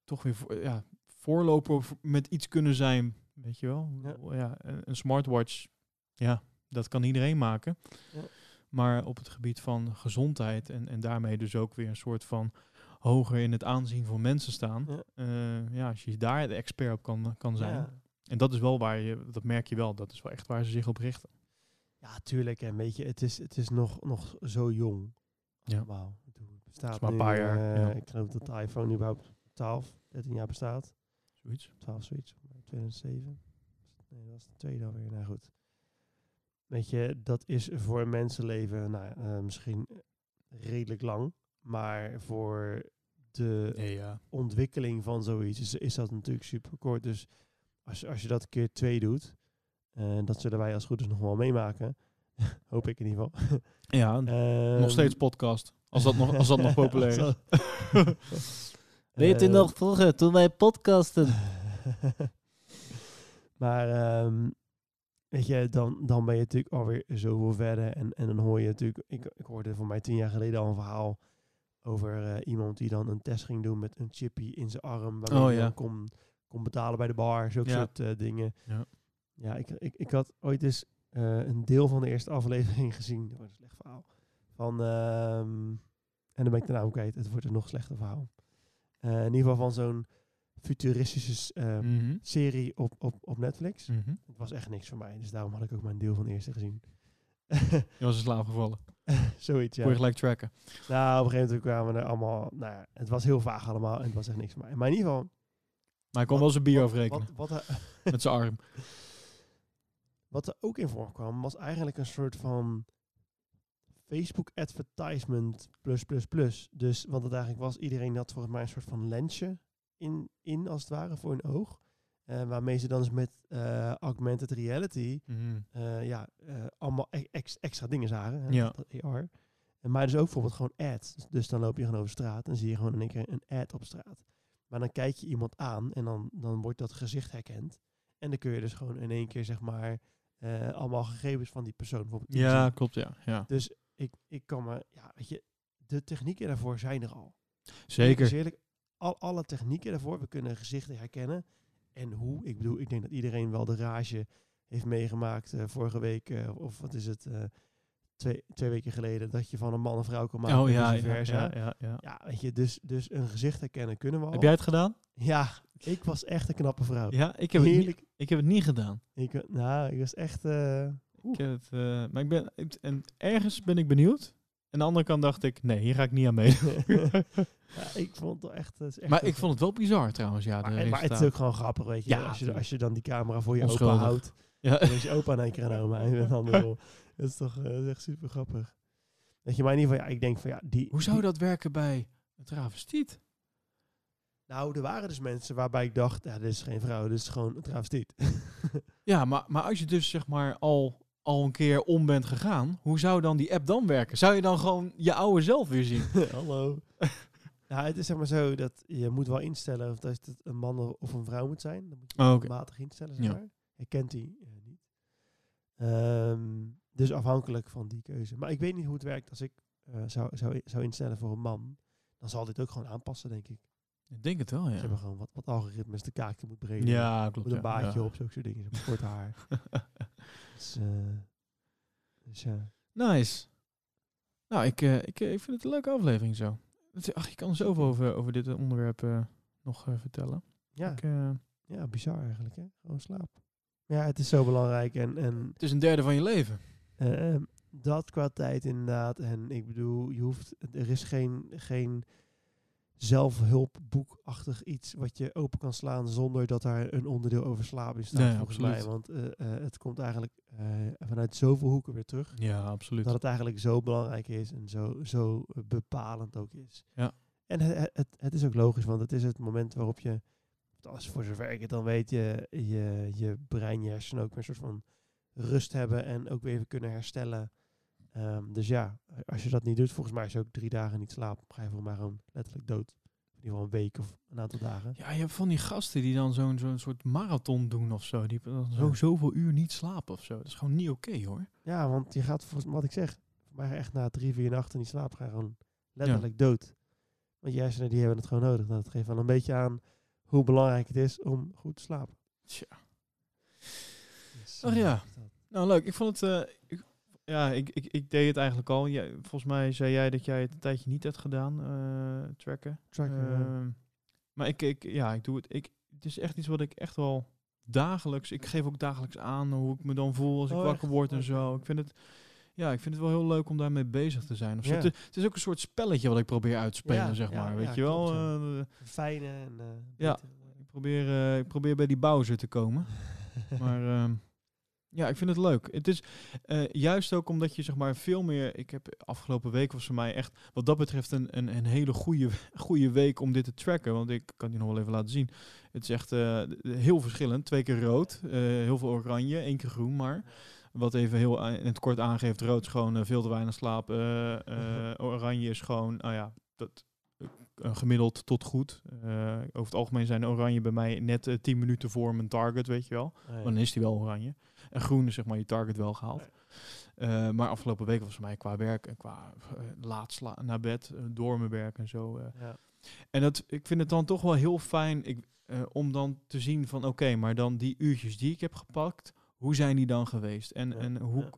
toch weer voor, ja, voorloper met iets kunnen zijn. Weet je wel? Ja. Ja. een, een smartwatch, ja, dat kan iedereen maken. Ja. Maar op het gebied van gezondheid en, en daarmee dus ook weer een soort van hoger in het aanzien van mensen staan. Ja. Ja, ja als je daar de expert op kan, kan zijn. En dat is wel waar je, dat merk je wel, dat is wel echt waar ze zich op richten. Ja, tuurlijk. En weet je, het is, het is nog, nog zo jong. Ja. Bedoel, Het bestaat maar een paar jaar, eh, ja. Ik geloof dat de iPhone überhaupt 12, 13 jaar bestaat. Zoiets. 12 zoiets, 2007. Nee, dat was de tweede alweer. Nou goed. Weet je, dat is voor een mensenleven nou, eh, misschien redelijk lang. Maar voor de Nee, ja. ontwikkeling van zoiets is, is dat natuurlijk super kort. Dus als, als je dat keer twee doet, eh, dat zullen wij als goed is nog wel meemaken. [laughs] Hoop ik in ieder geval. [laughs] Ja, [laughs] nog Ehm, steeds podcast. Als dat nog, als dat nog populair is. Weet u Eh, nog vroeger, toen wij podcasten? maar ehm, weet je, dan, dan ben je natuurlijk alweer zoveel verder. En, en dan hoor je natuurlijk, ik, ik hoorde voor mij tien jaar geleden al een verhaal over eh, iemand die dan een test ging doen met een chippy in zijn arm. Waarmee Oh, hij ja. dan kon, kon betalen bij de bar, zulke Ja. soort dingen. Ja. Ja, ik, ik, ik had ooit eens eh, een deel van de eerste aflevering [laughs] gezien. Dat was een slecht verhaal. Van, ehm, en dan ben ik de naam kwijt. Het wordt een nog slechter verhaal. Eh, in ieder geval van zo'n futuristische eh, Mhm. serie op, op, op Netflix. Mhm. Het was echt niks voor mij. Dus daarom had ik ook maar een deel van de eerste gezien. [laughs] Je was in slaap gevallen. [laughs] Zoiets, ja. Kon je gelijk tracken. Nou, op een gegeven moment kwamen we er allemaal... Nou ja, het was heel vaag allemaal. En het was echt niks voor mij. Maar in ieder geval... Maar hij kon wel zijn bier afrekenen. Wat, wat, er, Met zijn arm. Wat er ook in voorkwam, was eigenlijk een soort van Facebook advertisement plus plus plus. Dus wat het eigenlijk was, iedereen had volgens mij een soort van lensje in, in als het ware voor hun oog. Eh, waarmee ze dan eens met eh, augmented reality Mhm. eh, ja, allemaal e- ex- extra dingen zagen. Hè, Ja. dat AR. Maar dus ook bijvoorbeeld gewoon ads. Dus, dus dan loop je gewoon over straat en zie je gewoon in één keer een ad op straat. Maar dan kijk je iemand aan en dan, dan wordt dat gezicht herkend. En dan kun je dus gewoon in één keer zeg maar eh, allemaal gegevens van die persoon bijvoorbeeld Ja, klopt, ja. ja. Dus ik, ik kan me, ja, weet je, de technieken daarvoor zijn er al. Zeker. Eerlijk, al, alle technieken daarvoor, we kunnen gezichten herkennen. En hoe, ik bedoel, ik denk dat iedereen wel de rage heeft meegemaakt eh, vorige week, eh, of wat is het, twee, twee weken geleden, dat je van een man een vrouw kon maken. Oh en ja, ja, ja, ja, ja. Ja, weet je, dus, dus een gezicht herkennen kunnen we al. Heb jij het gedaan? Ja, ik was echt een knappe vrouw. Ja, ik heb, het niet, ik heb het niet gedaan. Ik, wa- nou, ik was echt... eh, Ik heb het, eh, maar ik ben, ik- en ergens ben ik benieuwd. En aan de andere kant dacht ik, nee, hier ga ik niet aan mee. [laughs] ja, ik vond het wel echt... het echt maar ik vond het wel bizar trouwens, ja. Maar, maar het is ook gewoon grappig, weet je. Ja, als, je als je dan die camera voor je opa Onschuldig. houdt. Ja. Dan is je opa in één keer een oma en andersom. [laughs] Dat is toch eh, dat is echt super grappig. Weet je, maar in ieder geval, ja, ik denk van ja, die... Hoe zou die- dat werken bij Een travestiet. Nou, er waren dus mensen waarbij ik dacht, ja, dit is geen vrouw, dit is gewoon een travestiet. [laughs] Ja, maar, maar als je dus zeg maar al, al een keer om bent gegaan, hoe zou dan die app dan werken? Zou je dan gewoon je oude zelf weer zien? [laughs] Hallo. ja, het is zeg maar zo dat je moet wel instellen of dat het een man of een vrouw moet zijn. Dan moet je Oh, matig instellen, zeg Ja. maar. Je kent die eh, niet. Ehm, dus afhankelijk van die keuze. Maar ik weet niet hoe het werkt als ik eh, zou, zou, zou instellen voor een man. Dan zal dit ook gewoon aanpassen, denk ik. Ik denk het wel, Ze ja. hebben gewoon wat, wat algoritmes, de kaakje moet breden. Ja, klopt. Moet een ja, ja. op, zulke soort dingen. Met kort haar. [laughs] dus, eh, dus ja. Nice. Nou, ik, eh, ik, ik vind het een leuke aflevering zo. Ach, je kan zoveel over, over dit onderwerp nog vertellen. Ja, Ik, ja, bizar eigenlijk, hè? Gewoon slaap. Ja, het is zo belangrijk. En, en het is een derde van je leven. Eh, ehm, dat qua tijd inderdaad. En ik bedoel, je hoeft, er is geen, geen zelfhulpboekachtig iets wat je open kan slaan zonder dat daar een onderdeel over slaap in staat. Nee, volgens absoluut. mij. Want eh, eh, het komt eigenlijk eh, vanuit zoveel hoeken weer terug. Ja, absoluut. Dat het eigenlijk zo belangrijk is en zo, zo bepalend ook is. Ja. En het, het, het is ook logisch, want het is het moment waarop je, als voor zover ik het dan weet, je, je, je brein, je hersenen ook weer een soort van rust hebben en ook weer even kunnen herstellen. Ehm, dus ja, als je dat niet doet, volgens mij als je ook drie dagen niet slaapt, ga je volgens mij gewoon letterlijk dood. In ieder geval een week of een aantal dagen. Ja, je hebt van die gasten die dan zo'n zo'n soort marathon doen of zo. Die dan zo zoveel uur niet slapen of zo. Dat is gewoon niet oké hoor. Ja, want je gaat, volgens wat ik zeg, voor mij echt na drie, vier nachten niet slapen, ga je gewoon letterlijk dood. Want je hersenen die hebben het gewoon nodig. Nou, dat geeft wel een beetje aan hoe belangrijk het is om goed te slapen. Tja. Dus, Ach ja. Nou, leuk. Ik vond het... eh, ik, ja, ik, ik, ik deed het eigenlijk al. Ja, volgens mij zei jij dat jij het een tijdje niet hebt gedaan, eh, tracken. Tracken, ja. Ehm, maar ik, ik, ja, ik doe het. Ik, het is echt iets wat ik echt wel dagelijks... Ik geef ook dagelijks aan hoe ik me dan voel als ik Oh, wakker echt? word en zo. Ik vind het... Ja, ik vind het wel heel leuk om daarmee bezig te zijn. Of. Ja. Het, is- het is ook een soort spelletje wat ik probeer uit te spelen, Ja, zeg maar. ja, Weet je wel? Eh, Fijne en eh, Ja. ik, probeer, eh, ik probeer bij die Bowser te komen. [laughs] Maar ehm, ja, ik vind het leuk. Het is eh, juist ook omdat je zeg maar veel meer. Ik heb afgelopen week was voor mij echt wat dat betreft een, een, een hele goede, [laughs] goede week om dit te tracken. Want ik kan die nog wel even laten zien. Het is echt eh, heel verschillend. Twee keer rood, eh, heel veel oranje, één keer groen maar. Wat even heel in het kort aangeeft, rood is gewoon veel te weinig slaap. [laughs] oranje is gewoon, nou ja, dat, gemiddeld tot goed. Over het algemeen zijn oranje bij mij net eh, 10 minuten voor mijn target, weet je wel. Oh, ja. Dan is die wel oranje. En groen zeg maar je target wel gehaald. Eh, maar afgelopen week was voor mij qua werk en qua eh, laat sla naar bed, eh, door mijn werk en zo. Ja. En dat, ik vind het dan toch wel heel fijn ik, om dan te zien van oké, maar dan die uurtjes die ik heb gepakt, hoe zijn die dan geweest? En, Ja, en hoe... ja.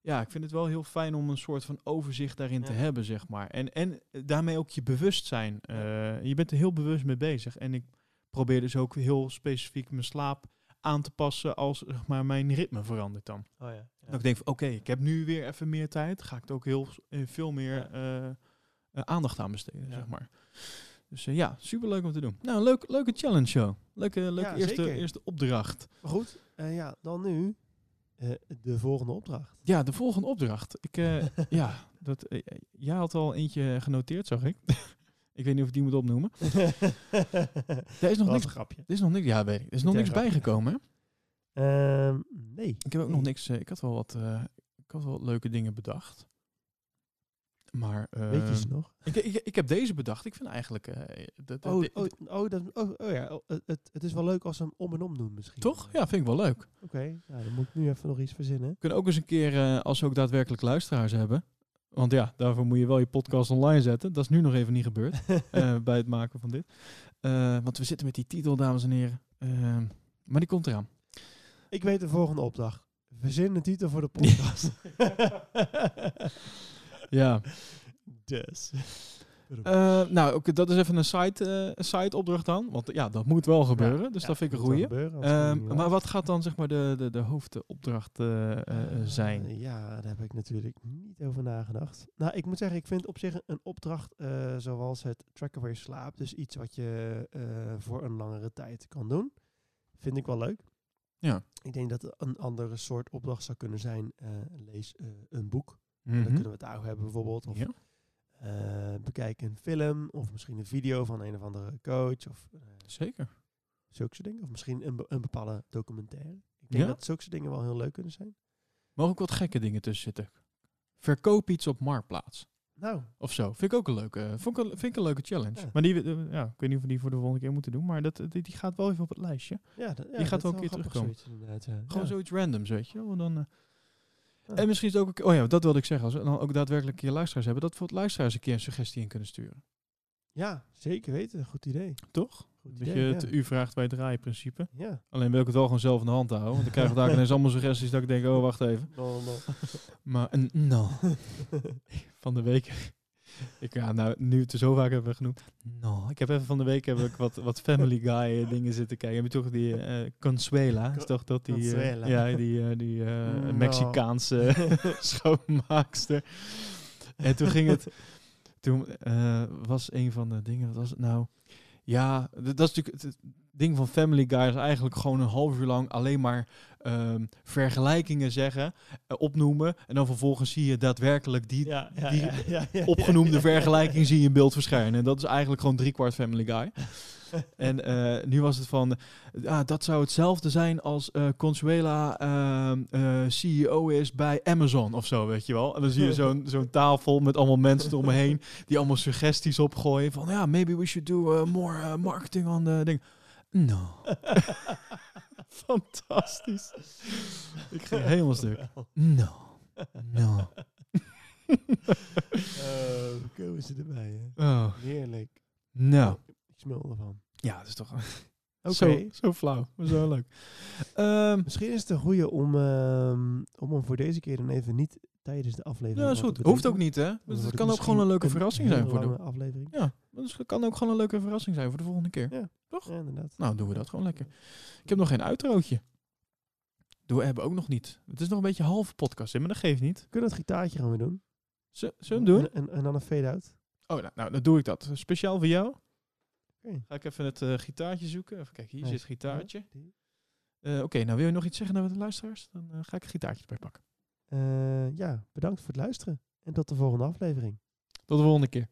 Ja. ik vind het wel heel fijn om een soort van overzicht daarin te hebben, zeg maar. En, en daarmee ook je bewustzijn. je bent er heel bewust mee bezig. En ik probeer dus ook heel specifiek mijn slaap aan te passen als zeg maar, mijn ritme verandert dan. Oh, ja. ja. Dat ik denk van oké, ik heb nu weer even meer tijd. Ga ik er ook heel eh, veel meer Ja. eh, eh, aandacht aan besteden, zeg maar. Dus ja, super leuk om te doen. Nou, leuk, leuke challenge show. Leuke, leuke eerste, zeker. eerste opdracht. Maar goed, ja, dan nu de volgende opdracht. Ja, de volgende opdracht. Ik, [laughs] ja, dat, jij had al eentje genoteerd, zag ik. [laughs] ik weet niet of ik die moet opnoemen. [laughs] Er is nog niks. grapje. Er is nog niks. Ja, weet ik. Er is nog niks bijgekomen. Hè? Ehm, nee. Ik heb ook nog niks. eh, ik had wel wat. eh, ik had wel wat leuke dingen bedacht. Maar Weet je ze nog? ik, ik, ik heb deze bedacht. Ik vind eigenlijk. eh, dat, Oh, oh, oh, dat, oh, oh ja, oh, het- het, is wel leuk als ze hem om en om doen misschien. toch? Ja, vind ik wel leuk. Oké, nou, dan moet ik nu even nog iets verzinnen. We kunnen ook eens een keer, eh, als we ook daadwerkelijk luisteraars hebben. Want ja, daarvoor moet je wel je podcast online zetten. Dat is nu nog even niet gebeurd [laughs] eh, bij het maken van dit. Eh, want we zitten met die titel, dames en heren. Ehm, maar die komt eraan. Ik weet de volgende opdracht. Verzin een titel voor de podcast. [laughs] Ja. [laughs] dus. Eh, nou, dat is even een site, eh, opdracht dan. Want ja, dat moet wel gebeuren. dus Ja, dat vind ik een goeie. Ehm, maar wat gaat dan zeg maar de, de, de hoofdopdracht eh, zijn? ja, daar heb ik natuurlijk niet over nagedacht. Nou, ik moet zeggen, ik vind op zich een opdracht zoals het tracken waar je slaapt, dus iets wat je voor een langere tijd kan doen, vind ik wel leuk. Ja. Ik denk dat een andere soort opdracht zou kunnen zijn, lees een boek. Dan Mhm. kunnen we het daarover hebben bijvoorbeeld. Of Ja. Eh, bekijk een film of misschien een video van een of andere coach of eh, Zeker. zulke soort dingen. Of misschien een, be- een bepaalde documentaire. Ik denk Ja? dat zulke soort dingen wel heel leuk kunnen zijn. Mogen ook wat gekke dingen tussen zitten. Verkoop iets op Marktplaats. Nou, Of zo. Vind ik ook een leuke, vond ik een, vind ik een leuke challenge. Ja. Maar die, eh, ja, ik weet niet of we die voor de volgende keer moeten doen. Maar dat, die, die gaat wel even op het lijstje. ja, dat, ja, gaat wel een keer terugkomen. zoiets. Gewoon zoiets randoms, weet je wel. En Dan. En misschien is het ook... Oh ja, dat wilde ik zeggen. Als we dan ook daadwerkelijk een keer luisteraars hebben... dat we voor het luisteraars een keer een suggestie in kunnen sturen. Ja, zeker weten. Goed idee. Toch? Goed Dat idee, je ja. het u vraagt bij het draaien principe. Ja. Alleen wil ik het wel gewoon zelf in de hand houden. Want dan krijgen we [laughs] daar ineens allemaal suggesties dat ik denk... Oh, wacht even. No, no. Maar een no. [laughs] van de week. Ik, ja, nou, nu het er zo vaak hebben we genoemd. No. Ik heb even van de week heb ik wat, wat Family Guy eh, [laughs] dingen zitten kijken. Heb je toch die eh Consuela? Is toch dat die... eh, ja, die, die eh, No. Mexicaanse [laughs] schoonmaakster. En toen ging het... Toen was een van de dingen... Wat was het nou? Ja, dat is natuurlijk... Het ding van Family Guy is eigenlijk gewoon een half uur lang alleen maar ehm, vergelijkingen zeggen, eh, opnoemen. En dan vervolgens zie je daadwerkelijk die Ja, ja, die ja, ja, ja, opgenoemde [laughs] vergelijking zie je in beeld verschijnen. En dat is eigenlijk gewoon driekwart Family Guy. [laughs] en eh, nu was het van, ah, dat zou hetzelfde zijn als eh, Consuela ehm, eh, CEO is bij Amazon of zo, weet je wel. En dan zie je [laughs] zo'n zo'n tafel met allemaal mensen eromheen die allemaal suggesties opgooien van, ja, maybe we should do uh, more uh, marketing on the ding. No. [laughs] Fantastisch. Ik ging helemaal stuk. No. No. [laughs] Oh, komen ze erbij, hè? Oh, Heerlijk. nou. Ik smul ervan. Ja, dat is toch Oké. zo, zo flauw, maar zo leuk. [laughs] Ehm, Misschien is het een goede om, ehm, om hem voor deze keer dan even niet tijdens de aflevering... ja, is wat goed. Hoeft ook niet, hè? Dus het kan ook gewoon een leuke verrassing zijn voor de... aflevering. Ja, dus het kan ook gewoon een leuke verrassing zijn voor de volgende keer. Ja. Toch? Ja, inderdaad. Nou, doen we dat gewoon lekker. Ik heb nog geen outrootje. Doen we hebben ook nog niet. Het is nog een beetje halve podcast, hè, maar dat geeft niet. Kunnen we het gitaartje gaan we doen? Z- Zullen we hem doen? En, en, en dan een fade-out? Oh, nou, nou, dan doe ik dat. Speciaal voor jou. Ga ik even het eh, gitaartje zoeken. Even kijken, hier zit het gitaartje. Eh, Oké, nou wil je nog iets zeggen naar de luisteraars? Dan eh, ga ik een gitaartje erbij pakken. Eh, ja, bedankt voor het luisteren. En tot de volgende aflevering. Tot de volgende keer.